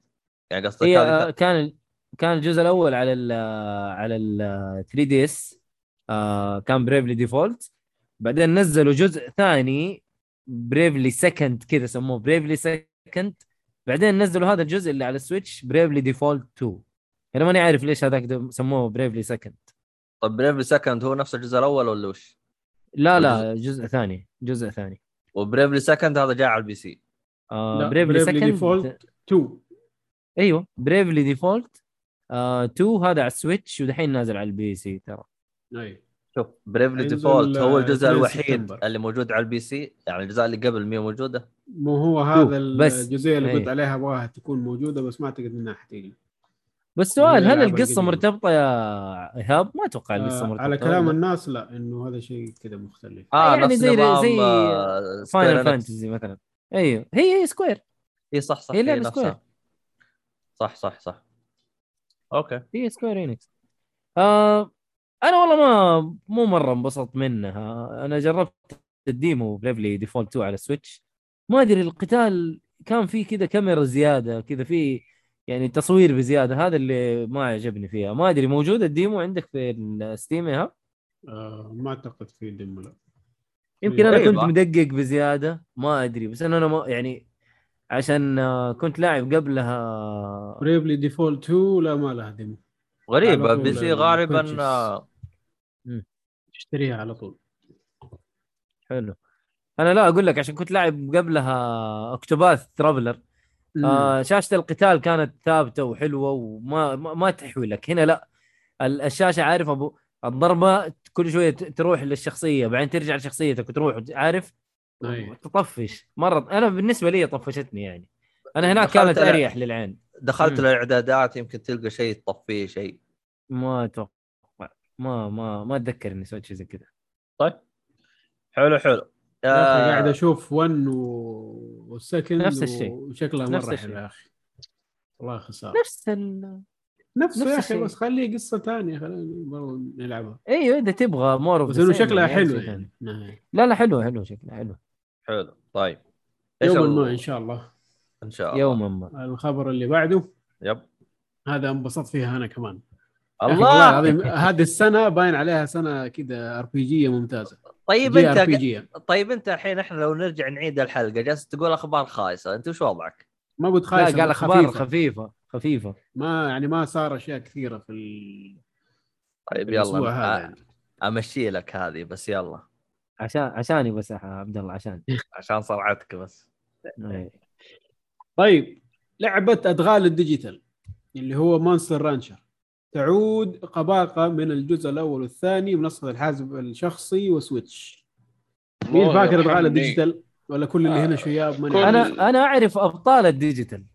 يعني قصدك هي هذه آه، كان كان الجزء الأول على ال على ال 3 DS كان Bravely Default بعدين نزلوا جزء ثاني Bravely Second كذا سموه Bravely Second بعدين نزلوا هذا الجزء اللي على ال Switch Bravely Default 2 أنا ماني عارف ليش هذاك ده سموه Bravely Second طيب Bravely Second هو نفس الجزء الأول ولا وش؟ لا لا جزء ثاني جزء ثاني وبريفلي سكند هذا جاء على البي سي آه بريفلي سكند Default 2 أيوه بريفلي ديفولت آه 2 هذا على السويتش ودحين نازل على البي سي ترى أي شوف بريفلي ديفولت هو آه، الجزء 2 الوحيد سبتمبر. اللي موجود على البي سي يعني الاجزاء اللي قبل مية موجودة مو هو هذا. الجزئيه اللي. قلت عليها أبغاها تكون موجودة بس ما أعتقد إنها حتيجي بس سؤال هل القصة. مرتبطة يا إيهاب؟ ما أتوقع القصة آه مرتبطة على كلام ولا؟ الناس لا إنه هذا شيء كذا مختلف آه يعني نفس زي- نظام زي آه، Final إنكس. Fantasy مثلا أيوه هي هي Square إي صح صح هي نفسها Square. صح صح صح أوكي هي Square Enix آه أنا والله ما مو مرة انبسطت منها أنا جربت ال demo Bravely Default 2 على السويتش ما أدري القتال كان فيه كذا كاميرا زيادة كذا فيه يعني تصوير بزيادة هذا اللي ما عجبني فيها. ما أدري موجود ال demo عندك في الستيم يا آه ما أعتقد في demo لا. يمكن أنا غريبة. كنت مدقق بزيادة ما أدري بس أنا ما يعني عشان آه، كنت لاعب قبلها. Bravely Default 2 لا ما لها demo. غريبة على طول PC ال- غالبا. آه، تشتريها على طول. حلو. أنا لا أقول لك عشان كنت لاعب قبلها Octopath Traveler آه شاشة القتال كانت ثابتة وحلوة وما ما, ما تحوي لك. هنا لا ال- الشاشة عارف أبو الضربه كل شوية تروح للشخصية بعدين ترجع لشخصيتك وتروح عارف؟ أي. تطفش. مرة أنا بالنسبة لي طفشتني يعني. أنا هناك كانت. أريح للعين. دخلت مم. الاعدادات يمكن تلقى شيء تطفيه شيء. ما أتوقع. ما ما ما أتذكر إني سويت شيء زي كذا. طيب. حلو حلو. آه، قاعد أشوف 1 و- والسكند نفس الشيء. وشكلها مرة. حلو يا أخي. والله خسارة. نفس ال... نفسه نفس يا أخي. بس خليه قصة ثانية خلينا برضه نلعبها. أيوه إذا تبغى مور بس إنه شكلها حلو يعني. نهاية. لا لا حلو حلو شكلها حلو حلو. طيب. يوما ما إن شاء الله. إن شاء الله. يوما ما. الخبر اللي بعده. Yep. هذا انبسطت فيها أنا كمان. الله! العظيم هذه السنة باين عليها سنة كذا RPG ممتازة. طيب أنت جيه طيب أنت الحين إحنا لو نرجع نعيد الحلقة جالس تقول أخبار خايسة أنت وش وضعك؟ ما قلت لا خايسة قال أخبار خفيفة. خفيفة خفيفة ما يعني ما صار أشياء كثيرة في ال- طيب يلا هذا أ- يعني. أمشي لك هذه بس يلا عشان عشاني بس يا عبد الله عشان <laughs> عشان صرعتك بس إيه. طيب لعبة أدغال الديجيتال اللي هو Monster Rancher تعود قباقة من الجزء الأول والثاني منصه الحاسب الشخصي وسويتش. مين فاكر يرحمني. الديجيتال ولا كل اللي آه، هنا شياب عارف. أنا أنا أعرف أبطال الديجيتال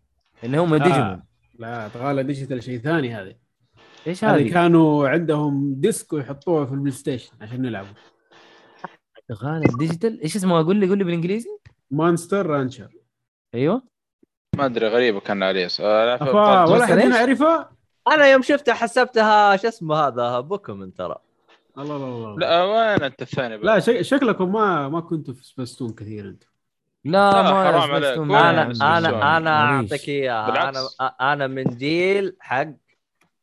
اللي هم ديجيمون. آه. لا ادغال الديجيتال شيء ثاني هذه. إيش هذه؟ كانوا عندهم ديسك ويحطوها في البلاي ستيشن عشان نلعبوا غالي الديجيتال؟ إيش اسمه؟ قول لي قول لي بالإنجليزي. مونستر رانشر. أيوه. ما أدري غريبة كان عليه. آه، ولا؟ هنا عرفها أنا يوم شفتها حسبتها شو اسمه هذا بوكيمون ترى الله الله الله لا وين أنت الثاني لا شك- شكلكم ما ما كنتوا في سبستون كثير أنتم لا لا، ما حرام عليك. أنا. أنا. أنا. أعطيك إياها أنا. أنا من جيل حق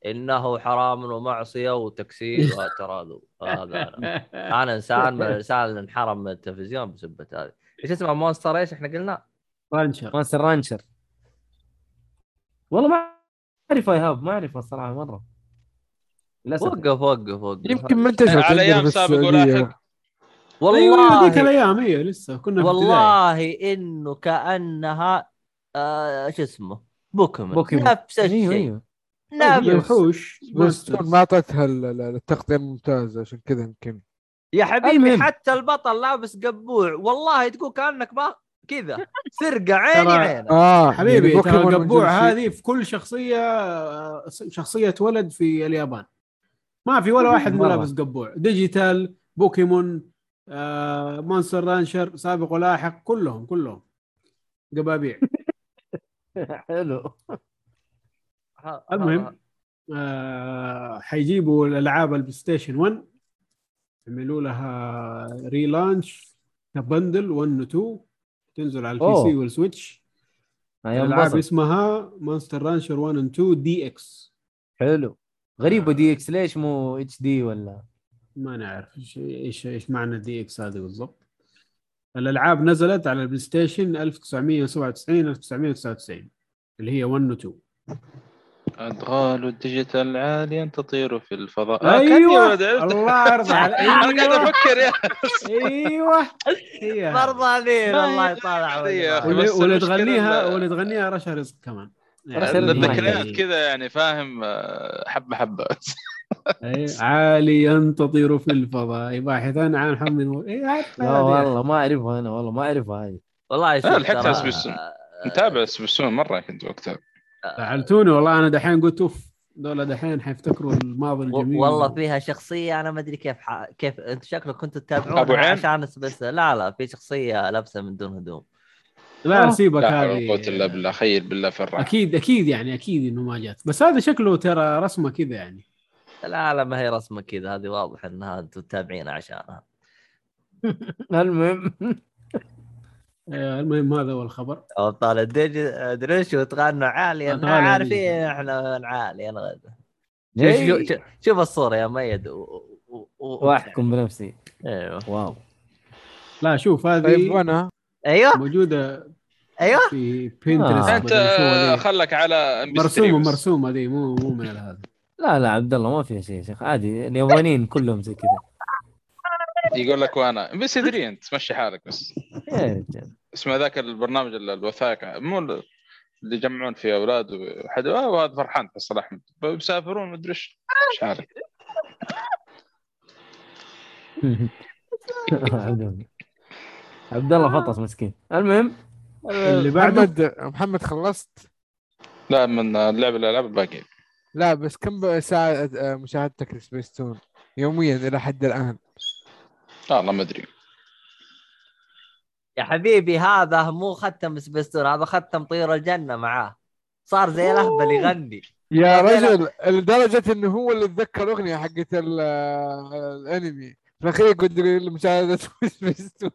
إنه حرام ومعصية وتكسير وتراضي هذا أنا <laughs> أنا إنسان من الإنسان اللي انحرم من التلفزيون بسبة هذه إيش اسمه Monster إيش إحنا قلنا؟ Rancher Monster Rancher والله ما أعرف ايهاب ما اعرفها الصراحة مرة. للأسف. وقف وقف وقف. يمكن منتشر على أيام سابق ولاحق. أيوه والله هذيك الأيام أيوه لسه كنا والله إنه كأنها آه شو اسمه؟ بوكيمون. بوكيمون. نفس أيوه الشيء. أيوه هي نفس وحوش بس. ما اعطتها ال- ال- التغطيه الممتازه عشان كذا يمكن. يا حبيبي. حتى البطل لابس قبوع. والله تقول كأنك ما كذا. سرقة <laughs> عيني عينك. آه. حبيبي يعني بوكيمون القبوع. هذه في كل شخصية شخصية ولد في اليابان. ما في ولا واحد مو مرة. لابس قبوع. ديجيتال بوكيمون آه، Monster Rancher سابق ولاحق كلهم كلهم. قبابيع. <laughs> حلو. المهم. آه، حيجيبوا الألعاب البلاي ستيشن 1 يعملوا لها relaunch كبندل 1 و 2 تنزل على البي. سي والسويتش بسط اسمها مونستر رانشر 1 و 2 دي إكس حلو. غريبة دي إكس ليش مو اتش دي ولا؟ ما نعرف. إيش إيش إيش معنى دي إكس هذه بالضبط؟ الألعاب نزلت على البلاي ستيشن 1997 1999 اللي هي 1 و 2 ادغال الديجيتال عاليا تطير في الفضاء. آه، كان يا أيوه ولد. عرفت. الله يرضى عليك. <laughs> أنا قاعد أفكر يا أيوه. هي. هذه. برضانين الله يطالع هذه المشكلة تغنيها ال- واللي تغنيها رشا رزق كمان. الذكريات. كذا يعني فاهم آه، حبة حبة. عاليا تطير في الفضاء. باحثا عن عارف لا والله ما أعرفها أنا والله ما أعرفها هذه. والله شوف لا، لحقت أسبس. متابع سبسون مرة كنت وقتها. زعلتوني والله أنا دحين قلت أوف دول دحين حيفتكروا الماضي الجميل. والله فيها شخصية أنا ما أدري كيف ح... كيف أنت شكلك كنتوا عين؟ عشان بس لا لا في شخصية لابسة من دون هدوم. لا سيبك ولا قوة إلا هذه بالله خيل بالله في الراحه أكيد أكيد يعني أكيد إنه ما جات. بس هذا شكله ترى رسمة كذا يعني. لا لا ما هي رسمة كذا هذه واضح إنها أنتم تتابعينها عشانها. <laughs> المهم. المهم هذا هو الخبر. ابطال الدج دريش وتغنوا عالي إحنا أتغنى عارفين. إحنا عالي أنا. شوف, شوف, الصورة يا ميد. واحكم بنفسي. إيوه. واو. لا شوف طيب هذه وأنا؟ أيوه. موجودة أيوه. في بينترست آه. أنت آه، خلك على MP3 مرسومة. مرسومة دي مو مو من هذا. لا لا عبد الله ما فيها شيء يا شيخ. عادي اليابانيين كلهم زي كذا. يقول لك وأنا. بس ادري انت مشي حالك بس. يا رجال. اسمه ذاك البرنامج ال- الوثائق. مو ال- اللي يجمعون فيه أولاد وحد. آه، وهذا فرحان فيصل احمد بيسافرون مدري إيش. إيش عارف <laughs> عبد الله فطس مسكين. المهم اللي بعده محمد محمد خلصت؟ لا من اللعبه الالعاب الباقي. لا بس كم ساعة آه، مشاهدتك لسبيس تون؟ يوميا إلى حد الآن. آه والله ما أدري. يا حبيبي هذا مو ختم سبيس تون هذا ختم طير الجنة معاه. صار زي الأهبل يغني. يا رجل لدرجة إنه هو اللي اتذكر الأغنية حقت ال- الأنمي. في الأخير قلت له مشاهدة <laughs> سبيس تون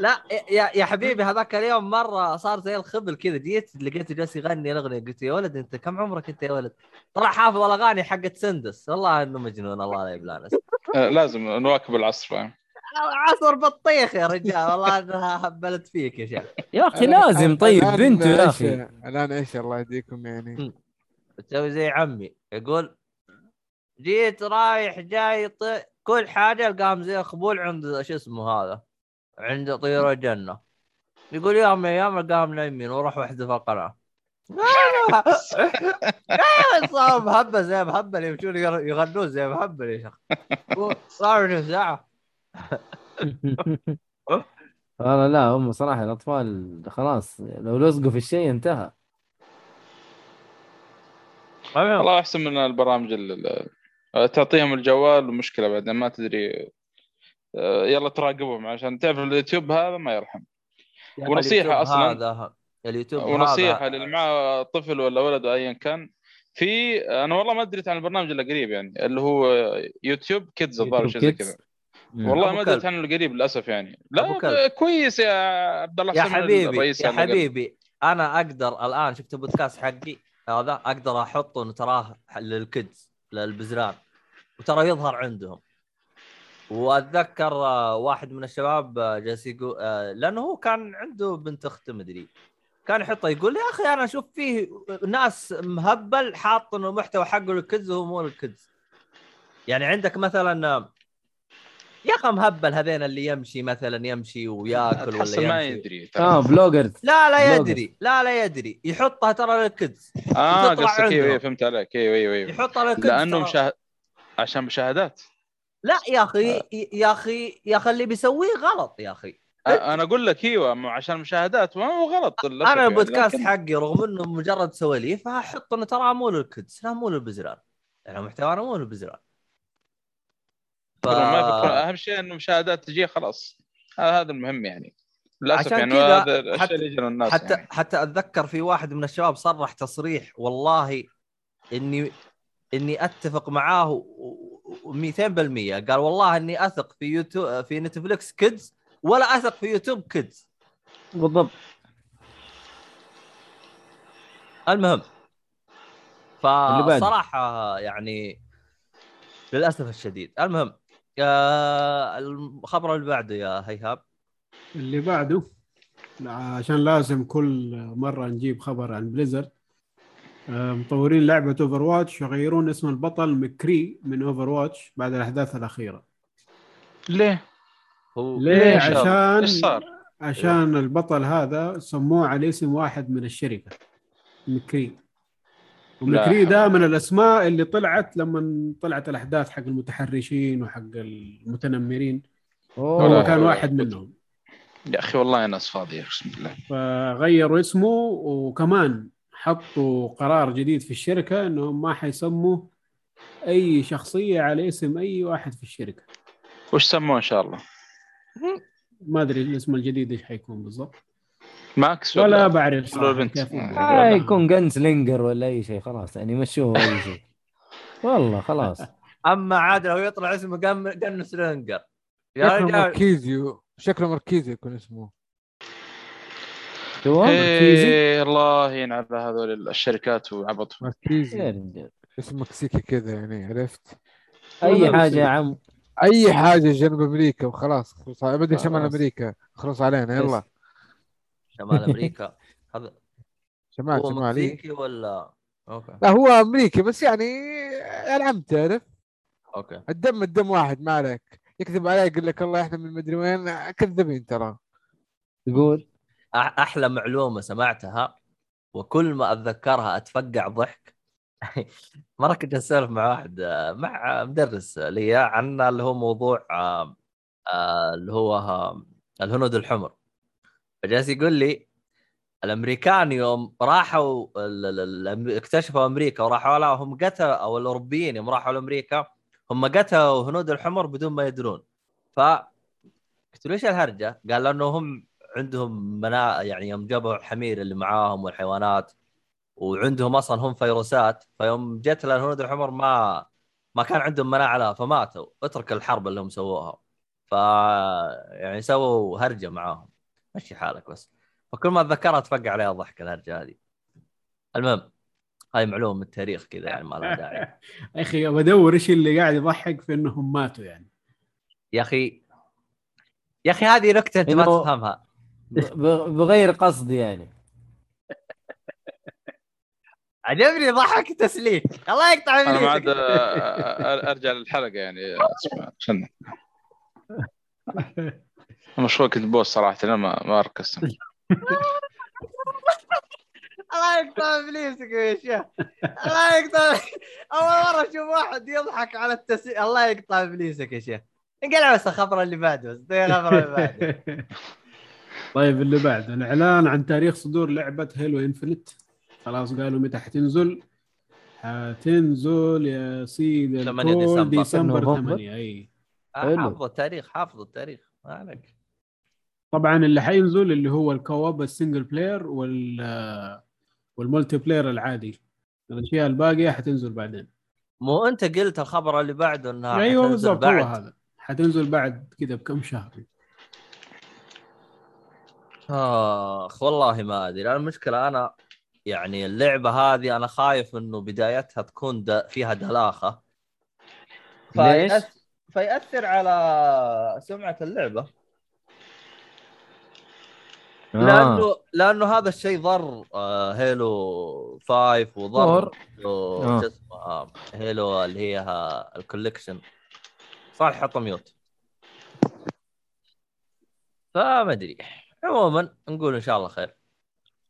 لا يا يا حبيبي هذاك اليوم مرة صار زي الخبل كذا. جيت لقيته جالس يغني الأغنية. قلت يا ولد أنت كم عمرك أنت يا ولد؟ طلع حافظ الأغاني حقت سندس. والله إنه مجنون الله لا يبلانس آه لازم نواكب العصر. فاهم عصر بطيخ يا رجال والله انها هبلت فيك يا شيخ. يا أخي لازم. طيب بنته يا أخي. الآن إيش الله يهديكم يعني. تسوي زي عمي يقول جيت رايح جاي ط... كل حاجة القاهم زي الخبول عند شو اسمه هذا. عند طيور الجنة. يقول يوم من الأيام القاهم نايمين وراح في القناة. <laughs> صار مهبل زي مهبل يمشون يغنون زي مهبل يا شيخ. صار ساعة. <laughs> والله لا هم صراحة الأطفال خلاص لو لصقوا في الشيء انتهى. والله احسن من البرامج ال- ال- تعطيهم الجوال ومشكله بعدين ما تدري يلا تراقبهم عشان تعرف اليوتيوب هذا ما يرحم ونصيحة اليوتيوب أصلاً. هذا اليوتيوب ونصيحة هذا للي معه طفل ولا ولد ايا كان في أنا والله ما دريت عن البرنامج إلا قريب يعني اللي هو يوتيوب كيدز الظاهر شيء زي. كذا. والله ما كلب. دريت عنه قريب للأسف يعني لا كويس يا عبد الله يا حبيبي يا. حبيبي أنا أقدر الآن شفت البودكاست حقي هذا أقدر أحطه تراه للكيدز للبزران وترى يظهر عندهم واتذكر آه، واحد من الشباب آه، جالس يقول آه، لأنه هو كان عنده بنت اخته مدري كان يحطه يقول يا أخي أنا أشوف فيه ناس مهبل حاط انه المحتوى حقه لل kids وهو مو لل kids. يعني عندك مثلا يا أخي مهبل هذين اللي يمشي مثلا يمشي وياكل ولا تحصل ما يمشي. يدري. آه vloggers لا لا. يدري. لا لا يدري. يحطها ترى لل kids. آه قصدك أيوه عندهم. أيوه فهمت عليك. أيوه أيوه أيوه. يحطها لل kids لأنه. مشاهد عشان مشاهدات. لا يا أخي يا أخي يا أخي اللي بيسويه غلط يا أخي. آه، أنا أقول لك إيوه عشان مشاهدات ما هو غلط أنا يعني، البودكاست لكن- حقي رغم إنه مجرد سواليف أحط إنه ترى مو للكيدز لا مو للبزران يعني محتوانا مو للبزران ف... أهم شيء انه مشاهدات تجي خلاص. هذا هذا المهم يعني. للأسف عشان يعني هذا الشيء حتى- اللي يجي للناس حتى يعني. حتى أتذكر في واحد من الشباب صرح تصريح والله إني إني أتفق معاه و- 200% قال والله إني أثق في يوتيوب في نتفلكس kids ولا أثق في يوتيوب kids. بالضبط. المهم. فصراحة يعني للأسف الشديد. المهم آه الخبر اللي بعده يا إيهاب. اللي بعده عشان لازم كل مرة نجيب خبر عن بليزرد مطورين لعبة Overwatch يغيرون اسم البطل مكري من Overwatch بعد الأحداث الأخيرة ليه؟ هو ليه؟ عشان إيش صار؟ عشان البطل هذا سموه على اسم واحد من الشركة مكري ومكري ده. من الأسماء اللي طلعت لما طلعت الأحداث حق المتحرشين وحق المتنمرين. هو كان واحد منهم يا أخي والله ناس فاضيه أقسم بالله فغيروا اسمه وكمان حطوا قرار جديد في الشركة إنهم ما حيسموا أي شخصية على اسم أي واحد في الشركة. وش سموه إن شاء الله؟ ما أدري الاسم الجديد إيش حيكون بالضبط. ماكس ولا ولا بعرف. كيف. آه يكون جنس لينجر ولا أي شيء خلاص يعني مشوه أي شيء. والله خلاص. أما عاد لو يطلع اسمه قم قن سلينجر. يا شكله رجال. ماركيزيو شكله ماركيزيو يكون اسمه. شو إيه الله يعين على هذول الشركات وعبطهم. اسم مكسيكي كذا يعني عرفت؟ أي حاجة يا عم. أي حاجة جنوب أمريكا. وخلاص خلص ما ادري شمال خلاص. أمريكا. خلص علينا يلا. شمال أمريكا. <laughs> هذا شمال هو شمالي. مكسيكي ولا؟ أوكي. لا هو أمريكي بس يعني العم تعرف أوكي. الدم الدم واحد ما عليك. يكذب عليك يقول لك الله إحنا من مدري وين كذابين ترى. تقول أحلى معلومة سمعتها وكل ما أتذكرها أتفقع ضحك. <laughs> مره كنت أسولف مع واحد مع مدرس لي عن اللي هو موضوع آه، آه، اللي هو آه، الهنود الحمر. فجالس يقول لي الأمريكان يوم راحوا اكتشفوا أمريكا وراحوا لها هم قتلوا أو الأوروبيين يوم راحوا لأمريكا هم قتلوا هنود الحمر بدون ما يدرون. ف قلت له إيش الهرجة؟ قال لأنه هم عندهم منا يعني يوم جابوا الحمير اللي معاهم والحيوانات وعندهم أصلا هم فيروسات فيوم جت الهنود الحمر ما ما كان عندهم مناعة لها فماتوا. اترك الحرب اللي هم سووها. ف يعني سووا هرجة معاهم. مشي حالك بس. فكل ما اتذكرها اتفقع عليها ضحك الهرجة هذه. المهم هاي معلومة من التاريخ كذا يعني ما لها داعي. <laughs> يا أخي بدور إيش اللي قاعد يضحك في إنهم ماتوا يعني. يا أخي يا أخي هذه نكتة أنت ما تفهمها. بغير قصد يعني. <laughs> عجبني ضحك تسليك. الله يقطع أنا ما عاد أرجع للحلقة يعني عشان مش وقت بوس صراحة أنا ما ما ركزت <laughs> الله يقطع إبليسك يا شيخ. الله يقطع <laughs> أول مرة أشوف واحد يضحك على التسليك. الله يقطع إبليسك يا شيخ. انقلع بس الخبر اللي بعده بس الخبر اللي بعده. طيب اللي بعده الإعلان عن تاريخ صدور لعبة Halo Infinite خلاص قالوا متى حتنزل؟ حتنزل يا سيدي 8 الكل ديسمبر. ديسمبر نوفمبر. 8 أي. حلو. حافظ التاريخ حافظ التاريخ. ما عليك. طبعا اللي حينزل اللي هو ال co-op ال single player وال والمولتي بلاير العادي. الأشياء الباقية حتنزل بعدين. مو أنت قلت الخبر اللي بعده إنها أيوه بالضبط هو هذا. حتنزل بعد كذا بكم شهر. آخ والله ما أدري. أنا المشكلة أنا يعني اللعبة هذه أنا خايف إنه بدايتها تكون د... فيها دلاخة. ليش؟ فيأث... فيأثر على سمعة اللعبة. آه. لأنه لأنه هذا الشيء ضر آه Halo 5 وضر آه. شو اسمه آه Halo اللي هي ال collection. صالح حط mute. فما أدري. عموما نقول إن شاء الله خير.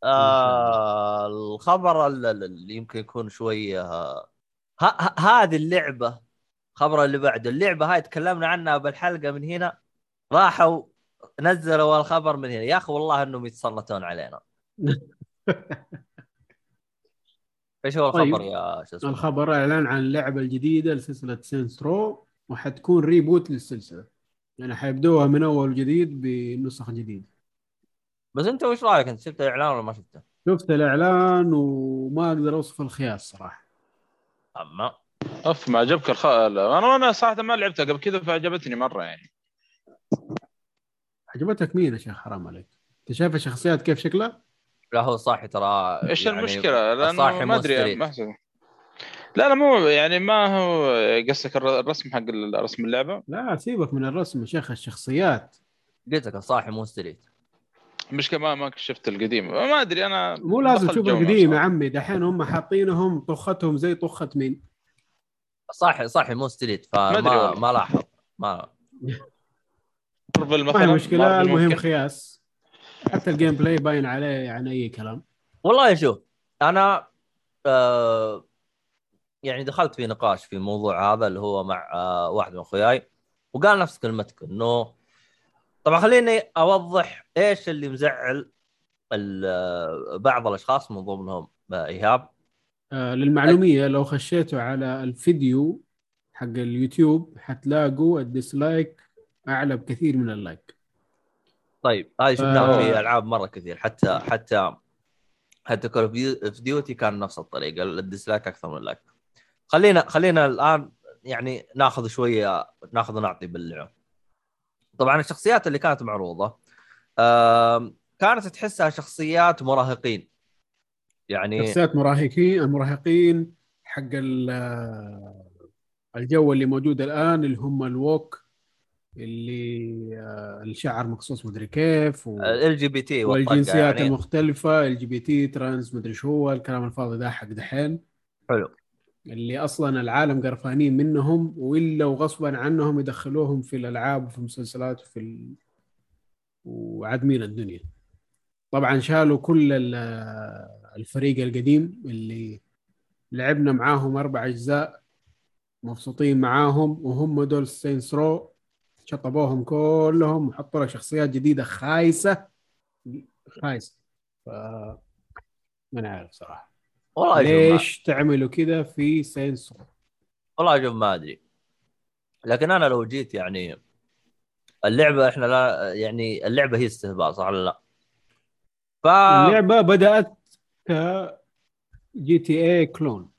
آه الخبر ال- ال- اللي يمكن يكون شوية آه، هذه اللعبة خبر اللي بعده اللعبة هاي تكلمنا عنها بالحلقة من هنا. راحوا نزلوا الخبر من هنا. يا أخي والله إنهم يتسلطون علينا. <laughs> إيش هو طيب. الخبر يا شو اسمه؟ الخبر اعلان عن اللعبة الجديدة لسلسلة Saints Row وحتكون reboot للسلسلة. يعني حيبدوها من أول وجديد بنسخ جديد بس انت وش رايك؟ انت شفت الإعلان ولا ما شفته؟ شفت الإعلان وما أقدر أوصف الخياس صراحة. أما أوف ما عجبك الخ... أنا أنا صراحة ما لعبتها قبل كذا فعجبتني مرة يعني. عجبتك مين يا شيخ؟ حرام عليك. أنت شايف الشخصيات كيف شكلها؟ لا هو صاحي ترى إيش يعني المشكلة؟ لأنه ما مو ادري. ما. لا لا مو يعني ما هو قصدك الر- الرسم حق رسم اللعبة؟ لا سيبك من الرسم يا شيخ الشخصيات. قلت لك الصاحي مو ستريت المشكلة ما ما شفت القديم ما أدري أنا مو لازم تشوف القديم يا. عمي دحين هم حاطينهم طختهم زي طخة مين صاحي صاحي مو ستريت فما. ما لاحظ ما مارفل ما مثلا هي مشكله مارفل المهم. خياس حتى الجيم بلاي باين عليه يعني أي كلام والله شوف أنا آه يعني دخلت في نقاش في الموضوع هذا اللي هو مع آه واحد من أخوياي وقال نفس كلمتك إنه طبعا خليني أوضح إيش اللي مزعل بعض الأشخاص من ضمنهم آه، إيهاب. آه للمعلومية لو خشيتوا على الفيديو حق اليوتيوب حتلاقوا ال dislike أعلى بكثير من ال like. طيب هذه شفناها آه. في ألعاب مرة كثير حتى حتى حتى Call of Duty كان نفس الطريقة ال dislike أكثر من ال like. خلينا خلينا الآن يعني ناخذ شوية ناخذ ونعطي باللعب. طبعا الشخصيات اللي كانت معروضة كانت تحسها شخصيات مراهقين. يعني شخصيات مراهقين المراهقين حق ال- آه، الجو اللي موجود الآن اللي هم ال woke اللي آه، الشعر مقصوص مدري كيف و... ال GBT والجنسيات يعني. المختلفة ال GBT trans مدري شو هو الكلام الفاضي ده حق دحين. حلو. اللي أصلا العالم قرفانين منهم وإلا وغصبا عنهم يدخلوهم في الألعاب وفي المسلسلات وفي ال... وعادمين الدنيا. طبعا شالوا كل ال- الفريق القديم اللي لعبنا معاهم أربع أجزاء مبسوطين معاهم وهم دول Saints Row شطبوهم كلهم وحطوا لك شخصيات جديدة خايسة خايسة. ف ما أنا عارف صراحة. والله ليش تعملوا كذا في Saints Row والله شوف ما أدري. لكن أنا لو جيت يعني اللعبة إحنا لا يعني اللعبة هي استهبال صح ولا لا؟ ف اللعبة بدأت ك GTA clone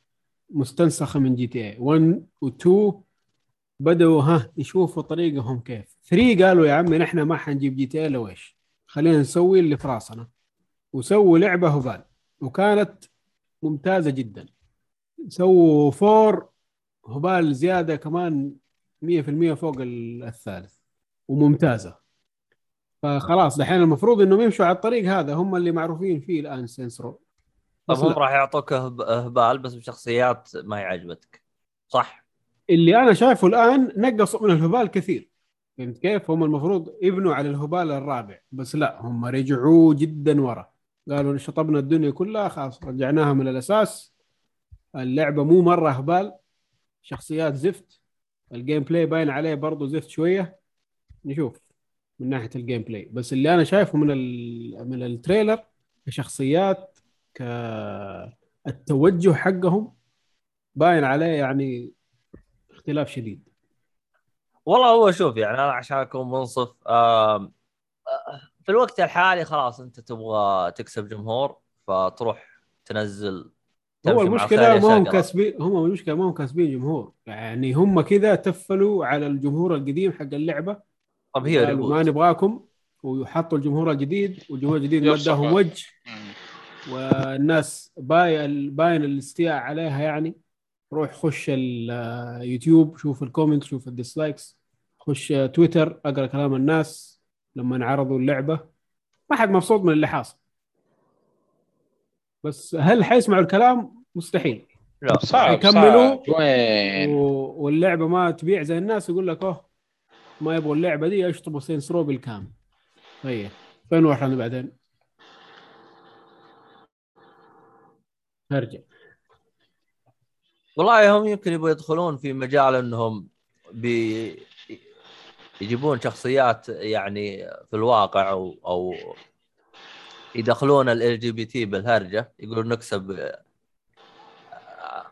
مستنسخة من GTA 1 و2 بدأوا ها يشوفوا طريقهم كيف. 3 قالوا يا عمي نحن ما حنجيب GTA لو إيش خلينا نسوي اللي في راسنا. وسووا لعبة هبال. وكانت ممتازة جدا سووا four هبال زيادة كمان 100% فوق ال- الثالث وممتازة فخلاص دحين المفروض إنهم يمشوا على الطريق هذا هم اللي معروفين فيه الآن Saints Row طب هم. راح يعطوك اهبال بس بشخصيات ما هي عجبتك صح؟ اللي أنا شايفه الآن نقصوا من الهبال كثير فهمت كيف؟ هم المفروض يبنوا على الهبال الرابع بس لا هم رجعوه جدا ورا قالوا شطبنا الدنيا كلها خلاص رجعناها من الأساس. اللعبة مو مرة هبال شخصيات زفت. ال gameplay باين عليه برضه زفت شوية. نشوف من ناحية ال gameplay. بس اللي أنا شايفه من. من ال trailer كشخصيات كالتوجه حقهم باين عليه يعني اختلاف شديد. والله هو شوف يعني أنا عشان أكون منصف آه، في الوقت الحالي خلاص انت تبغى تكسب جمهور فتروح تنزل هو المشكلة ما هم كاسبين هم المشكلة ما هم كاسبين جمهور. يعني هم كذا تفلوا على الجمهور القديم حق اللعبة. طب هي قالوا ما نبغاكم ويحطوا الجمهور الجديد والجمهور الجديد ما. اداهم وجه. والناس باين باين الاستياء عليها يعني. روح خش اليوتيوب شوف ال comment شوف ال dislikes خش تويتر أقرأ كلام الناس. لما عرضوا اللعبة ما حد مبسوط من اللي حاصل. بس هل حيسمعوا الكلام؟ مستحيل. لا صعب يكملوا. وين؟ و- واللعبة ما تبيع زي الناس يقول لك أوه ما يبغوا اللعبة دي يشطبوا Saints Row بالكامل. هي فين نروح بعدين؟ أرجع. والله هم يمكن يبغوا يدخلون في مجال إنهم بي يجيبون شخصيات يعني في الواقع أو أو يدخلون ال جي بي تي بالهرجة يقولون نكسب آه،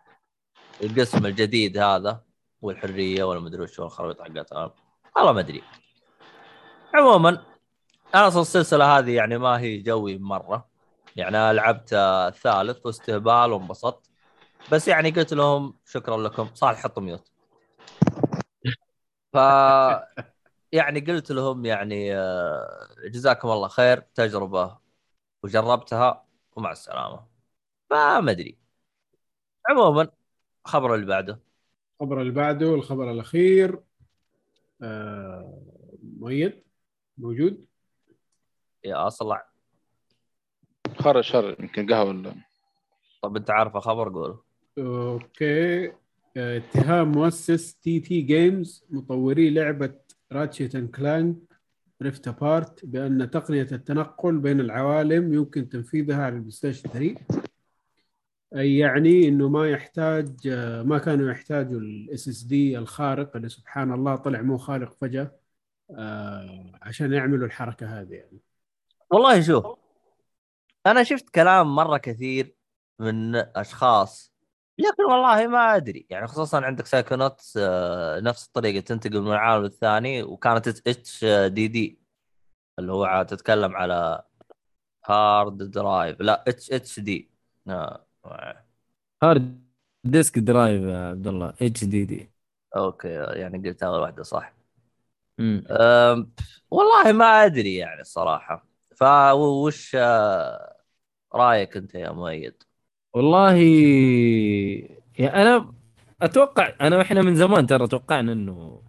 القسم الجديد هذا والحرية ولا مدري وش الخريطه حقتها. والله ما أدري. عموما أنا أصلا السلسلة هذه يعني ما هي جوي مرة. يعني لعبت الثالث واستهبال وانبسطت. بس يعني قلت لهم شكرا لكم. صالح حط ميوت. ف <laughs> يعني قلت لهم يعني آه، جزاكم الله خير تجربة وجربتها ومع السلامة. فما أدري. عموما الخبر اللي بعده. الخبر اللي بعده الخبر الأخير آه مؤيد؟ موجود؟ يا أصلع. خرج شر يمكن قهوة ولا؟ طب أنت عارف خبر قوله okay. آه، اتهام مؤسس TT Games مطوري لعبة Ratchet & Clank Rift Apart بأن تقنية التنقل بين العوالم يمكن تنفيذها على ال PlayStation 3 أي يعني إنه ما يحتاج ما كانوا يحتاجوا ال SSD الخارق اللي سبحان الله طلع مو خارق فجأة آه، عشان يعملوا الحركة هذه يعني. والله شوف أنا شفت كلام مرة كثير من أشخاص لكن والله ما أدري. يعني خصوصا عندك Psychonauts آه، نفس الطريقة تنتقل من العالم الثاني وكانت HDD. اللي هو تتكلم على hard drive لا HHD. آه، hard disk drive يا عبد الله. HDD. okay يعني قلت اول واحدة صح. أم، والله ما أدري يعني الصراحه فوش آه، رأيك أنت يا مؤيد؟ والله يا أنا أتوقع أنا وإحنا من زمان ترى توقعنا إنه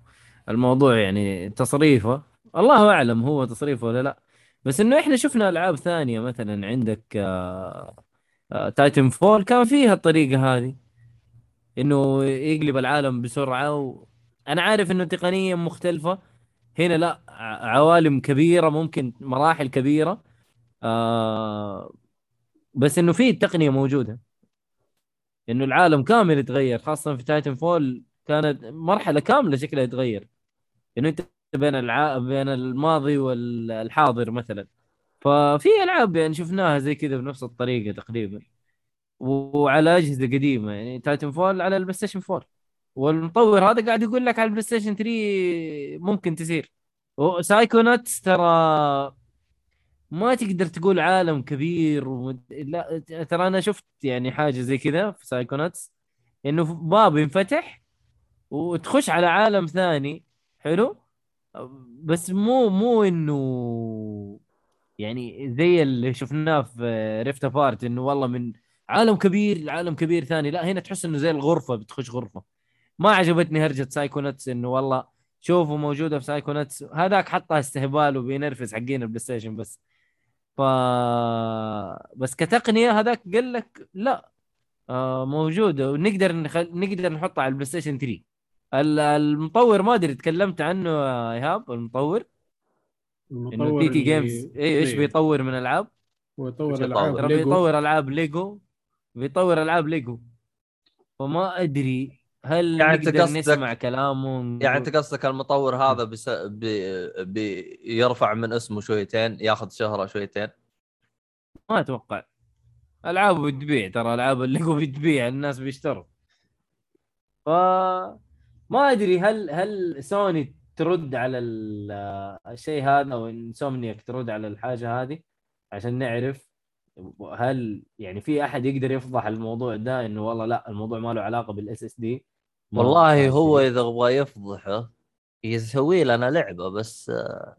الموضوع يعني تصريفه الله أعلم هو تصريفه ولا لأ. بس إنه إحنا شفنا ألعاب ثانية مثلا عندك Titanfall كان فيها الطريقة هذه إنه يقلب العالم بسرعة و... أنا عارف إنه تقنيا مختلفة. هنا لأ عوالم كبيرة ممكن مراحل كبيرة آه بس إنه في التقنيه موجودة. إنه العالم كامل يتغير خاصة في Titanfall كانت مرحلة كاملة شكلها يتغير. إنه أنت بين الع... بين الماضي والحاضر مثلا. ففي ألعاب يعني شفناها زي كذا بنفس الطريقة تقريبا. وعلى أجهزة قديمة يعني Titanfall على ال PlayStation 4 والمطور هذا قاعد يقول لك على ال PlayStation 3 ممكن تصير. Psychonauts ترى ما تقدر تقول عالم كبير ومد... لا ترى أنا شفت يعني حاجة زي كذا في Psychonauts إنه باب ينفتح وتخش على عالم ثاني حلو؟ بس مو مو إنه يعني زي اللي شفناه في Rift Apart إنه والله من عالم كبير لعالم كبير ثاني. لا هنا تحس إنه زي الغرفة بتخش غرفة. ما عجبتني هرجة Psychonauts إنه والله شوفوا موجودة في Psychonauts هذاك حطها استهبال وبينرفز حقين ال PlayStation بس. ف بس كتقنية هذاك قال لك لا آه موجودة ونقدر نخل... نقدر نحطها على ال PlayStation 3 ال- المطور ما أدري تكلمت عنه إيهاب المطور. المطور TT Games. اي إيش إيه، بيطور من ألعاب؟ هو يطور؟ ألعاب بيطور ألعاب ليجو. بيطور ألعاب ليجو. فما أدري هل يعني نقدر قصدك- نسمع كلامه يعني أنت قصدك المطور هذا بس بي بيرفع من اسمه شويتين ياخذ شهرة شويتين؟ ما أتوقع. ألعاب بتبيع ترى ألعاب الليجو بتبيع الناس بيشتروا. ف ما أدري هل هل سوني ترد على ال- الشيء هذا أو Insomniac ترد على الحاجة هذه؟ عشان نعرف. هل يعني في أحد يقدر يفضح الموضوع ده إنه والله لا الموضوع ما له علاقة بال SSD والله هو إذا يبغى يفضحه يسوي لنا لعبة بس آه،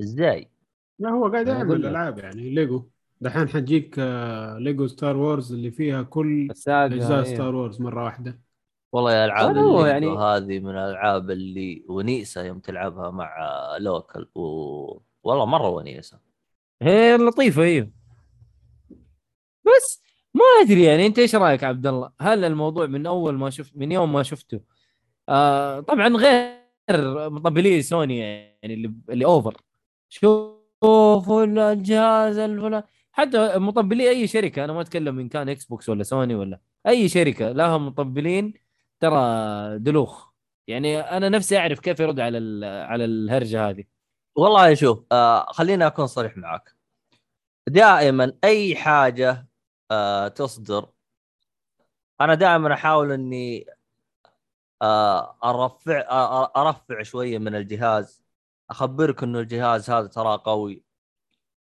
إزاي؟ لا هو قاعد يعمل. ألعاب يعني ليجو دحين حتجيك آه، ليجو Star Wars اللي فيها كل أجزاء إيه. Star Wars مرة واحدة والله يا العاب الليجو يعني- هذه من الألعاب اللي ونيسة يوم تلعبها مع local و... والله مرة ونيسة هي لطيفة أيوه بس ما أدري يعني أنت إيش رأيك عبد الله؟ هل الموضوع من أول ما شفت من يوم ما شفته؟ آه طبعا غير مطبلي سوني يعني اللي اللي أوفر؟ شوفوا الجهاز الفلان. حتى مطبلي أي شركة أنا ما أتكلم إن كان إكس بوكس ولا سوني ولا أي شركة لها مطبلين ترى دلوخ. يعني أنا نفسي أعرف كيف يرد على على الهرجة هذه. والله شوف آه خليني أكون صريح معك. دائما أي حاجة آه تصدر. أنا دائما أحاول إني آه أرفع آه أرفع شوية من الجهاز. أخبرك إنه الجهاز هذا ترى قوي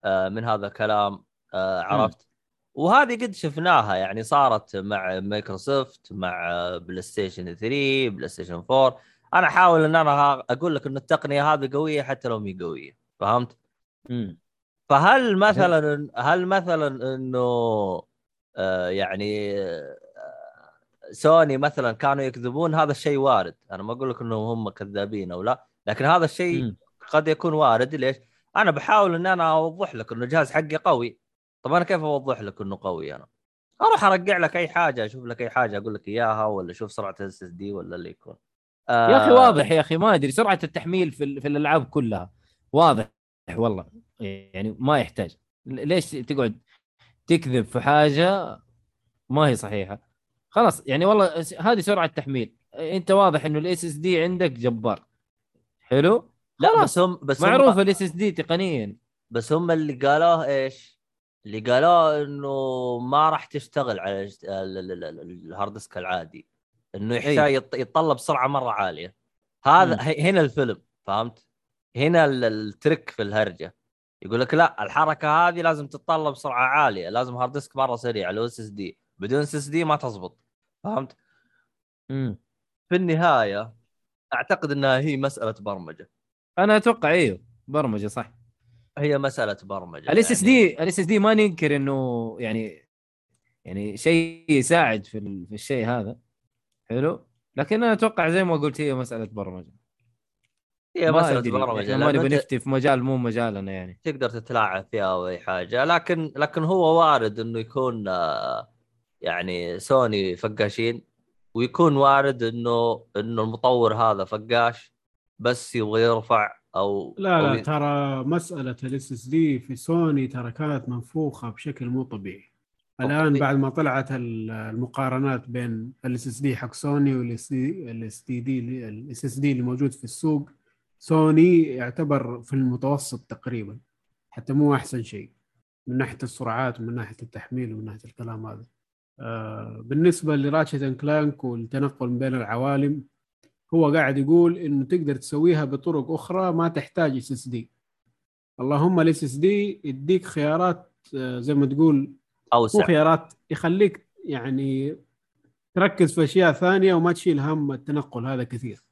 آه من هذا الكلام آه عرفت؟ وهذه قد شفناها يعني صارت مع مايكروسوفت مع بلاي ستيشن 3 بلاي ستيشن 4 أنا أحاول إن أنا أقول لك انه التقنية هذه قوية حتى لو مي قوية فهمت؟ امم فهل مثلا هل مثلا إنه يعني آه سوني مثلا كانوا يكذبون هذا الشيء وارد أنا ما أقول لك إنهم هم كذابين أو لا لكن هذا الشيء. قد يكون وارد ليش؟ أنا بحاول إن أنا أوضح لك إنه الجهاز حقي قوي طب أنا كيف أوضح لك إنه قوي أنا؟ أروح أرجع لك أي حاجة أشوف لك أي حاجة أقول لك إياها ولا أشوف سرعة ال SSD ولا اللي يكون آه يا أخي واضح يا أخي ما أدري سرعة التحميل في, في الألعاب كلها واضح والله يعني ما يحتاج ليش تقعد تكذب في حاجة ما هي صحيحة. خلاص يعني والله هذه سرعة تحميل. انت واضح انه ال SSD عندك جبار. حلو؟ لا خلاص. بس هم بس معروف ال SSD تقنيا. بس هم اللي قالوه إيش؟ اللي قالوه إنه ما راح تشتغل على ال hard disk العادي. إنه يحتاج يط- يتطلب سرعة مرة عالية. هذا هنا الفيلم فهمت؟ هنا ال- ال trick في الهرجة. يقول لك لا الحركة هذه لازم تتطلب سرعة عالية لازم hard disk مرة سريع لو اس اس دي بدون اس اس دي ما تزبط. فهمت؟ مم. في النهاية أعتقد إنها هي مسألة برمجة. أنا أتوقع أيوه برمجة صح. هي مسألة برمجة ال S SD ال SSD ما ننكر إنه يعني يعني شيء يساعد في ال- في الشيء هذا. حلو؟ لكن أنا أتوقع زي ما قلت هي مسألة برمجة. هي ما مساله برمجه إحنا ما نبي نفتي في مجال مو مجالنا يعني. تقدر تتلاعب فيها أو اي حاجة. لكن لكن هو وارد إنه يكون آه، يعني سوني فقاشين ويكون وارد إنه إنه المطور هذا فقاش بس يبغى يرفع أو لا أو لا ي- ترى مسألة ال SSD في سوني ترى كانت منفوخة بشكل مو طبيعي. الآن طبيعي. بعد ما طلعت ال- المقارنات بين ال SSD حق سوني وال SD ال SDD ال SSD اللي موجود في السوق سوني يعتبر في المتوسط تقريبا حتى مو أحسن شيء من ناحية السرعات ومن ناحية التحميل ومن ناحية الكلام هذا. آه بالنسبة ل Ratchet Clank والتنقل بين العوالم هو قاعد يقول إنه تقدر تسويها بطرق أخرى ما تحتاج SSD اللهم ال SSD يديك خيارات آه، زي ما تقول أوسع. خيارات يخليك يعني تركز في أشياء ثانية وما تشيل هم التنقل هذا كثير.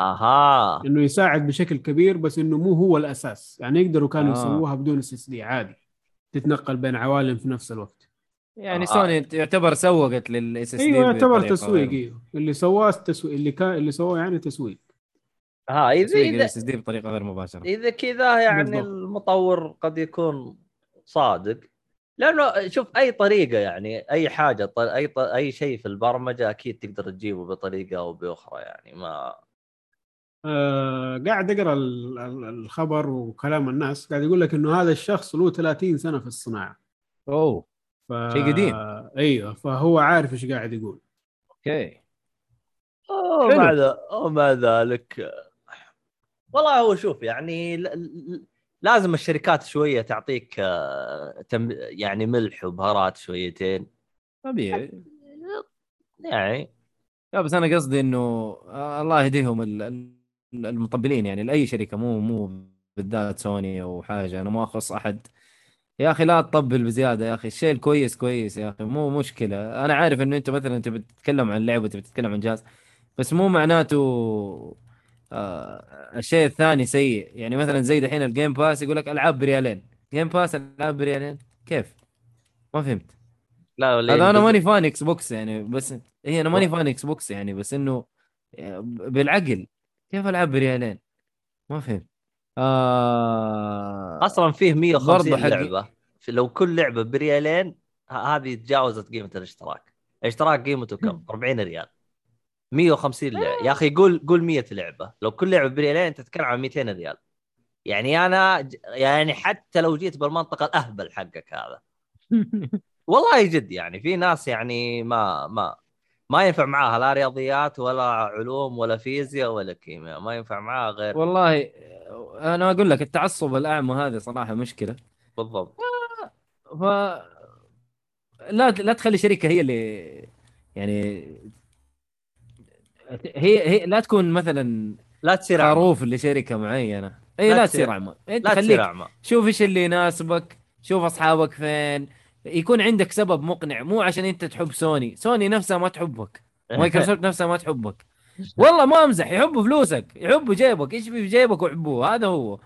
أها. إنه يساعد بشكل كبير بس إنه مو هو الأساس. يعني يقدروا كانوا آه. يسووها بدون SSD عادي. تتنقل بين عوالم في نفس الوقت. يعني آه. سوني تعتبر سوقت لل SSD أيوه يعتبر تسويق أيوه. اللي سواه التسويق اللي كان اللي سواه يعني تسويق. ها اذا تسويق اذا ال SSD بطريقة غير مباشرة. إذا كذا يعني بالضبط. المطور قد يكون صادق. لأنه شوف أي طريقة يعني أي حاجة ط- أي ط- أي شيء في البرمجة أكيد تقدر تجيبه بطريقة أو بأخرى يعني ما آه قاعد أقرأ ال- ال- الخبر وكلام الناس قاعد يقول لك إنه هذا الشخص له 30 سنة في الصناعة. أوه ف... شيء قديم. إيوه فهو عارف إيش قاعد يقول. أوكي. ومع ومع ذلك. والله هو شوف يعني ل- ل- لازم الشركات شوية تعطيك آه، تم يعني ملح وبهارات شويتين. طبيعي. يعني. لا بس أنا قصدي إنه آه، الله يهديهم ال- ال- المطبلين يعني لأي شركة مو مو بالذات سوني أو حاجة. أنا ما أخص أحد. يا أخي لا تطبل بزيادة يا أخي. الشيء الكويس كويس يا أخي. مو مشكلة. أنا عارف إنه أنت مثلا تبي تتكلم عن لعبه تبي تتكلم عن جهاز بس مو معناته آه الشيء الثاني سيء. يعني مثلا زي دحين ال Game Pass يقول لك ألعاب بريالين. Game Pass ألعاب بريالين؟ كيف؟ ما فهمت. لا ولا هذا أنا ماني fan إكس بوكس يعني بس هي أنا ماني fan إكس بوكس يعني بس إنه بالعقل. كيف ألعب بريالين؟ ما فهمت. آه أصلا فيه 150 برضو حق- لعبة. لو كل لعبة بريالين هذه تجاوزت قيمة الاشتراك. الاشتراك قيمته كم؟ 40 ريال. 150 لعبة. يا أخي قول قول 100 لعبة. لو كل لعبة بريالين أنت تتكلم عن 200 ريال. يعني أنا يعني حتى لو جيت بالمنطقة الأهبل حقك هذا. <laughs> والله جد يعني في ناس يعني ما ما ما ينفع معاها لا رياضيات ولا علوم ولا فيزياء ولا كيمياء ما ينفع معاها غير والله أنا أقول لك التعصب الاعمى هذا صراحة مشكلة. بالضبط. ف لا لا تخلي شركة هي اللي يعني هي هي لا تكون مثلا لا تصير أعمى. خروف لشركة معينة. إي لا لا, تصير- أعمى. إنت لا خليك تصير أعمى. شوف إيش اللي يناسبك شوف أصحابك فين. يكون عندك سبب مقنع مو عشان أنت تحب سوني. سوني نفسها ما تحبك. <laughs> مايكروسوفت نفسها ما تحبك. والله ما أمزح يحبوا فلوسك يحبوا جيبك إيش في جيبك ويحبوه هذا هو.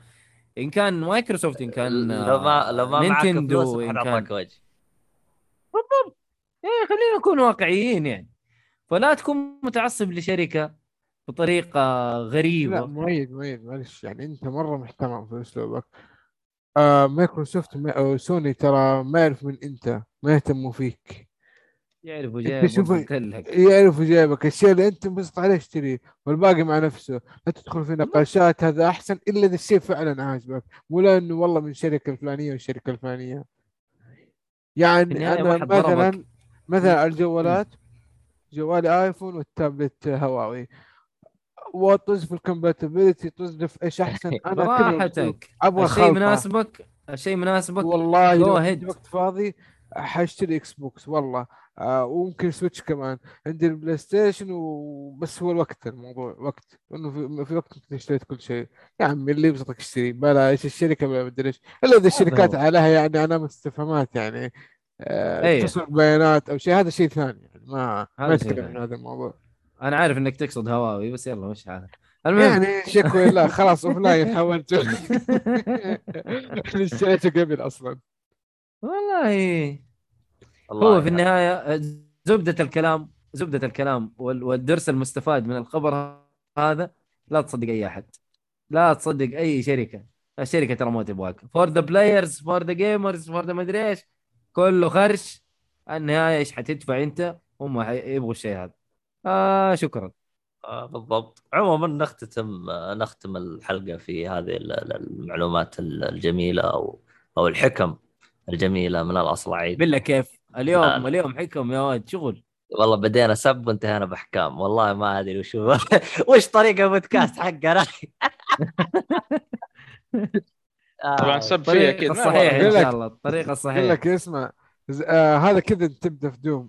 إن كان مايكروسوفت إن كان لو ما لو ما معك نينتندو إن حد كان. وجه. إيه خلينا نكون واقعيين يعني. فلا تكون متعصب لشركة بطريقة لا غريبة. مؤيد مؤيد معلش يعني أنت مرة محترم في أسلوبك. آه مايكروسوفت ما أو سوني ترى ما يعرف من انت ما يهتموا فيك. يعرفوا أنت جايب شوف- قلت لك يعرفوا جايبك. الشيء اللي انت انبسط عليه اشتريه والباقي مع نفسه. لا تدخل في نقاشات هذا أحسن إلا إذا الشيء فعلا عاجبك. مو لأنه والله من الشركة الفلانية والشركة الفلانية. يعني أنا مثلا. مثلا الجوالات جوالي iPhone والتابلت هواوي. وطز في ال compatibility طز في إيش أحسن <laughs> أنا. براحتك أبغى الشيء. مناسبك الشيء مناسبك. والله لو وقت فاضي حاشتري Xbox والله. آه وممكن Switch كمان. عندي ال PlayStation وبس هو الوقت الموضوع وقت. انه في, في وقت أنت اشتريت كل شيء. يا عمي اللي يبسطك اشتري. بلا إيش الشركة بلا مدري إيش إلا إذا الشركات. عليها يعني علامة استفهامات يعني. آه أيه. تسرق بيانات أو شيء. هذا شيء ثاني يعني. ما ما نتكلم ثاني. عن هذا الموضوع. أنا عارف إنك تقصد هواوي بس يلا مش عارف. المهم يعني شكوى <laughs> لا خلاص offline حولت <laughs> <laughs> اشتريته قبل أصلا. والله. والله هو في يعني. النهاية زبدة الكلام زبدة الكلام وال- والدرس المستفاد من الخبر هذا لا تصدق أي أحد. لا تصدق أي شركة. الشركة ترى ما تبغاك. for the players for the gamers for the مدري إيش. كله خرش. النهاية إيش حتدفع أنت؟ هم يبغوا الشيء هذا. آه شكرا. آه بالضبط. عموما نختتم آه، نختم الحلقة في هذه ال- ال- المعلومات ال- الجميلة أو أو الحكم الجميلة من الاصلعين بالله كيف اليوم لا. اليوم حكم يا واد. شغل. والله بدينا سب وانتهينا بأحكام. والله ما أدري وش هو <laughs> وش طريقة البودكاست <laughs> حقنا؟ <laughs> آه، طبعا سب فيه أكيد الصحيح. إن شاء الله. الطريقة أقول الصحيحه لك اسمع آه هذا كذا تبدأ في Doom.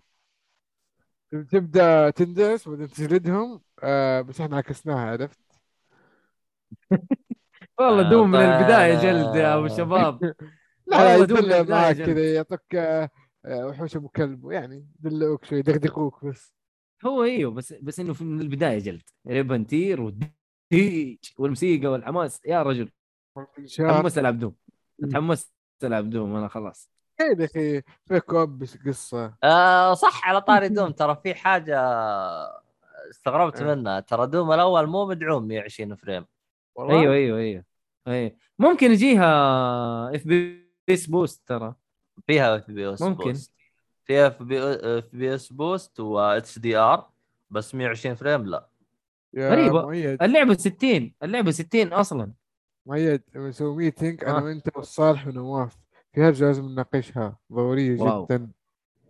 تبدأ تندس بعدين تجلدهم آه بس إحنا عكسناها عرفت؟ <laughs> والله آه، Doom من طيب. البداية جلد يا أبو <laughs> شباب. لا لا معك. كذا يعطوك آه، وحوش أبو كلب يعني يدلوك شوي يدغدغوك بس. هو إيوه بس بس إنه من البداية جلد. rip and tear والديج والموسيقى والحماس. يا رجل. تحمست ألعب Doom. تحمست ألعب Doom أنا خلاص. يا أخي في co-op بس قصة. آه صح على طاري <laughs> Doom. ترى في حاجة استغربت آه. منها. ترى Doom الأول مو مدعوم 120 frame. والله؟ أيوه أيوه أيوه اي ممكن يجيها FPS boost ترى. فيها FPS ممكن. boost. فيها إف بي إس بوست و إتش دي آر بس 120 فريم لا. مؤيد اللعبة 60 اللعبة 60 أصلا. مؤيد نسوي meeting أنا آه. وأنت والصالح ونواف. في هرجه لازم نناقشها ضروريه wow. جدا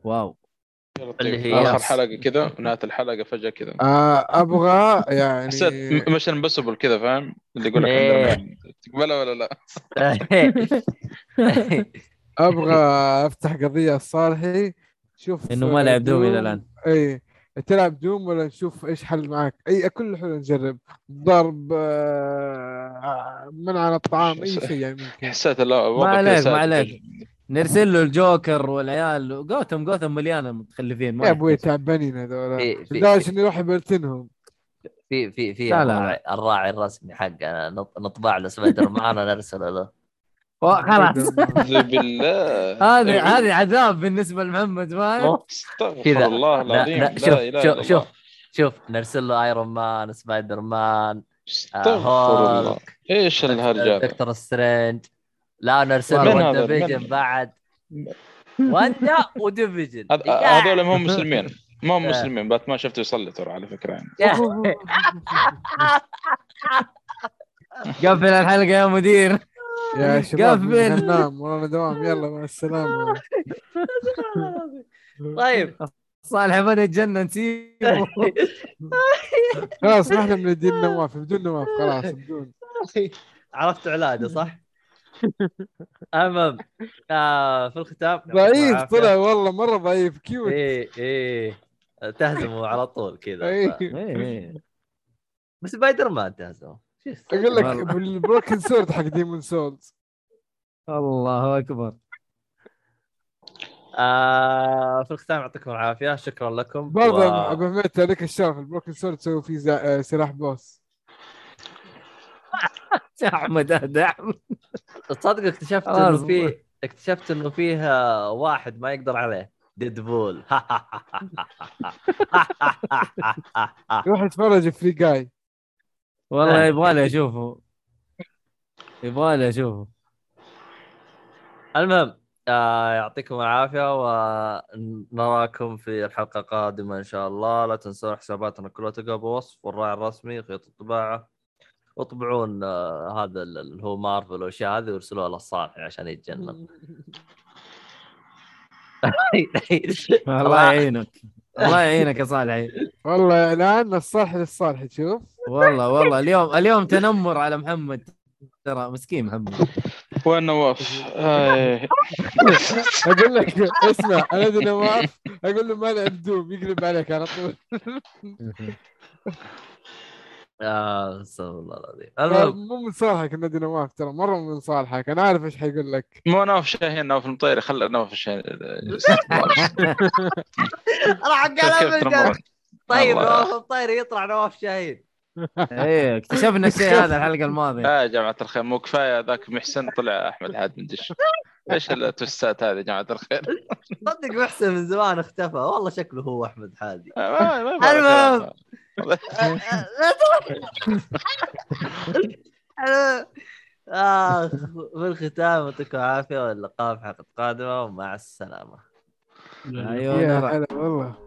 واو اللي اللي هي- آخر حلقة كذا نهاية الحلقة فجأة كذا آه أبغى يعني حسيت Mission Impossible كذا فاهم اللي يقول لك إيه. تقبلها ولا لا؟ <laughs> أبغى أفتح قضية الصالحي شوف إنه ما لعب Doom إلى الآن. اي تلعب Doom ولا نشوف إيش حل معك؟ أي كل حلو نجرب. ضرب آه، منع عن الطعام أي شيء يعني ممكن. حسيت لا ما عليك ما عليك نرسل له الجوكر والعيال. Gotham Gotham مليانة متخلفين ما يا أبوي. تعبانين هذول. لدرجة إني أروح بلتنهم في في في. الراعي, الرسمي حقنا نط- نطبع له سبايدر مان ونرسله له. خلاص. بالله. هذه هذه عذاب بالنسبة لمحمد فاهم؟ استغفر كذا. الله لا العظيم. لا لا شوف إله شوف شوف. شوف نرسل له ايرون مان سبايدر مان استغفر هولك. الله. إيش الهرجه؟ دكتور سترينج لا نرسل له؟ ديفيجن بعد. وانت وديفيجن هذ- هذول ما هم مسلمين. ما هم. مسلمين بات ما شفته يصلي ترى على فكرة يعني. <laughs> قفل الحلقة يا مدير. يا شباب قفل. ننام ورانا دوام. يلا مع السلامة. <laughs> طيب. صالح بدا يتجنن سيبه <laughs> خلاص ما إحنا بندين نواف بدون نواف خلاص بدون. <laughs> عرفت علاجه صح؟ المهم آه في الختام. ضعيف طلع والله مرة ضعيف كيوت إيه إيه. تهزموا على طول كذا. إيه. إيه. بس سبايدر مان يصير؟ <laughs> أقول لك. بال Broken Sword حق Demon's Souls. الله أكبر. آه في الختام يعطيكم العافية. شكرا لكم. برضه و- أبو حميد تعطيك الشرف. ال Broken Sword تسوي فيه زا- آه، سلاح boss. <laughs> يا أحمد أهدى أحمد. تصدق اكتشفت. إنه فيه اكتشفت إنه فيه واحد ما يقدر عليه. Deadpool <laughs> روح اتفرج في فري جاي والله يبغالي أشوفه. يبغالي أشوفه. المهم آه يعطيكم العافية ونراكم في الحلقة القادمة إن شاء الله. لا تنسوا حساباتنا كلها تلقى بوصف والراعي الرسمي خيط الطباعة واطبعون آه هذا ال- اللي هو مارفل والأشياء هذه وارسلوها للصالح عشان يتجنن <laughs> <laughs> الله يعينك. الله يعينك يا صالح والله الآن الصالح للصالح تشوف والله والله. اليوم اليوم تنمر على محمد. ترى مسكين محمد. وين نواف؟ <laughs> أقول لك اسمع أنا ذي نواف أقول له ما لعب دوم يقلب عليك على طول. <laughs> آه أستغفر الله العظيم. مو من صالحك النادي نواف ترى مرة من صالحك. أنا عارف إيش حيقول لك. مو نواف شاهين نواف المطيري. خلى نواف الشاهين. <laughs> راح الجو. طيب. نواف الطير يطلع نواف شاهين. إيه اكتشفنا الشيء هذا الحلقة الماضية. يا جماعة الخير مو كفاية ذاك محسن طلع أحمد حاد من دش إيش التوستات هذه يا جماعة الخير؟ صدق محسن من زمان اختفى. والله شكله هو أحمد حادي المهم. اخ في الختام يعطيكم العافية واللقاء في حلقة قادمة ومع السلامة. أيوه يا نرى. هلا والله.